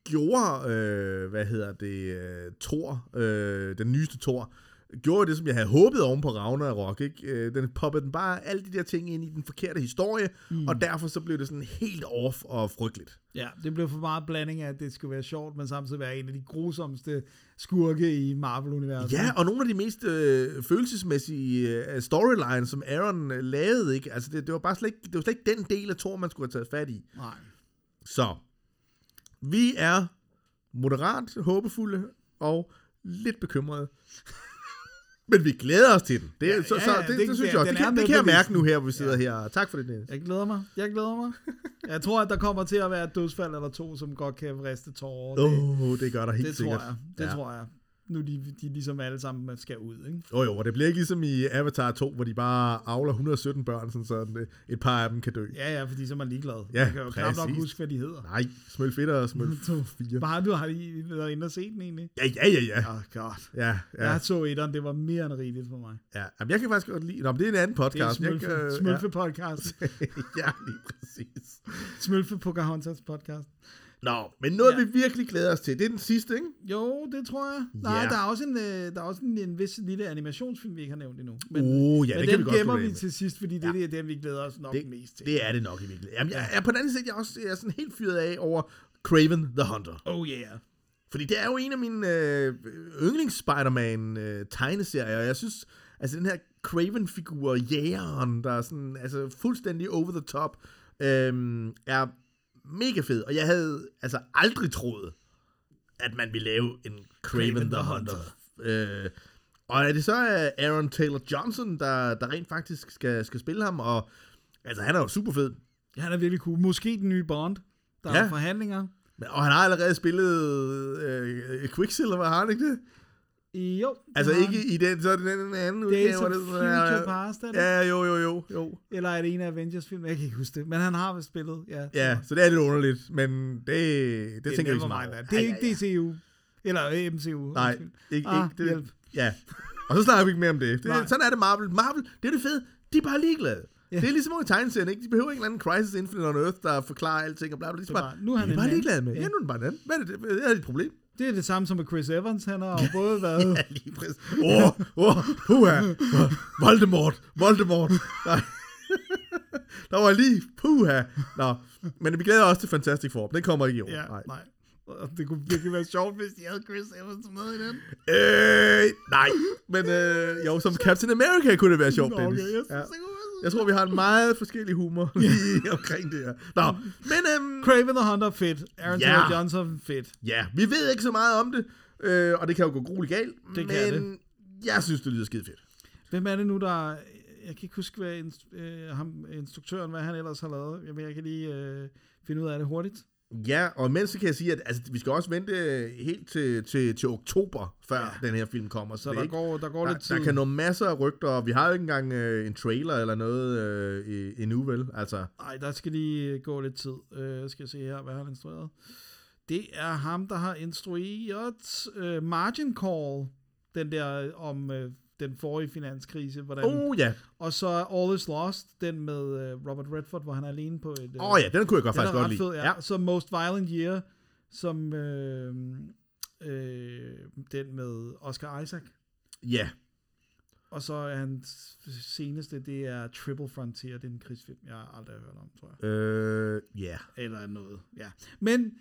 gjorde, øh, hvad hedder det, øh, Thor, øh, den nyeste Thor, gjorde det, som jeg havde håbet oven på Ragnarok, ikke? Øh, den poppede den bare alle de der ting ind i den forkerte historie, mm. og derfor så blev det sådan helt off og frygteligt.
Ja, det blev for meget blanding af, at det skulle være sjovt, men samtidig være en af de grusomste skurke i Marvel-universet.
Ja, og nogle af de mest øh, følelsesmæssige øh, storylines, som Aaron øh, lavede, ikke? Altså, det, det, var bare slet ikke, det var slet ikke den del af Thor, man skulle have taget fat i.
Nej.
Så, vi er moderat håbefulde og lidt bekymrede. Men vi glæder os til den. Det, ja,
Ja,
så,
ja,
så,
ja,
det,
det-
det, det synes
ja,
jeg også. Det kan, det kan jeg mærke nu her, hvor vi sidder her. Tak for det, Niels.
Jeg glæder mig. Jeg glæder mig. Jeg tror, at der kommer til at være et dødsfald eller to, som godt kan vriste tårer.
Åh,
Det,
oh, det gør der helt
det
sikkert.
tror jeg. Det
ja.
tror jeg. Nu de, de ligesom alle sammen skal ud, ikke?
Jo, jo, og det bliver ikke ligesom i Avatar 2, hvor de bare avler 117 børn, sådan så et par af dem kan dø.
Ja, ja, fordi så er man ligeglad.
Ja,
man kan jo knap nok
præcis.
huske, hvad de hedder.
Nej, smøl fedt og smøl. 4.
Bare du har lige været inde og set den egentlig.
Ja, ja, ja, ja.
Oh, godt.
Ja, ja.
Jeg så etteren, det var mere end rigeligt for mig.
ja. Jamen, jeg kan faktisk godt lide... Nå, men det er en anden
Det er
podcast. Jeg
Smølfe,
kan-
Smølfe podcast.
Ja. ja, lige præcis.
Smølfe Pocahontas podcast.
Nå, men noget,
Ja.
vi virkelig glæder os til, det er den sidste, ikke?
Jo, det tror jeg. Nej,
Ja.
der er også en, øh, der er også en, en vis lille animationsfilm, vi ikke har nævnt endnu. Men,
Uh, ja,
men
det kan
den
vi godt
gemmer vi til sidst, fordi det,
Ja.
det er det, vi glæder os nok
Det,
mest til.
det er det nok i virkeligheden. Jamen, jeg, jeg, på den anden side, jeg er også jeg er sådan helt fyret af over Craven the Hunter.
Oh yeah.
Fordi det er jo en af mine øh, yndlings Spider-Man øh, tegneserier, og jeg synes, altså den her Craven-figur, jægeren, der er sådan, altså fuldstændig over the top, øh, er mega fed. Og jeg havde altså aldrig troet, at man vil lave en Craven, the Hunter. Øh, og er det så øh, Aaron Taylor Johnson, der, der rent faktisk skal, skal spille ham, og altså han er jo super fed.
Ja, han er virkelig cool. Måske den nye Bond. Der
Ja.
er forhandlinger.
Og han har allerede spillet øh, Quicksilver, har han ikke det?
Jo.
Altså
har
ikke
han.
i den, så er det den anden
Days
udgave.
of
hvor det sådan er-
Future Past, er det?
Ja, jo, jo, jo, jo.
Eller er det en af Avengers-film? Jeg kan ikke huske det. Men han har vist spillet. Ja,
Ja, så det er lidt underligt, men det, det,
det
tænker jeg ikke så meget.
Det er
Ja,
ikke
ja, ja.
DCU. Eller øh, MCU.
Nej, ikke,
Ah,
ikke det.
hjælp.
Ja. Og så snakker vi ikke mere om det.
Nej.
det sådan er det Marvel. Marvel, det er det fede. De er bare ligeglade.
Ja.
Ja. Det er ligesom i tegneserien, ikke? De behøver ikke en eller anden Crisis Infinite on Earth, der forklarer alting og bla bla. De er
Det er
bare,
nu er han
de er bare ligeglade med.
Ja.
Ja, nu er den bare en anden. Hvad er det? Det er dit problem.
Det er det samme som med Chris Evans. Han har jo både været...
Ja, lige præcis. Åh, åh, puha. Voldemort, Voldemort. Nej. Der var lige, puha. Nå, men vi glæder os til Fantastic Four. Den kommer ikke i år.
Ja,
Nej.
nej. Det kunne virkelig være sjovt, hvis de havde Chris Evans med i den.
Øh, nej. Men øh, jo, som Captain America kunne det være sjovt,
Nå,
Dennis.
okay, jeg
ja.
synes, det være
Jeg tror, vi har en meget forskellig humor lige omkring det her. Nå, men øhm,
Craven the Hunter, fedt. Aaron
Ja.
Taylor Johnson, fedt.
ja, vi ved ikke så meget om det, øh, og det kan jo gå grueligt galt,
Det
men
kan
jeg synes, det lyder skide fedt.
Hvem er det nu, der... Jeg kan ikke huske, hvad inst- øh, ham, instruktøren, hvad han ellers har lavet. Jeg, jeg kan lige øh, finde ud af det hurtigt.
Ja, og imens så kan jeg sige, at altså, vi skal også vente helt til, til, til oktober, før ja. den her film kommer. Så, er
der
ikke,
går, der går
der,
lidt tid.
der kan nå masser af rygter, og vi har jo ikke engang øh, en trailer eller noget øh, endnu, vel? Altså,
Nej, der skal lige øh, gå lidt tid. Øh, skal jeg se her, hvad har han instrueret? Det er ham, der har instrueret øh, Margin Call. Den der om øh, den forrige finanskrise. Hvordan,
oh ja,
Og så All Is Lost, den med øh, Robert Redford, hvor han er alene på et...
Åh oh, ja, den kunne jeg godt faktisk godt lide.
fed, ja. ja. Så Most Violent Year, som øh, øh, den med Oscar Isaac.
ja.
Og så er hans seneste, det er Triple Frontier, det er en krigsfilm, jeg aldrig har hørt om, tror jeg.
Øh, ja.
Eller noget, ja. Men,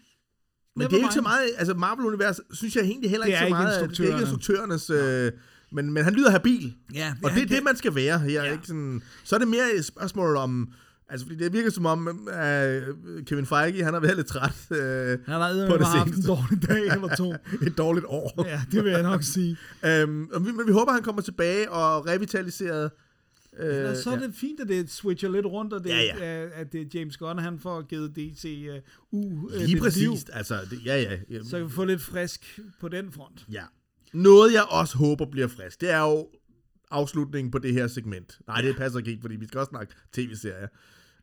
Men det er ikke så meget, altså Marvel-univers, synes jeg egentlig heller ikke så meget, det er ikke
instruktørerne.
instruktørernes, øh, men, men han lyder habil,
Ja,
og det er det, man skal være. Jeg er
Ja.
ikke sådan, så er det mere et spørgsmål om, altså fordi det virker som om, uh, Kevin Feige, han har været lidt træt uh,
Han har
på det
haft en dårlig dag eller to.
et dårligt år.
Ja, det vil jeg nok sige.
um, og vi, men vi håber, han kommer tilbage og revitaliseret. Uh,
Og så er det fint, at det switcher lidt rundt, og det,
Ja,
ja, at det er James Gunn, han får givet DC uh, uh,
Lige præcis,
liv,
altså, det, ja, ja. ja.
så vi få lidt frisk på den front.
Ja. Noget, jeg også håber bliver frisk, det er jo afslutningen på det her segment. Nej, det passer ikke, fordi vi skal også snakke tv-serier.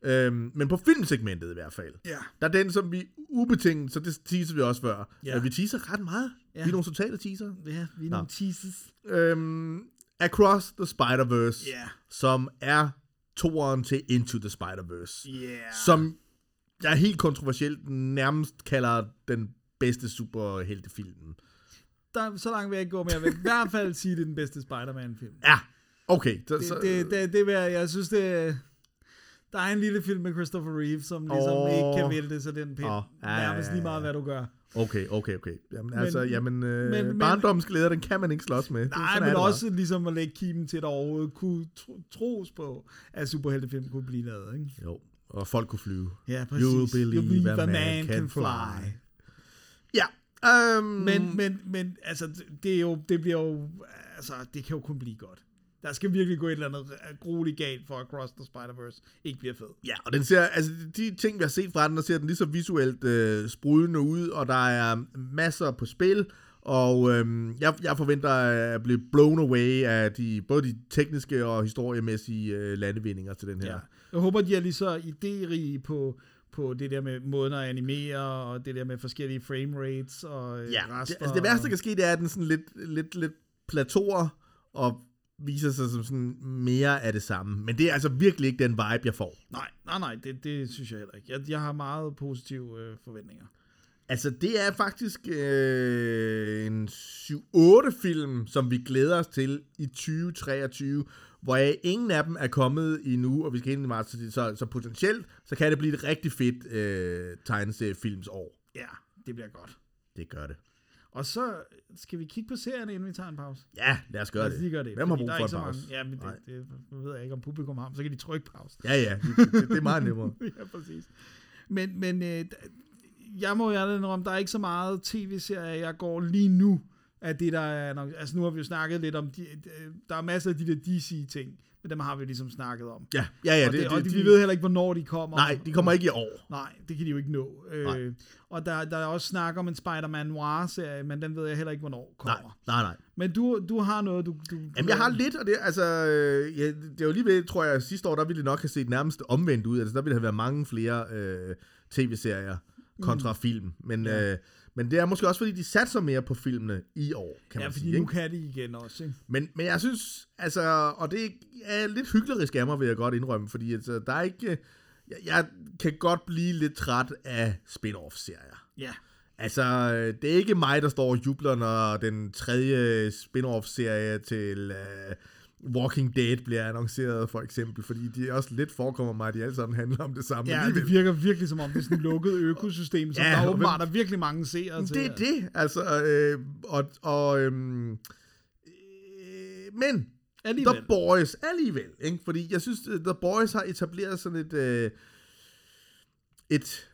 Øhm, men på filmsegmentet i hvert fald.
Ja.
Der er den, som vi ubetinget, så det teaser vi også før.
Ja.
Ja. Vi teaser ret meget.
Ja.
Ja. Vi er nogle totale teaser.
Ja, vi er
Nå.
nogle teases.
Øhm, Across the Spider-Verse,
Ja.
som er toeren til Into the Spider-Verse.
Yeah.
Som jeg helt kontroversielt nærmest kalder den bedste superheltefilm.
Der, så langt vil jeg ikke gå, men jeg vil i hvert fald sige, at det er den bedste Spider-Man-film.
Ja, okay. Så,
Det,
så,
det, det, det vil jeg, jeg synes, det, der er en lille film med Christopher Reeve, som ligesom
Åh.
ikke kan vælte sig den pind.
Åh, ja,
Nærmest lige meget, hvad du gør.
Okay, okay, okay. Jamen, altså, jamen, øh,
men-
men, barndommens glæder, den kan man ikke slås med.
Nej,
sådan
men også ligesom at lægge kimen til, at der overhovedet kunne tro, troes på, at superheltefilm kunne blive lavet. Ikke?
bare. Jo, og folk kunne flyve.
Ja, præcis.
You'll believe a man can fly. Ja, um,
Men, men, men altså, det, er jo, det bliver jo, altså, det kan jo kun blive godt. Der skal virkelig gå et eller andet grueligt galt, for at Cross the Spider-Verse ikke bliver fed.
Ja, og den ser, altså de ting, vi har set fra den, der ser den lige så visuelt øh, sprudende ud, og der er masser på spil, og øhm, jeg, jeg forventer at blive blown away af de, både de tekniske og historiemæssige øh, landevindinger til den her.
Ja. Jeg håber, de er lige så idérige på, på det der med måden at animere, og det der med forskellige frame rates og øh,
Ja, det,
rester.
altså det værste, der kan ske, det er, at den sådan lidt, lidt, lidt plateauer og viser sig som sådan mere af det samme. Men det er altså virkelig ikke den vibe, jeg får.
Nej, nej, nej, det, det synes jeg heller ikke. Jeg, jeg har meget positive øh, forventninger.
Altså, det er faktisk øh, en 7-8 film, som vi glæder os til i 2023, hvor jeg, ingen af dem er kommet endnu, og vi skal ind i marts, så, så, potentielt, så kan det blive et rigtig fedt øh, tegneseriefilms år.
Ja, det bliver godt.
Det gør det.
Og så skal vi kigge på serierne, inden vi tager en pause.
Ja, lad os gøre
Lad os
det.
lige gøre det.
Hvem har brug for en pause?
mange- Ja, men
Nej.
det, det, ved jeg ikke, om publikum har, så kan de trykke pause.
Ja, ja, det, det, det er meget nemmere.
ja, præcis. Men, men øh, jeg må ærligt indrømme, der er ikke så meget tv-serier, jeg går lige nu, af det, der er nok, altså nu har vi jo snakket lidt om, de, der er masser af de der DC-ting, men dem har vi ligesom snakket om.
Ja, ja, ja.
og det, det, og de, vi ved heller ikke, hvornår de kommer.
Nej, de kommer ikke i år.
Nej, det kan de jo ikke nå. Øh, og der, der er også snak om en Spider-Man Noir-serie, men den ved jeg heller ikke, hvornår kommer.
Nej, nej, nej.
Men du, du har noget, du... du
Jamen, jeg har lidt, og det, altså, øh, ja, det er jo lige ved, tror jeg, sidste år, der ville det nok have set nærmest omvendt ud. Altså, der ville have været mange flere øh, tv-serier kontra mm. film. Men, ja. øh, men det er måske også, fordi de satser mere på filmene i år, kan
ja,
man
fordi
sige.
nu
ikke?
kan de igen også, ikke?
Men, men jeg synes, altså, og det er lidt hyggelig af mig, vil jeg godt indrømme, fordi altså, der er ikke, jeg, jeg kan godt blive lidt træt af spin-off-serier.
Ja.
Altså, øh, det er ikke mig, der står og jubler, når den tredje spin-off-serie til uh, Walking Dead bliver annonceret, for eksempel, fordi de også lidt forekommer mig, at de alle sammen handler om det samme.
Ja,
alligevel.
det virker virkelig som om, det er sådan et lukket økosystem, som
Ja,
der åbenbart er virkelig mange seere til.
Det er det, altså, øh, og, og øhm, øh, men
Alligevel.
The Boys alligevel, ikke? fordi jeg synes, at The Boys har etableret sådan et, øh, et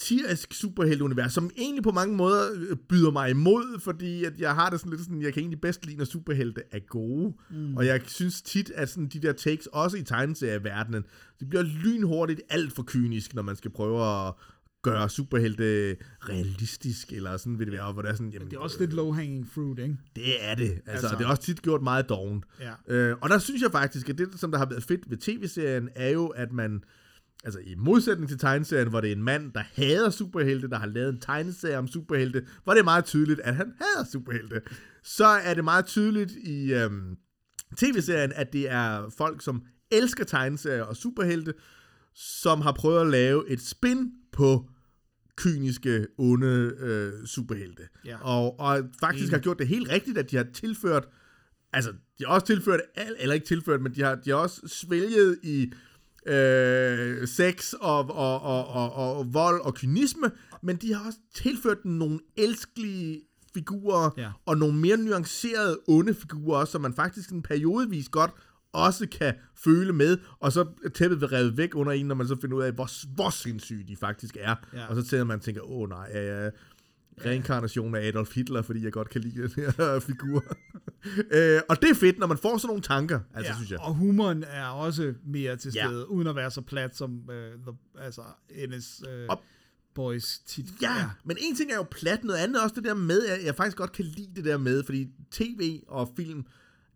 satirisk superhelteunivers, som egentlig på mange måder øh, byder mig imod, fordi at jeg har det sådan lidt sådan, jeg kan egentlig bedst lide, når superhelte er gode, mm. og jeg synes tit, at sådan de der takes, også i tegneserieverdenen, det bliver lynhurtigt alt for kynisk, når man skal prøve at gøre superhelte realistisk, eller sådan vil det være, hvor det er sådan, jamen,
Det er også lidt low-hanging fruit, ikke?
det er det. Altså,
Altså.
det er også tit gjort meget dovent.
Ja.
Øh, og der synes jeg faktisk, at det, som der har været fedt ved tv-serien, er jo, at man, altså i modsætning til tegneserien, hvor det er en mand, der hader superhelte, der har lavet en tegneserie om superhelte, hvor det er meget tydeligt, at han hader superhelte, så er det meget tydeligt i øhm, tv-serien, at det er folk, som elsker tegneserier og superhelte, som har prøvet at lave et spin på kyniske, onde øh, superhelte.
Ja.
Og, og faktisk
Enig.
har gjort det helt rigtigt, at de har tilført, altså de har også tilført, eller ikke tilført, men de har, de har også svælget i øh, sex og, og, og, og, og, og vold og kynisme, men de har også tilført den nogle elskelige figurer,
Ja.
og nogle mere nuancerede onde figurer også, som man faktisk sådan periodevis godt også kan føle med, og så tæppet vil revet væk under en, når man så finder ud af, hvor, hvor sindssyge de faktisk er.
Ja.
Og så tænker man og tænker, åh nej, jeg reinkarnation af Adolf Hitler, fordi jeg godt kan lide den her figur. øh, og det er fedt, når man får sådan nogle tanker, altså
ja,
synes jeg.
og humoren er også mere til
Ja.
stede, uden at være så plat som øh, the, altså NS øh, Boys tit.
Ja, ja, men en ting er jo plat, noget andet er også det der med, at jeg faktisk godt kan lide det der med, fordi tv og film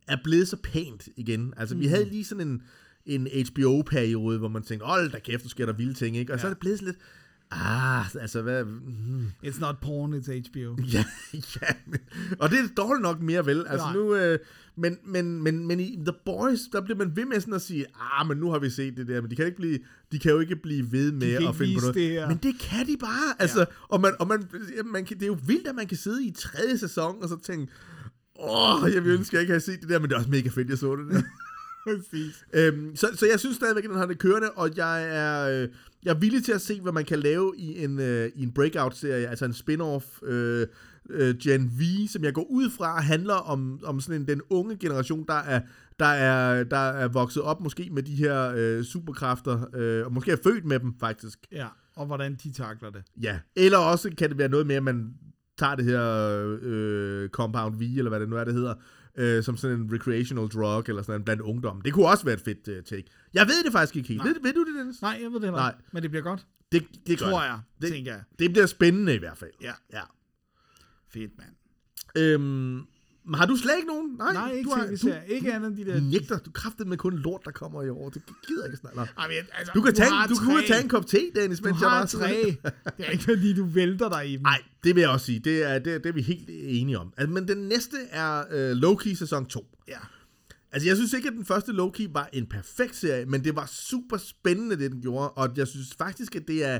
er blevet så pænt igen. Altså, mm. vi havde lige sådan en, en HBO-periode, hvor man tænkte, hold da kæft, nu sker der vilde ting, ikke? Og ja. så er det blevet sådan lidt, ah, altså, hvad... Hmm.
It's not porn, it's HBO.
Ja, ja, men, og det er dårligt nok mere vel. Altså
Nej.
nu, øh, men, men, men, men i The Boys, der bliver man ved med sådan at sige, ah, men nu har vi set det der, men de kan, ikke blive, de kan jo ikke blive ved med at finde på noget.
det her.
Men det kan de bare, altså, ja. og, man, og man, man kan, det er jo vildt, at man kan sidde i tredje sæson, og så tænke, åh, oh, jeg vil ønske, at jeg ikke havde set det der, men det er også mega fedt, jeg så det der.
Præcis.
Øhm, så, så jeg synes stadigvæk, at den har det kørende, og jeg er, øh, jeg er villig til at se, hvad man kan lave i en, øh, i en breakout-serie, altså en spin-off øh, øh, Gen V, som jeg går ud fra, handler om, om sådan en, den unge generation, der er, der, er, der er vokset op måske med de her øh, superkræfter, øh, og måske er født med dem faktisk.
Ja, og hvordan de takler det.
Ja, eller også kan det være noget med, at man tager det her øh, Compound V, eller hvad det nu er, det hedder, øh, som sådan en recreational drug, eller sådan en blandt ungdom. Det kunne også være et fedt uh, take. Jeg ved det faktisk ikke helt. Ved, ved du det, Dennis?
Nej, jeg ved det heller
Nej.
ikke. Men det bliver godt.
Det, det
Tror
det.
jeg,
Det-
tænker jeg.
Det bliver spændende i hvert fald.
Ja.
ja.
Fedt, mand.
Øhm, men har du slet ikke nogen? Nej,
Nej, ikke
du har,
tv-serier. Ikke andet end de der...
Du nægter. Du kræfter med kun lort, der kommer i år. Det gider ikke snart.
Altså,
Du kan, tage,
har
du kan ud og
tre.
tage en kop te, Dennis,
Du
mens jeg
har
bare
tre. Det er ikke, fordi du vælter dig i dem.
Nej, det vil jeg også sige. Det er, det, det er vi helt enige om. Altså, men den næste er øh, Loki sæson 2.
Ja.
Altså, jeg synes ikke, at den første Loki var en perfekt serie, men det var super spændende, det den gjorde, og jeg synes faktisk, at det er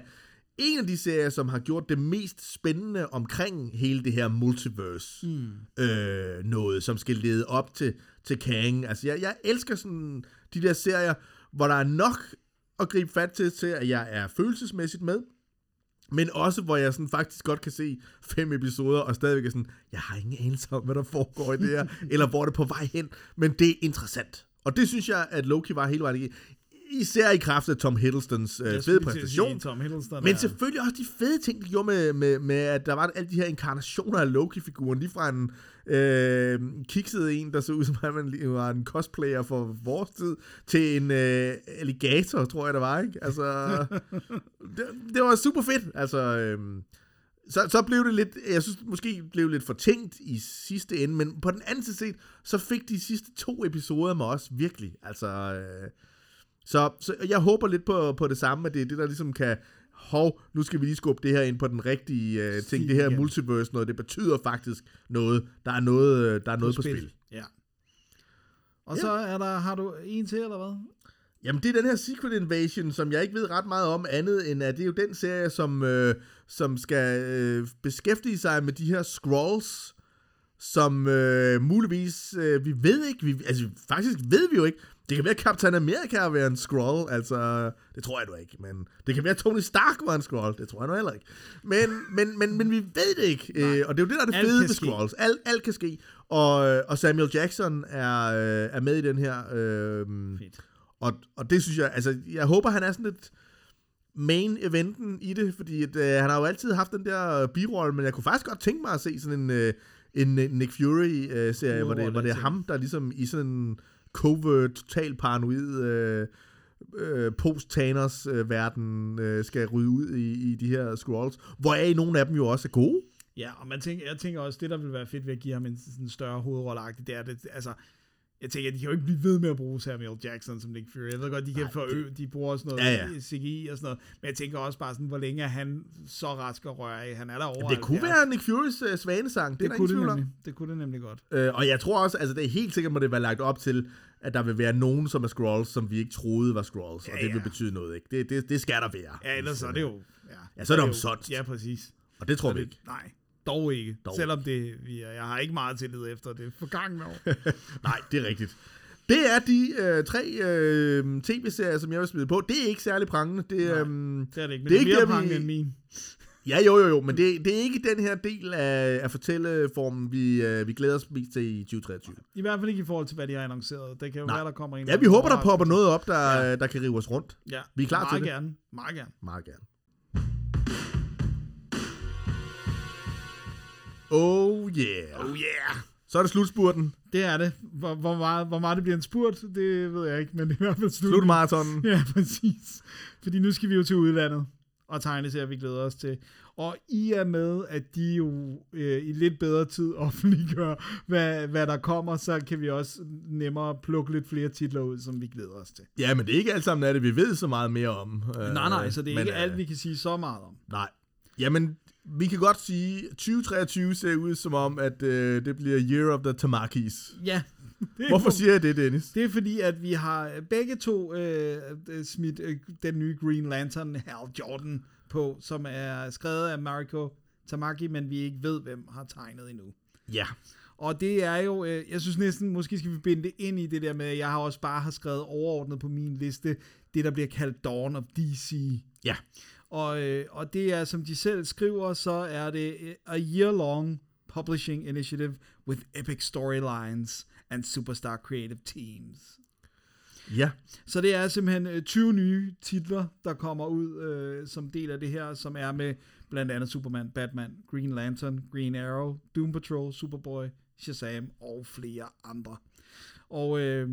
en af de serier, som har gjort det mest spændende omkring hele det her multiverse mm. øh, noget, som skal lede op til, til Kang. Altså, jeg, jeg elsker sådan de der serier, hvor der er nok at gribe fat til, til at jeg er følelsesmæssigt med, men også hvor jeg sådan faktisk godt kan se fem episoder, og stadigvæk er sådan, jeg har ingen anelse om, hvad der foregår i det her, eller hvor det er på vej hen, men det er interessant. Og det synes jeg, at Loki var hele vejen igennem. Især i kraft af Tom Hiddlestons øh, fede præstation.
sige, Tom Hiddleston
Men
er-
selvfølgelig også de fede ting, de gjorde med, med, med at der var alle de her inkarnationer af Loki-figuren, lige fra en øh, kiksede en, der så ud som om han var en cosplayer for vores tid, til en øh, alligator, tror jeg, der var, ikke? Altså, det, det var super fedt, altså... Øh, så, så blev det lidt, jeg synes måske blev lidt for tænkt i sidste ende, men på den anden side set, så fik de sidste to episoder mig også virkelig, altså... Øh, så, så jeg håber lidt på, på det samme, at det er det, der ligesom kan, hov, nu skal vi lige skubbe det her ind på den rigtige uh, ting, det her
igen.
multiverse noget, det betyder faktisk noget, der er noget, øh, der er noget på spil.
Ja. Og så er der, har du en til, eller hvad?
Jamen, det er den her Secret Invasion, som jeg ikke ved ret meget om andet, end at det er jo den serie, som, øh, som skal øh, beskæftige sig med de her scrolls, som øh, muligvis, øh, vi ved ikke, vi, altså faktisk ved vi jo ikke, det kan være, at Captain America er være en scroll, altså, det tror jeg nu ikke, men det kan være, at Tony Stark var en scroll, det tror jeg nu heller ikke. Men, men, men, men vi ved det ikke, øh, og det er jo det, der er det
Alt
fede ved scrolls. Alt, alt kan ske, og, øh, og Samuel Jackson er, øh, er med i den her, øh,
Fedt.
og, og det synes jeg, altså, jeg håber, han er sådan lidt main eventen i det, fordi at, øh, han har jo altid haft den der birolle, men jeg kunne faktisk godt tænke mig at se sådan en, øh, en øh, Nick Fury-serie, hvor det, hvor det er ham, der ligesom i sådan en covert, total paranoid øh, øh, post-Thanos-verden øh, skal rydde ud i, i de her scrolls, hvoraf nogle af dem jo også er gode.
Ja, og man tænker, jeg tænker også, det der vil være fedt ved at give ham en sådan større hovedrolle det er det, altså, jeg tænker, de kan jo ikke blive ved med at bruge Samuel Jackson som Nick Fury. Jeg ved godt, de kan forøge, de bruger også noget
Ja,
ja. CGI og sådan noget, men jeg tænker også bare sådan, hvor længe er han så rask at røre af? Han er der over
Det kunne
70.
være Nick Furys øh, svanesang, det,
det kunne det, nemlig, det kunne det nemlig godt.
Øh, og jeg tror også, altså det er helt sikkert, må det være lagt op til, at der vil være nogen, som er scrolls, som vi ikke troede var scrolls, og
Ja,
det vil
ja.
betyde noget, ikke? Det, det, det skal der være.
Ja, ellers så er det jo... Ja,
Ja, så er det
jo-
omsonst.
Ja, præcis.
Og det tror
Så
vi
det,
ikke.
nej, dog ikke.
Dog
Selvom det, jeg har ikke meget tillid efter det forgangne år.
Nej, det er rigtigt. Det er de øh, tre øh, tv-serier, som jeg vil smide på. Det er ikke særlig prangende. Det,
Nej.
øhm,
Det er det ikke, men
Det er
er, mere
der, vi-
end min.
ja, jo, jo, jo, men det, det er ikke den her del af, af fortælleformen, vi, øh, vi glæder os mest til i 2023.
I hvert fald ikke i forhold til, hvad de har annonceret. Det kan jo
Nej.
være, der kommer en
Ja, vi håber, der popper noget op, der, ja. der kan rive os rundt.
Ja,
Vi er klar til
meget
det.
gerne. Meget gerne.
Meget gerne. Oh yeah.
Oh yeah!
Så er det slutspurten.
Det er det. Hvor, hvor, meget, hvor meget det bliver en spurt, det ved jeg ikke, men det er i hvert fald slut.
Slutmaratonen.
Ja, præcis. Fordi nu skal vi jo til udlandet og tegneserier, vi glæder os til. Og i er med, at de jo øh, i lidt bedre tid offentliggør, hvad, hvad der kommer, så kan vi også nemmere plukke lidt flere titler ud, som vi glæder os til.
Ja, men det er ikke alt sammen af det, vi ved så meget mere om. Øh,
Nej, nej, så det er
men,
ikke
øh,
alt, vi kan sige så meget om.
Nej. Jamen, vi kan godt sige, 2023 ser ud som om, at øh, det bliver Year of the Tamakis.
Ja.
Hvorfor siger jeg det, Dennis?
Det er fordi, at vi har begge to øh, øh, smidt øh, den nye Green Lantern Hal Jordan på, som er skrevet af Mariko Tamaki, men vi ikke ved, hvem har tegnet endnu.
Ja.
Og det er jo, øh, jeg synes næsten, måske skal vi binde det ind i det der med, at jeg har også bare har skrevet overordnet på min liste, det der bliver kaldt Dawn of DC.
Ja.
Og, øh, og det er, som de selv skriver, så er det øh, a year-long publishing initiative with epic storylines and superstar creative teams.
Ja.
Så det er simpelthen øh, 20 nye titler, der kommer ud øh, som del af det her, som er med blandt andet Superman, Batman, Green Lantern, Green Arrow, Doom Patrol, Superboy, Shazam og flere andre. Og øh,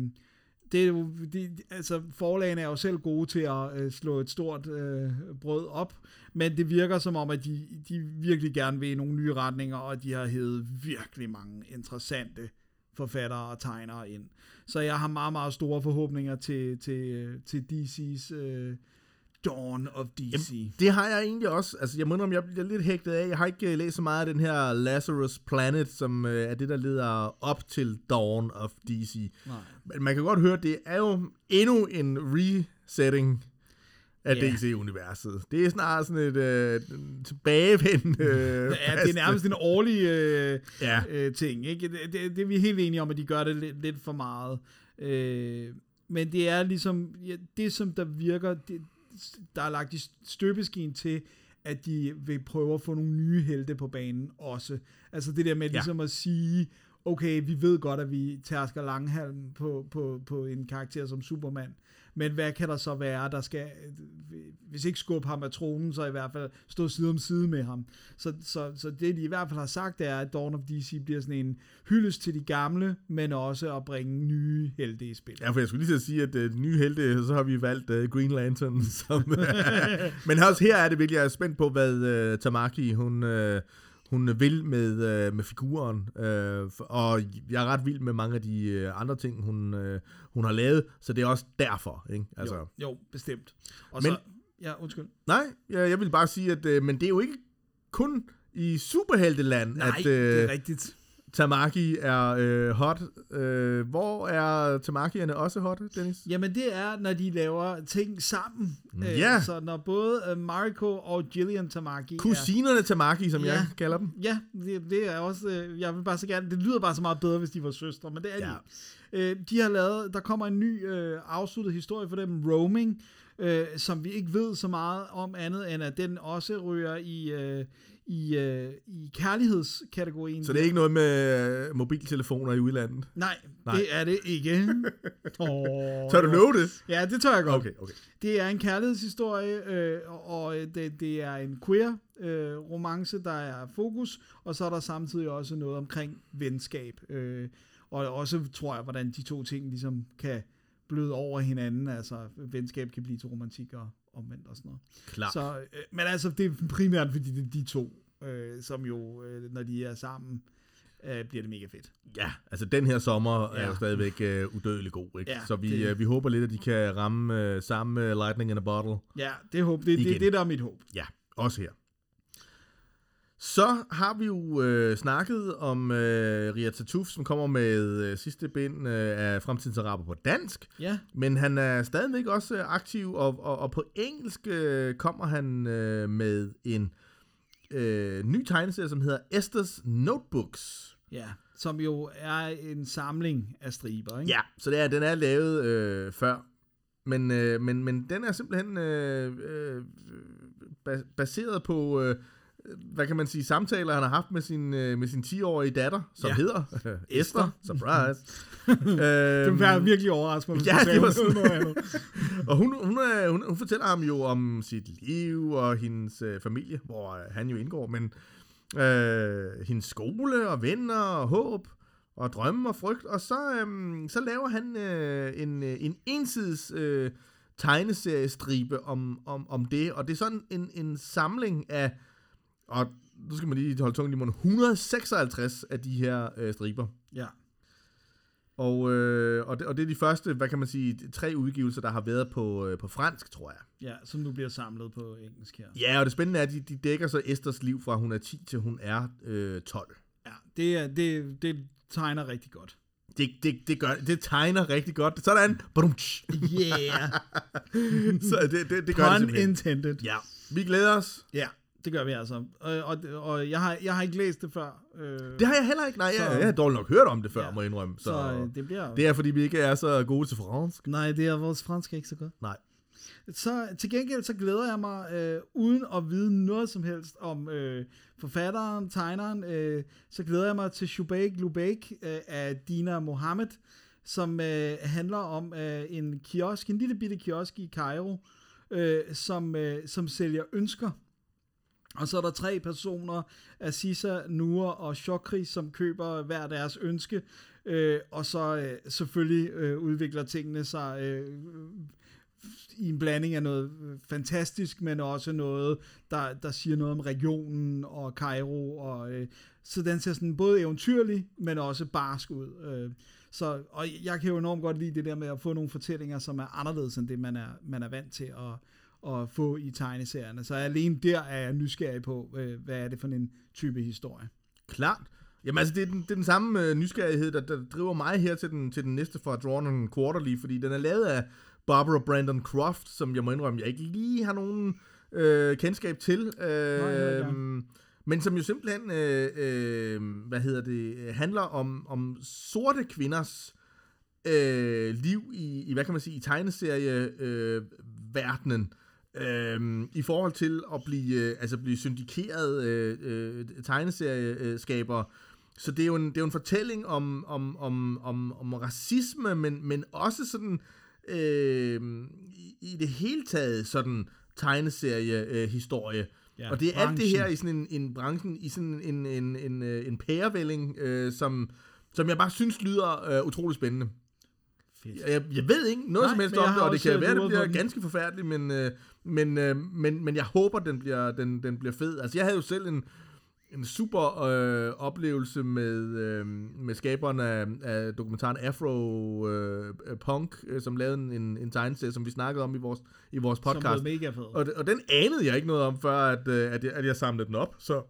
det er jo, de, altså forlagene er jo selv gode til at øh, slå et stort øh, brød op, men det virker som om, at de, de virkelig gerne vil i nogle nye retninger, og de har hævet virkelig mange interessante forfattere og tegnere ind. Så jeg har meget, meget store forhåbninger til, til, øh, til DC's øh, Dawn of DC. Jamen,
Det har jeg egentlig også. Altså, jeg må indrømme, jeg bliver lidt hægtet af. Jeg har ikke øh, læst så meget af den her Lazarus Planet, som øh, er det, der leder op til Dawn of DC.
Nej.
Men man kan godt høre, det er jo endnu en resetting af
Ja.
DC-universet. Det er snart sådan et øh, tilbagevendende... Øh,
Ja, det er nærmest en årlig øh,
Ja.
øh, ting. Ikke? Det, det, det er vi helt enige om, at de gør det lidt, lidt for meget. Øh, men det er ligesom, ja, det som der virker, det, der er lagt i støbeskeen til, at de vil prøve at få nogle nye helte på banen også. Altså det der med
Ja.
ligesom at sige, okay, vi ved godt, at vi tærsker langhalm på, på, på en karakter som Superman, men hvad kan der så være, der skal, hvis ikke skubbe ham af tronen, så i hvert fald stå side om side med ham. Så, så, så det, de i hvert fald har sagt, er, at Dawn of DC bliver sådan en hyldest til de gamle, men også at bringe nye helte i spil.
Ja, for jeg skulle lige at sige, at uh, nye helte, så har vi valgt uh, Green Lantern. Som, men også her er det virkelig, jeg er spændt på, hvad uh, Tamaki, hun, uh, hun vil med, uh, med figuren. Uh, og jeg er ret vild med mange af de uh, andre ting, hun, uh, hun har lavet, så det er også derfor. Ikke? Altså,
Jo, jo bestemt. Og
Men-
så, ja, undskyld.
Nej, jeg, jeg vil bare sige, at uh, men det er jo ikke kun i superhelteland,
Nej,
at
det er
uh,
rigtigt.
Tamaki er uh, hot. Uh, hvor er Tamakierne også hot, Dennis?
Jamen det er, når de laver ting sammen. Øh,
Ja.
Så når både uh, Mariko og Gillian Tamaki er...
Kusinerne Tamaki, som
Ja.
jeg kalder dem.
Ja, det, det er også, øh, jeg vil bare så gerne, det lyder bare så meget bedre, hvis de var søstre, men det er
Ja.
de. Øh, de har lavet, der kommer en ny øh, afsluttet historie for dem, Roaming, øh, som vi ikke ved så meget om andet, end at den også rører i, øh, i, øh, i kærlighedskategorien.
Så det er ikke noget med øh, mobiltelefoner i udlandet?
Nej,
Nej.
det er det ikke. oh,
Tør du love det?
Ja, det tør jeg godt.
Okay, okay.
Det er en kærlighedshistorie, øh, og det, det er en queer øh, romance, der er fokus, og så er der samtidig også noget omkring venskab. Øh, og også, tror jeg, hvordan de to ting ligesom kan bløde over hinanden. Altså, venskab kan blive til romantik og omvendt og sådan noget.
Klar.
Så, øh, men altså, det er primært, fordi det er de to, øh, som jo, øh, når de er sammen, øh, bliver det mega fedt.
Ja, altså den her sommer er
Ja.
jo stadigvæk øh, udødelig god, ikke?
Ja,
så vi,
det-
øh, vi håber lidt, at de kan ramme øh, samme med Lightning in a Bottle.
Ja, det, håb, det, det,
Igen.
det der er mit håb.
Ja, også her. Så har vi jo øh, snakket om øh, Ria Tatuf, som kommer med øh, sidste bind øh, af Fremtidens Araber på dansk.
Ja,
Men han er stadigvæk også øh, aktiv, og, og, og på engelsk øh, kommer han øh, med en øh, ny tegneserie, som hedder Esther's Notebooks.
ja, som jo er en samling af striber, ikke?
Ja, så det er, den er lavet øh, før. Men, øh, men, men den er simpelthen øh, øh, ba- baseret på, øh, hvad kan man sige, samtaler, han har haft med sin, øh, med sin 10-årige datter, som
Ja.
hedder Esther. Surprise.
Det
øhm,
var virkelig overrasket mig.
Ja, det var sådan-
noget andet.
og hun, hun, er, hun, hun fortæller ham jo om sit liv og hendes øh, familie, hvor øh, han jo indgår, men øh, hendes skole og venner og håb og drømme og frygt, og så, øh, så laver han øh, en, øh, en ensides øh, tegneseriestribe om, om, om det, og det er sådan en, en samling af, og nu skal man lige holde tungen i munden, 156 af de her øh, striber.
Ja.
Og, øh, og, det, og det er de første, hvad kan man sige, tre udgivelser, der har været på, øh, på fransk, tror jeg.
ja, som nu bliver samlet på engelsk her.
Ja, og det spændende er, at de, de dækker så Esters liv fra hun er 10 til hun er øh, 12.
Ja, det, er, det, det tegner rigtig godt.
Det, det, det, gør, det tegner rigtig godt. Sådan. Badumtsch.
Yeah,
så det, det, det gør det
pun
simpelthen.
intended.
Ja, vi glæder os.
Ja, det gør vi altså. Og, og, og jeg, har, jeg har ikke læst det før. Øh,
Det har jeg heller ikke. Nej,
Så-
jeg, jeg har dårligt nok hørt om det før,
Ja.
må jeg indrømme. Så,
så øh, det bliver...
det er, fordi vi ikke er så gode til fransk.
Nej, det er vores fransk er ikke så godt.
Nej.
Så til gengæld så glæder jeg mig, øh, uden at vide noget som helst om øh, forfatteren, tegneren, øh, så glæder jeg mig til Shubaik Lubaik øh, af Dina Mohammed, som øh, handler om øh, en kiosk, en lille bitte kiosk i Cairo, øh, som, øh, som sælger ønsker. Og så er der tre personer, Aziza, Nur og Shokri, som køber hver deres ønske. Øh, og så øh, selvfølgelig øh, udvikler tingene sig øh, i en blanding af noget fantastisk, men også noget, der, der siger noget om regionen og Cairo. Og, øh, så den ser sådan både eventyrlig, men også barsk ud. Øh, så, og jeg kan jo enormt godt lide det der med at få nogle fortællinger, som er anderledes end det, man er, man er vant til at, at få i tegneserierne. Så alene der er jeg nysgerrig på, øh, hvad er det for en type historie.
Klart. Jamen altså, det er den, det er den samme øh, nysgerrighed, der, der driver mig her til den, til den næste fra Drawn and Quarterly, fordi den er lavet af Barbara Brandon Croft, som jeg må indrømme, jeg ikke lige har nogen øh, kendskab til. Øh,
ikke.
men som jo simpelthen, øh, øh, hvad hedder det, handler om, om sorte kvinders øh, liv i, i, hvad kan man sige, i tegneserie øh, verdenen. Øhm, I forhold til at blive, øh, altså blive syndikeret øh, øh, tegneserieskaber så det er jo en, det er jo en fortælling om, om, om, om, om racisme, men, men også sådan øh, i, i det hele taget sådan tegneserie øh, historie.
Ja,
og det er alt det
branchen.
her i sådan en, en branchen, i sådan en, en, en, øh, en pærevælling, øh, som, som jeg bare synes lyder øh, utrolig spændende.
Fedt.
Jeg, jeg ved ikke noget
Nej,
som helst om det, og det kan være, det bliver ganske forfærdeligt, men, øh, men, øh, men, men jeg håber, den bliver, den, den bliver fed. Altså, jeg havde jo selv en, en super øh, oplevelse med, øh, med skaberen af, af dokumentaren Afro øh, Punk, øh, som lavede en, en tegneserie, som vi snakkede om i vores, i vores
Som
podcast.
blev mega fed.
Og, og den anede jeg ikke noget om, før at, øh, at, jeg, at jeg samlede den op. Så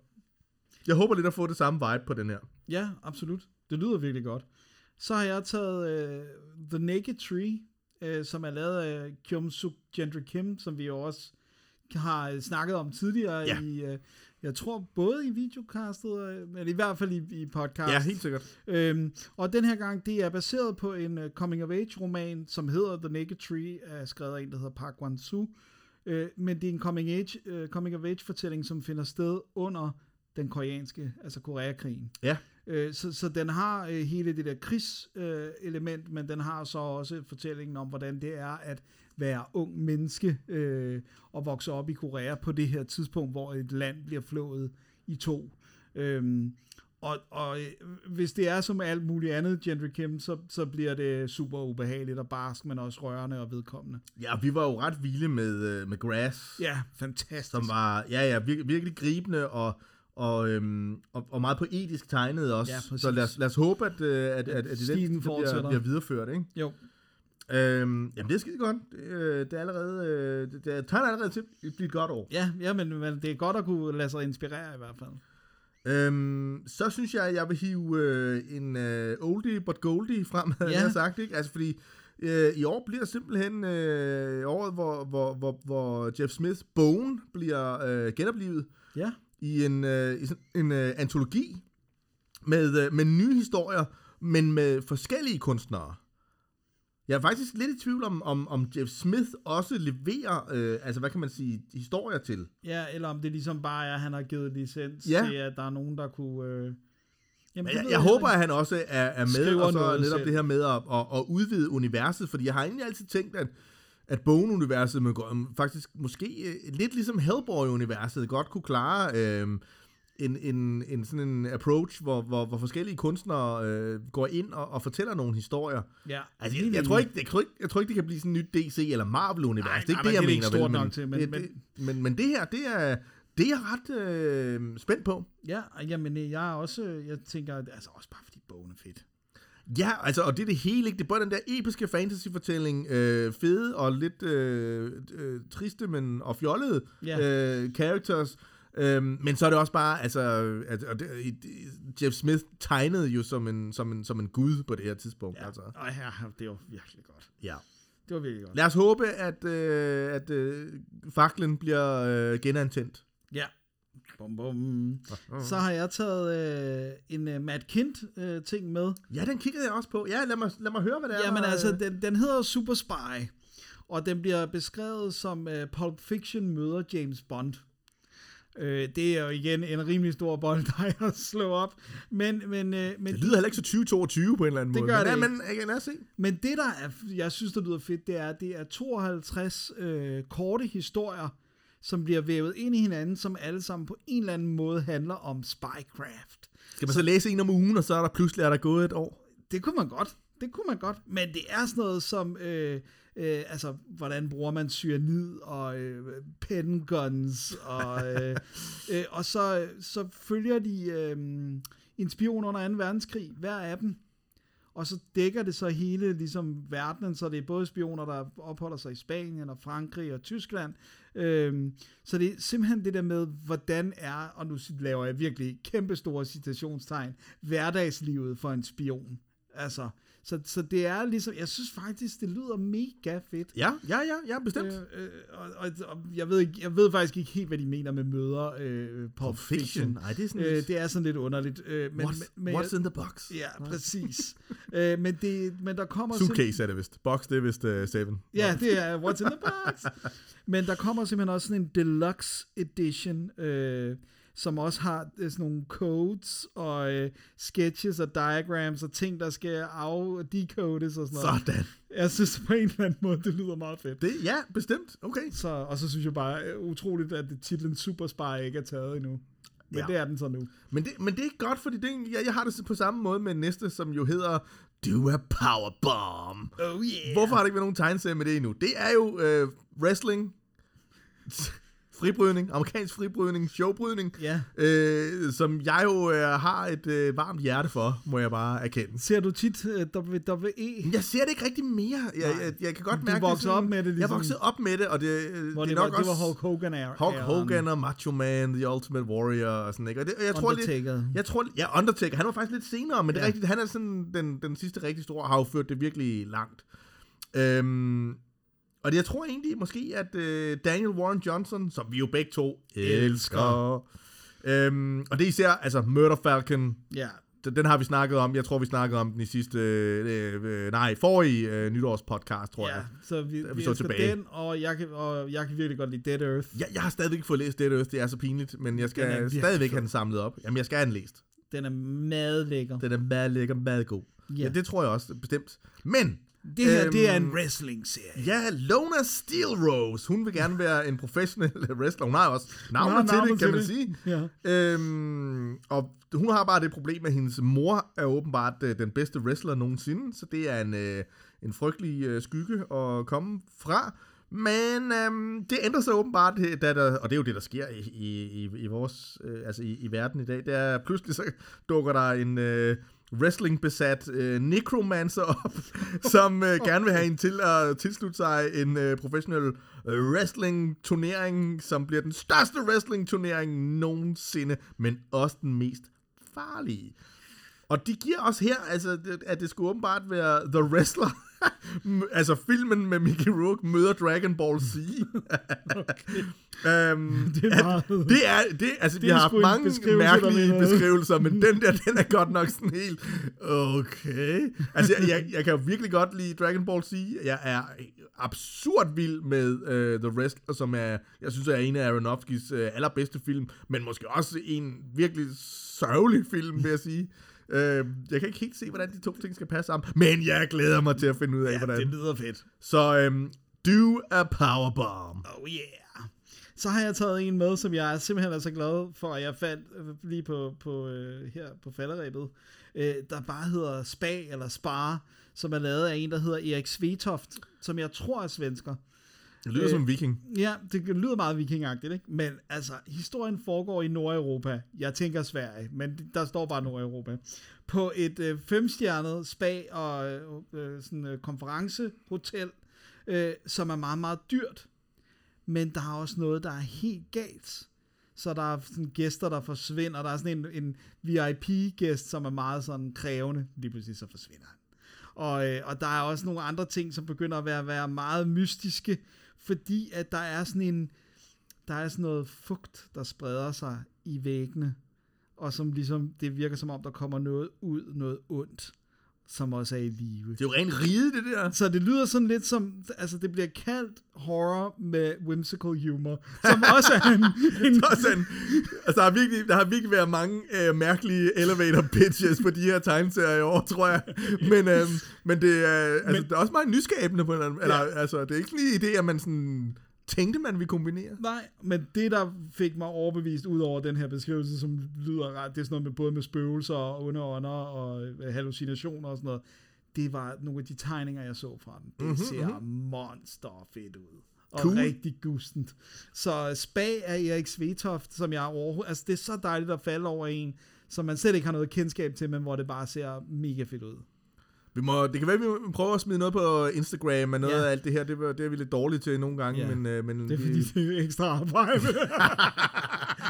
jeg håber lidt at få det samme vibe på den her.
Ja, absolut. Det lyder virkelig godt. Så har jeg taget uh, The Naked Tree, uh, som er lavet af Kyum Suk Gentry Kim, som vi jo også har øh, snakket om tidligere
Ja.
i, uh, jeg tror både i videocastet, øh, eller i hvert fald i, i podcast.
Ja, helt sikkert.
Øhm, og den her gang, det er baseret på en uh, coming-of-age-roman, som hedder The Naked Tree, er skrevet af en, der hedder Park Wan-soo. Øh, men det er en coming-age, uh, coming-of-age-fortælling, som finder sted under den koreanske, altså Koreakrigen.
Ja.
Øh, så, så den har øh, hele det der krigselement, øh, men den har så også fortællingen om, hvordan det er at være ung menneske øh, og vokse op i Korea på det her tidspunkt, hvor et land bliver flået i to. Øhm, og, og øh, hvis det er som alt muligt andet Gentry Kim, så, så bliver det super ubehageligt og barsk, men også rørende og vedkommende.
Ja, vi var jo ret vilde med, med Grass.
Ja, fantastisk.
som var ja, ja, virkelig, virkelig gribende og, og, øhm, og, og meget poetisk tegnet også.
Ja, præcis.
så lad os, lad os håbe, at, øh, at, at, at
Stilen
det bliver, bliver videreført. Ikke?
Jo,
Øhm, jamen, det er skide godt. Det, øh, det er allerede, øh, det, det tegner allerede til at blive et godt år.
ja, ja men, men det er godt at kunne lade sig inspirere i hvert fald.
Øhm, så synes jeg, at jeg vil hive øh, en øh, oldie but goldie frem, havde
Ja.
jeg sagt. Ikke? Altså, fordi øh, i år bliver simpelthen øh, året, hvor, hvor, hvor, hvor Jeff Smiths Bone bliver øh, genoplevet.
Ja,
i en, øh, i sådan en øh, antologi med, øh, med nye historier, men med forskellige kunstnere. Jeg er faktisk lidt i tvivl om, om, om Jeff Smith også leverer, øh, altså hvad kan man sige, historier til.
Ja, eller om det ligesom bare er, at han har givet licens
Ja.
til, at der er nogen, der kunne... Øh... Jamen,
jeg, jeg
heller
håber, at han også er, er med, og så netop
selv.
det her med at, at, at udvide universet, fordi jeg har egentlig altid tænkt, at, at Bone-universet må gå- faktisk måske øh, lidt ligesom Hellboy-universet godt kunne klare øh, en, en, en sådan en approach, hvor, hvor, hvor forskellige kunstnere øh, går ind og, og fortæller nogle historier.
Ja,
Altså, jeg, jeg, tror ikke, jeg, tror ikke, jeg tror ikke, det kan blive sådan et nyt DC eller Marvel-univers.
Nej,
det er ikke
nej,
det, jeg
men det er
mener.
ikke stort
vel,
nok til, men-
det,
men-
det, men, men det her, det er, det er jeg ret øh, spændt på.
Ja, jamen jeg er også, jeg tænker, altså også bare fordi bogen er fedt.
Ja, altså, og det er det hele, ikke? Det er både den der episke fantasy-fortælling, øh, fede og lidt øh, øh, triste, men og fjollede
Ja.
øh, characters. Øhm, men så er det også bare, altså, at, det, i- Jeff Smith tegnede jo som en, som en, som en gud på det her tidspunkt.
Ja,
Altså.
og ja, det var virkelig godt.
Ja.
Det var virkelig godt.
Lad os håbe, at, øh, at øh, faklen bliver øh, genantændt.
Ja. Bum, bum. Så har jeg taget øh, en uh, Matt Kint øh, ting med.
Ja, den kiggede jeg også på. Ja, lad mig, lad mig høre, hvad det er.
Jamen altså,
øh,
den, den hedder Super Spy, og den bliver beskrevet som uh, Pulp Fiction møder James Bond. Øh, det er jo igen en rimelig stor bold, der er at slå op. Men, men, øh, men,
Det lyder heller ikke så 2022 på en eller anden
Det
måde.
gør
men,
det
ja,
ikke.
men øh, lad os se.
men det, der er, jeg synes, der lyder fedt, det er, det er 52 øh, korte historier, som bliver vævet ind i hinanden, som alle sammen på en eller anden måde handler om spycraft.
Skal man så læse en om ugen, og så er der pludselig er der gået et år?
Det kunne man godt. Det kunne man godt. Men det er sådan noget som, øh, øh, altså, hvordan bruger man cyanid og øh, pen guns, og, øh, øh, og så, så følger de øh, en spion under 2. verdenskrig, hver af dem. Og så dækker det så hele ligesom verdenen, så det er både spioner, der opholder sig i Spanien og Frankrig og Tyskland. Øhm, så det er simpelthen det der med, hvordan er, og nu laver jeg virkelig kæmpe store citationstegn, hverdagslivet for en spion. Altså, så, så det er ligesom, jeg synes faktisk, det lyder mega fedt.
Ja, ja, ja, ja, bestemt.
Øh, øh, og, og, og jeg, ved ikke, jeg ved faktisk ikke helt, hvad de mener med møder øh, Pulp Fiction.
Nej, det er sådan
Øh,
lidt...
det er sådan lidt underligt. Øh, men,
what's,
men,
what's in the box?
Ja, præcis. øh, men, det, men der kommer
Suitcase er det vist. Box, det er vist uh, Seven.
Ja, det er What's in the Box. Men der kommer simpelthen også sådan en deluxe edition, øh, som også har øh, sådan nogle codes og øh, sketches og diagrams og ting, der skal af decodes og sådan noget.
Sådan.
Jeg synes på en eller anden måde, det lyder meget fedt.
Det, ja, bestemt. Okay.
Så, og så synes jeg bare øh, utroligt, at titlen Super Spy ikke er taget endnu. Men
Ja.
det er den så nu.
Men det, men det er ikke godt, fordi det, jeg, jeg har det på samme måde med næste, som jo hedder Do a Powerbomb.
Oh yeah.
Hvorfor har der ikke været nogen tegneserie med det endnu? Det er jo øh, wrestling, fribrydning, amerikansk fribrydning, showbrydning,
Ja.
øh, som jeg jo øh, har et øh, varmt hjerte for, må jeg bare erkende.
Ser du tit uh, WWE?
Jeg ser det ikke rigtig mere. Jeg, jeg, jeg kan godt
Du
mærke, det
voksede op med det,
Jeg
ligesom-
voksede op med det, og det, øh,
Hvor
det
det,
er
var,
nok
det var
også
Hulk Hogan er.
Hulk Hogan og Macho Man, The Ultimate Warrior og sådan, ikke? Og det, og jeg tror lidt,
Undertaker.
jeg tror, ja, Undertaker, han var faktisk lidt senere, men det er
Ja.
rigtigt, han er sådan den, den sidste rigtig store, har jo ført det virkelig langt. Øhm, og jeg tror egentlig måske, at øh, Daniel Warren Johnson, som vi jo begge to elsker, øhm, og det er især, altså Murder Falcon,
Ja.
den, den har vi snakket om, jeg tror, vi snakkede om den i sidste, øh, øh, nej, forrige øh, nytårspodcast, tror
Ja,
jeg.
så vi,
vi
vi
så tilbage.
den, og jeg, kan, og jeg kan virkelig godt lide Dead Earth.
Jeg, jeg har stadigvæk ikke fået læst Dead Earth, det er så pinligt, men jeg
Den er
skal
virkelig
stadigvæk have den samlet op. Jamen, jeg skal have den læst.
Den er meget lækker.
Den er meget lækker, meget god. Ja.
ja,
det tror jeg også, bestemt. Men,
Det her, det er en
Øhm,
wrestling-serie.
ja, Lona Steel Rose, hun vil gerne være en professionel wrestler. Hun har også navnet
har
til
navnet
det, kan man sige.
Ja.
Øhm, og hun har bare det problem, at hendes mor er åbenbart øh, den bedste wrestler nogensinde, så det er en, øh, en frygtelig øh, skygge at komme fra. Men øhm, det ændrer sig åbenbart, da der, og det er jo det, der sker i, i, i, i vores, øh, altså i, i verden i dag, det er pludselig så dukker der en øh, wrestling-besat øh, necromancer op, som øh, gerne vil have en til at tilslutte sig en øh, professionel øh, wrestling-turnering, som bliver den største wrestling-turnering nogensinde, men også den mest farlige. Og de giver os her, altså, det- at det skulle åbenbart være The Wrestler altså filmen med Mickey Rourke møder Dragon Ball Z. um,
Det er meget...
det er, det, altså, vi
er
har haft mange
beskrivelse,
mærkelige beskrivelser, men den der, den er godt nok sådan helt, okay. Altså, jeg, jeg, jeg kan jo virkelig godt lide Dragon Ball Z. Jeg er absurd vild med uh, The Wrestler, som er, jeg synes er en af Aronofskis uh, allerbedste film, men måske også en virkelig sørgelig film, vil jeg sige. Uh, jeg kan ikke helt se, hvordan de to ting skal passe sammen, men jeg glæder mig til at finde ud af,
Ja,
hvordan.
det lyder fedt.
Så um, do a powerbomb.
Oh yeah. Så har jeg taget en med, som jeg er simpelthen er så glad for, at jeg fandt øh, lige på, på øh, her på falderæbet, øh, der bare hedder Spa eller Spar, som er lavet af en, der hedder Erik Svetoft, som jeg tror er svensker.
Det lyder
Øh,
som en viking.
Ja, det lyder meget vikingagtigt, ikke? Men altså, historien foregår i Nordeuropa. Jeg tænker Sverige, men der står bare Nordeuropa. På et øh, femstjernet spa og øh, sådan øh, konferencehotel, øh, som er meget, meget dyrt. Men der er også noget, der er helt galt. Så der er sådan gæster, der forsvinder. Der er sådan en, en VIP-gæst, som er meget sådan krævende. Lige pludselig så forsvinder han. Og, øh, og der er også nogle andre ting, som begynder at være, være meget mystiske, fordi at der er sådan en, der er sådan noget fugt, der spreder sig i væggene, og som ligesom, det virker som om, der kommer noget ud, noget ondt, som også er i live.
Det er jo rent ride, det der.
Så det lyder sådan lidt som, altså det bliver kaldt horror med whimsical humor, som også er en, en
er sådan, altså, der, har virkelig, der har virkelig været mange øh, mærkelige elevator pitches på de her tegneserier i år, tror jeg. Men, øh, men det er, altså,
Men-
det er også meget nyskabende på en eller anden,
Ja.
altså, det er ikke en idé, at man sådan tænkte, man ville kombinere.
Nej, men det, der fik mig overbevist ud over den her beskrivelse, som lyder ret, det er sådan noget med både med spøgelser og underånder og øh, hallucinationer og sådan noget, det var nogle af de tegninger, jeg så fra den. Det mm-hmm, ser monster fedt ud. Og
Cool.
rigtig gustent. Så Spag af Erik Svetoft, som jeg overhovedet... Altså, det er så dejligt at falde over en, som man slet ikke har noget kendskab til, men hvor det bare ser mega fedt ud.
Vi må, det kan være, at vi prøver at smide noget på Instagram med noget
Ja.
af alt det her. Det, det er vi lidt dårlige til nogle gange,
Ja.
men, øh, men
Det er
vi,
fordi, det er ekstra arbejde.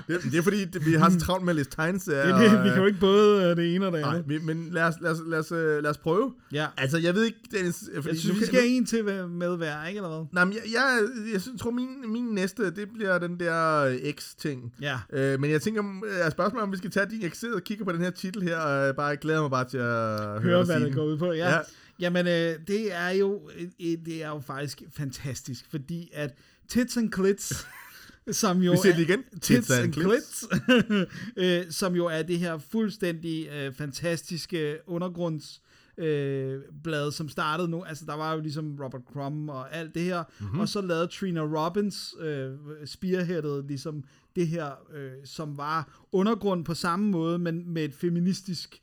det, det er fordi, det, vi har så travlt med at læse tegneserier.
det,
og,
vi kan jo ikke både øh, det ene og det
Nej,
andet.
vi, men lad os, lad, os, lad, os, øh, lad os prøve.
Ja.
Altså, jeg ved ikke, Dennis... Fordi
Jeg synes, vi skal have en til med hver, ikke eller hvad?
Nej, men jeg, jeg, jeg synes, tror, min, min næste, det bliver den der øh, X-ting.
Ja.
Øh, men jeg tænker, øh, spørgsmålet om vi skal tage din, jeg sidder og kigger på den her titel her, og jeg bare glæder mig bare til at høre,
Høre, hvad det går ud på. Ja.
Ja.
ja. Jamen, øh, det er jo øh, det er jo faktisk fantastisk, fordi at Tits and Clits som jo
Vi siger
er-
det igen.
Tits and Clits, øh, som jo er det her fuldstændig øh, fantastiske undergrunds øh, blad, som startede nu. Altså, der var jo ligesom Robert Crumb og alt det her. Mm-hmm. Og så lavede Trina Robbins øh, spearheadet ligesom det her, øh, som var undergrund på samme måde, men med et feministisk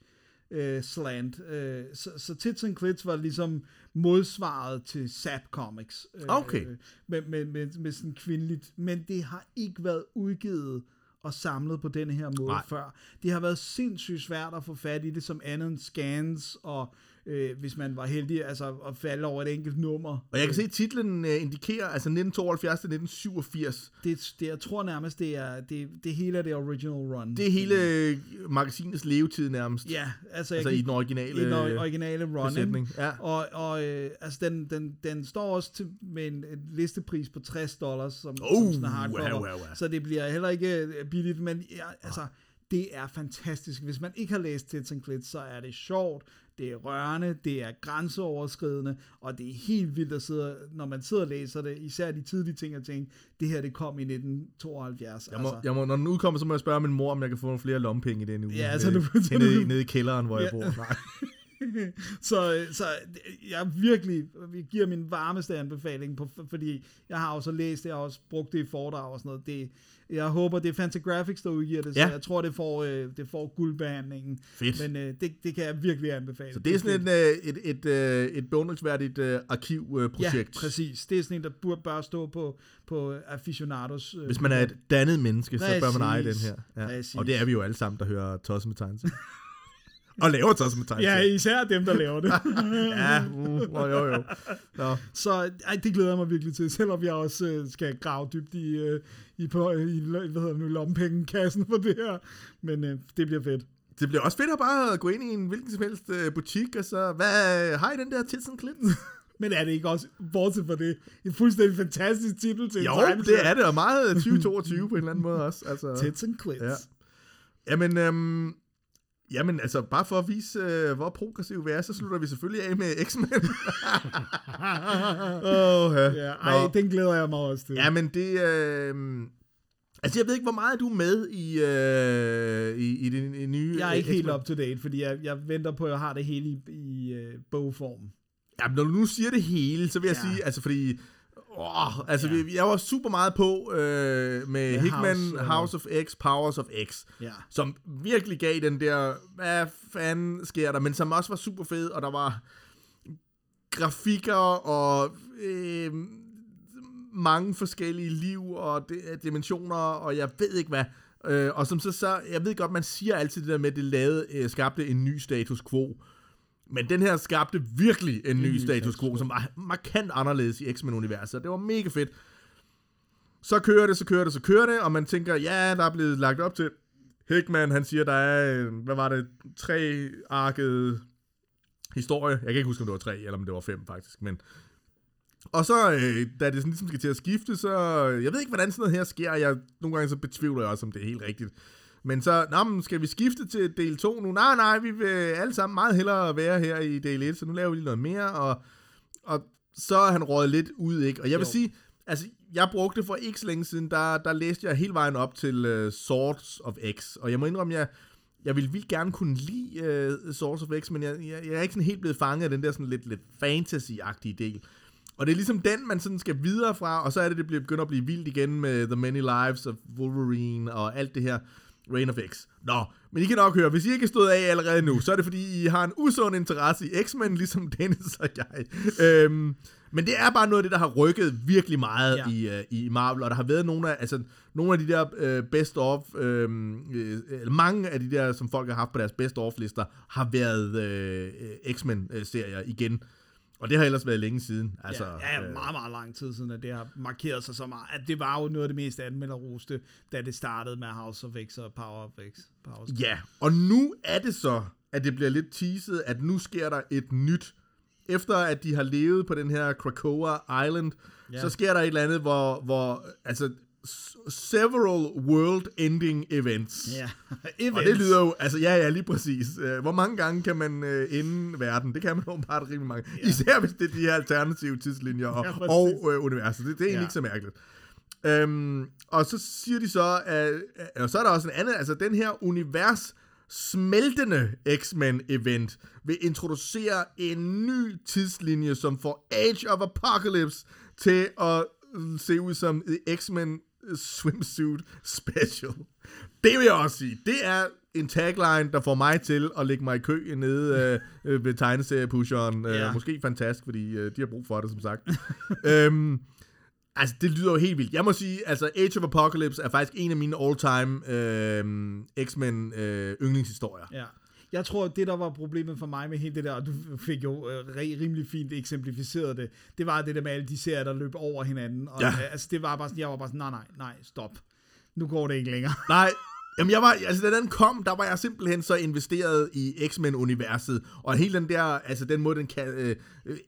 øh, slant. Øh, så, så Tits and Clits var ligesom modsvaret til Zap Comics. Øh,
Okay.
Med, med, med, med sådan kvindeligt. Men det har ikke været udgivet og samlet på denne her måde.
Nej.
før. Det har været sindssygt svært at få fat i det som andet end scans, og øh, hvis man var heldig, altså at falde over et enkelt nummer.
Og jeg kan se, at titlen øh, indikerer altså 1972 til 1987.
Det, det, jeg tror nærmest, det er det, det hele er det original run.
Det er hele øh, magasinets levetid nærmest.
Ja, altså, jeg
Altså
gik-
i den originale
i den
øh,
or- originale run.
Ja.
Og, og øh, altså, den, den, den står også til, med en, en listepris på 60 dollars, som,
Oh,
som sådan hardcover.
wow, wow, wow.
Så det bliver heller ikke øh, billigt, men ja, altså, det er fantastisk. Hvis man ikke har læst Tits and Clits, så er det sjovt, det er rørende, det er grænseoverskridende, og det er helt vildt at sidde, når man sidder og læser det, især de tidlige ting, at tænke, det her det kom i 1972.
Jeg må,
altså.
jeg må, når den udkommer, så må jeg spørge min mor, om jeg kan få nogle flere lompenge i den uge.
Ja, så du-
nede,
du-
i- nede i kælderen, hvor jeg
Ja.
bor. Nej.
så, så jeg virkelig jeg giver min varmeste anbefaling, på, fordi jeg har også læst det, jeg har også brugt det i foredrag og sådan noget. Det, jeg håber, det er Fantagraphics, der udgiver det, så
Ja.
jeg tror, det får, øh, det får guldbehandlingen.
Fedt.
Men øh, det, det kan jeg virkelig anbefale.
Så det er sådan et, øh, et, et, øh, et beundringsværdigt øh, arkivprojekt.
Ja, præcis. Det er sådan en, der burde bare stå på, på aficionados. Øh,
Hvis man er et dannet menneske, så bør man eje den
Præcis.
her. Ja.
Præcis.
Og det er vi jo alle sammen, der hører Tosse med tegneserier. og laver Tosse med
Ja,
tegneserier.
især dem, der laver det.
ja uh, jo, jo. Nå.
Så ej, det glæder jeg mig virkelig til, selvom jeg også øh, skal grave dybt i, øh, i, på, i hvad hedder det nu, lommepengekassen for det her. Men øh, det bliver fedt.
Det bliver også fedt at bare gå ind i en hvilken som helst øh, butik, og så, hvad, har I den der Tits and Clits?
Men er det ikke også, bortset fra det, en fuldstændig fantastisk titel til en
jo, det er det, og meget 2022 på en eller anden måde også. Altså.
Tits and Clits.
Ja. Jamen, øhm, jamen, altså, bare for at vise, øh, hvor progressiv vi er, så slutter vi selvfølgelig af med X-Men. Åh, ja.
Ja, ej,
Nå.
den glæder jeg mig også til.
Jamen, det... Øh, altså, jeg ved ikke, hvor meget er du med i, øh, i, i det i nye...
Jeg er ikke helt
X-Men?
up to date, fordi jeg, jeg venter på, at jeg har det hele i, i øh, bogform.
Jamen, når du nu siger det hele, så vil jeg
Ja.
sige, altså, fordi... Åh, altså,
Ja.
ja. jeg var super meget på øh, med
Med
Hickman,
House,
House,
øh,
House of X, Powers of X.
Ja.
som virkelig gav den der, hvad fanden sker der, men som også var super fed, og der var grafikker og øh, mange forskellige liv og de, dimensioner, og jeg ved ikke hvad. Øh, og som så, så, jeg ved godt, man siger altid det der med, at det lavede, øh, skabte en ny status quo. Men den her skabte virkelig en ny status quo, som var markant anderledes i X-Men-universet. Det var mega fedt. Så kører det, så kører det, så kører det, og man tænker, ja, der er blevet lagt op til. Hickman, han siger, der er, øh, hvad var det, tre arkede historie. Jeg kan ikke huske, om det var tre, eller om det var fem faktisk, men... Og så, øh, da det sådan ligesom skal til at skifte, så... Jeg ved ikke, hvordan sådan noget her sker. Jeg, nogle gange så betvivler jeg også, om det er helt rigtigt. Men så, nå, men skal vi skifte til del 2 nu? Nej, nej, vi vil alle sammen meget hellere være her i del 1, så nu laver vi lige noget mere, og, og så er han røget lidt ud, ikke? Og jeg vil
Jo.
sige, altså, jeg brugte for ikke så længe siden, der, der læste jeg hele vejen op til uh, Swords of X, og jeg må indrømme, jeg, jeg ville vildt gerne kunne lide uh, Swords of X, men jeg, jeg, jeg er ikke sådan helt blevet fanget af den der sådan lidt, lidt fantasy-agtige del. Og det er ligesom den, man sådan skal videre fra, og så er det, det begynder at blive vildt igen med The Many Lives of Wolverine og alt det her. Reign of X. Nå, men I kan nok høre, hvis I ikke er stået af allerede nu, så er det fordi, I har en usund interesse i X-Men, ligesom Dennis og jeg. Øhm, men det er bare noget af det, der har rykket virkelig meget
Ja.
i, uh, i Marvel, og der har været nogle af, altså, nogle af de der uh, best of, øhm, øh, eller mange af de der, som folk har haft på deres best of lister, har været uh, X-Men-serier igen. Og det har ellers været længe siden. Altså,
ja, ja,
øh,
meget, meget lang tid siden, at det har markeret sig så meget. At det var jo noget af det mest anmelderroste, da det startede med House of X og Power of X. Power of X.
Ja, og nu er det så, at det bliver lidt teaset, at nu sker der et nyt. Efter at de har levet på den her Krakoa Island,
Ja.
så sker der et eller andet, hvor, hvor altså, several world-ending events.
Ja.
Og det lyder jo, altså ja, ja, lige præcis. Øh, Hvor mange gange kan man øh, ende verden? Det kan man åbenbart rimelig mange. Ja. Især hvis det er de her alternative tidslinjer og,
Ja, præcis.
og øh, universet. Det, det er egentlig
Ja.
ikke så mærkeligt. Øhm, og så siger de så, at, og så er der også en anden, altså den her univers smeltende X-Men event vil introducere en ny tidslinje, som får Age of Apocalypse til at se ud som X-Men swimsuit special. Det vil jeg også sige. Det er en tagline, der får mig til at lægge mig i kø nede øh, ved tegneseriepusheren. Øh,
Ja.
Måske fantastisk, fordi øh, de har brug for det, som sagt. øhm, altså, det lyder jo helt vildt. Jeg må sige, altså Age of Apocalypse er faktisk en af mine all-time øh, X-Men øh, yndlingshistorier.
Ja. Jeg tror, det, der var problemet for mig med hele det der, og du fik jo øh, ri- rimelig fint eksemplificeret det, det var det der med alle de serier, der løb over hinanden. Og,
Ja.
øh, altså, det var bare sådan, jeg var bare sådan, nej, nej, nej, stop. Nu går det ikke længere.
Nej, jamen jeg var, altså da den kom, der var jeg simpelthen så investeret i X-Men-universet, og hele den der, altså den måde, den kan, øh,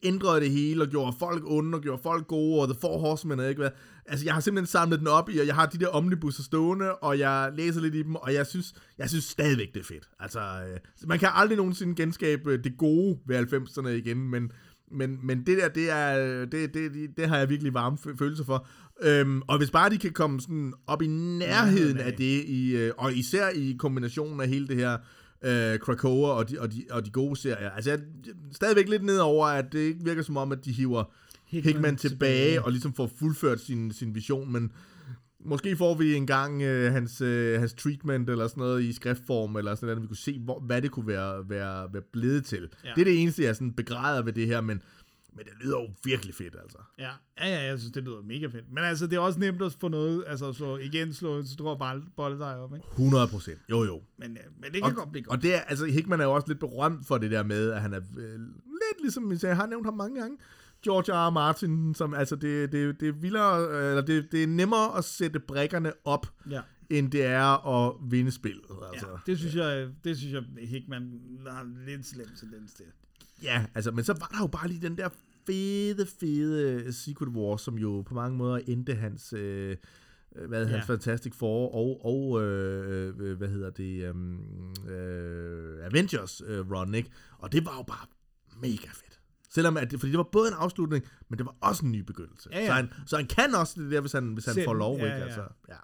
ændrede det hele, og gjorde folk onde, og gjorde folk gode, og The Four Horsemen, og ikke hvad. Altså jeg har simpelthen samlet den op i, og jeg har de der omnibusser stående, og jeg læser lidt i dem, og jeg synes, jeg synes stadigvæk, det er fedt. Altså, øh, man kan aldrig nogensinde genskabe øh, det gode ved 90'erne igen, men men, men det der, det, er, øh, det, det, det, det har jeg virkelig varme følelser for. Øhm, og hvis bare de kan komme sådan op i nærheden af det, i, øh, og især i kombinationen af hele det her øh, Krakoa og de, og, de, og de gode serier. Altså jeg er stadigvæk lidt nedover, at det ikke virker som om, at de hiver Hickman, Hickman tilbage, tilbage og ligesom får fuldført sin, sin vision, men måske får vi engang øh, hans, øh, hans treatment eller sådan noget i skriftform, eller sådan noget, vi kunne se, hvor, hvad det kunne være, være, være blevet til.
Ja.
Det er det eneste, jeg sådan begræder ved det her, men, men det lyder jo virkelig fedt, altså.
Ja, ja, ja, jeg synes, det lyder mega fedt. Men altså, det er også nemt at få noget, altså så igen slå en stor bold, bold dig op, ikke?
100 procent. Jo, jo.
Men, øh, men det kan godt blive godt.
Og det er, altså, Hickman er jo også lidt berømt for det der med, at han er øh, lidt ligesom, jeg har nævnt ham mange gange, George R. R. Martin, som altså, det, det, det er vildere, øh, eller det, det er nemmere at sætte brækkerne op,
Ja.
end det er at vinde spillet. Altså.
Ja, det synes jeg, det synes jeg, Hickman har lidt slem tendens til.
Ja, altså, men så var der jo bare lige den der fede, fede Secret War, som jo på mange måder endte hans, øh, øh, hvad,
Ja.
hans Fantastic Four og, og øh, øh, hvad hedder det, um, øh, Avengers øh, run, ikke? Og det var jo bare mega fedt. Selvom, at det, fordi det var både en afslutning, men det var også en ny begyndelse.
Ja, ja.
Så, han, så han kan også det der, hvis han, hvis han
Selv,
får lov,
ja,
ikke? Altså, ja.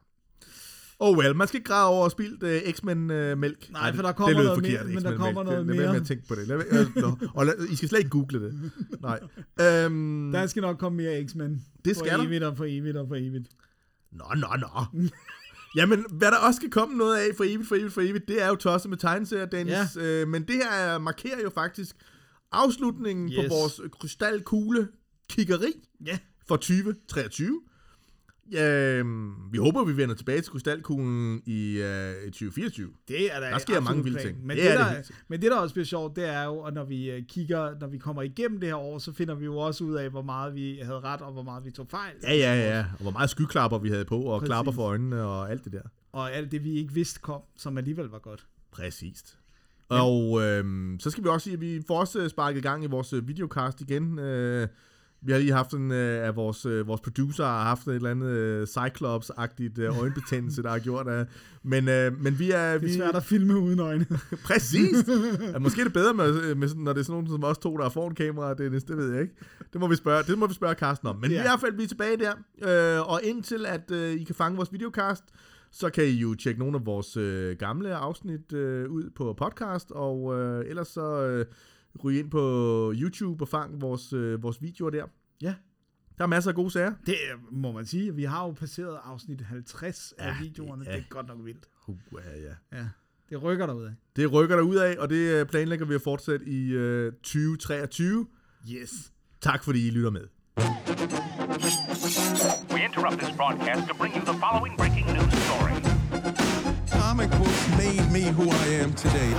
Oh well, man skal ikke græde over at spildt uh, X-Men-mælk.
Nej, for der kommer noget mere- men der kommer noget
Lad være med
mere.
at tænke på det. Lad, øh, nå. og lad, I skal slet ikke google det. Nej. Øhm,
Der skal nok komme mere X-Men.
Det skal
for
der.
evigt og for evigt og for evigt.
Nå, nå, nå. Jamen, hvad der også skal komme noget af for evigt, for evigt, for evigt, det er jo tosset med tegneserier, Dennis. Ja. Øh, men det her er- markerer jo faktisk afslutningen. Yes. på vores krystalkugle kiggeri
Ja,
for 2023. Ja, vi håber, vi vender tilbage til krystalkuglen i øh, 2024.
det er der
Der sker mange vilde ting.
Men
Det
det,
er det
der,
sikkert.
men det, der også bliver sjovt, det er jo, at når vi øh, kigger, når vi kommer igennem det her år, så finder vi jo også ud af, hvor meget vi havde ret, og hvor meget vi tog fejl.
Ja, ja, ja. Og hvor meget skyklapper vi havde på, og
Præcis.
klapper for øjnene og alt det der.
Og alt det, vi ikke vidste kom, som alligevel var godt.
Præcist. Og øhm, så skal vi også sige, at vi får også øh, sparket i gang i vores øh, videocast igen. Øh, vi har lige haft en øh, af vores, øh, vores producer har haft et eller andet øh, Cyclops-agtigt øh, øjenbetændelse, der har gjort af. Men, øh, men vi er...
Det
vi,
er svært at filme uden øjne.
Præcis. ja, måske er det bedre, med, med, sådan- når det er sådan nogen som os to, der er foran kamera, Dennis, det ved jeg ikke. Det må vi spørge, det må vi spørge Carsten om. Men
ja.
i hvert fald, vi er tilbage der. Øh, og indtil at øh, I kan fange vores videocast, så kan I jo tjekke nogle af vores øh, gamle afsnit øh, ud på podcast, og øh, ellers så øh, ryge ind på YouTube og fang vores, øh, vores videoer der.
Ja.
Der er masser af gode sager.
Det øh, må man sige. Vi har jo passeret afsnit 50 af
Ja,
videoerne.
det
Det
er-
godt nok vildt.
Uh, ja, ja.
Ja, det rykker af.
Det rykker der ud af, og det øh, planlægger vi at fortsætte i øh, 2023.
Yes.
Tak fordi I lytter med.
We interrupt this broadcast to bring you the following breaking news story.
Comic books made me who I am today.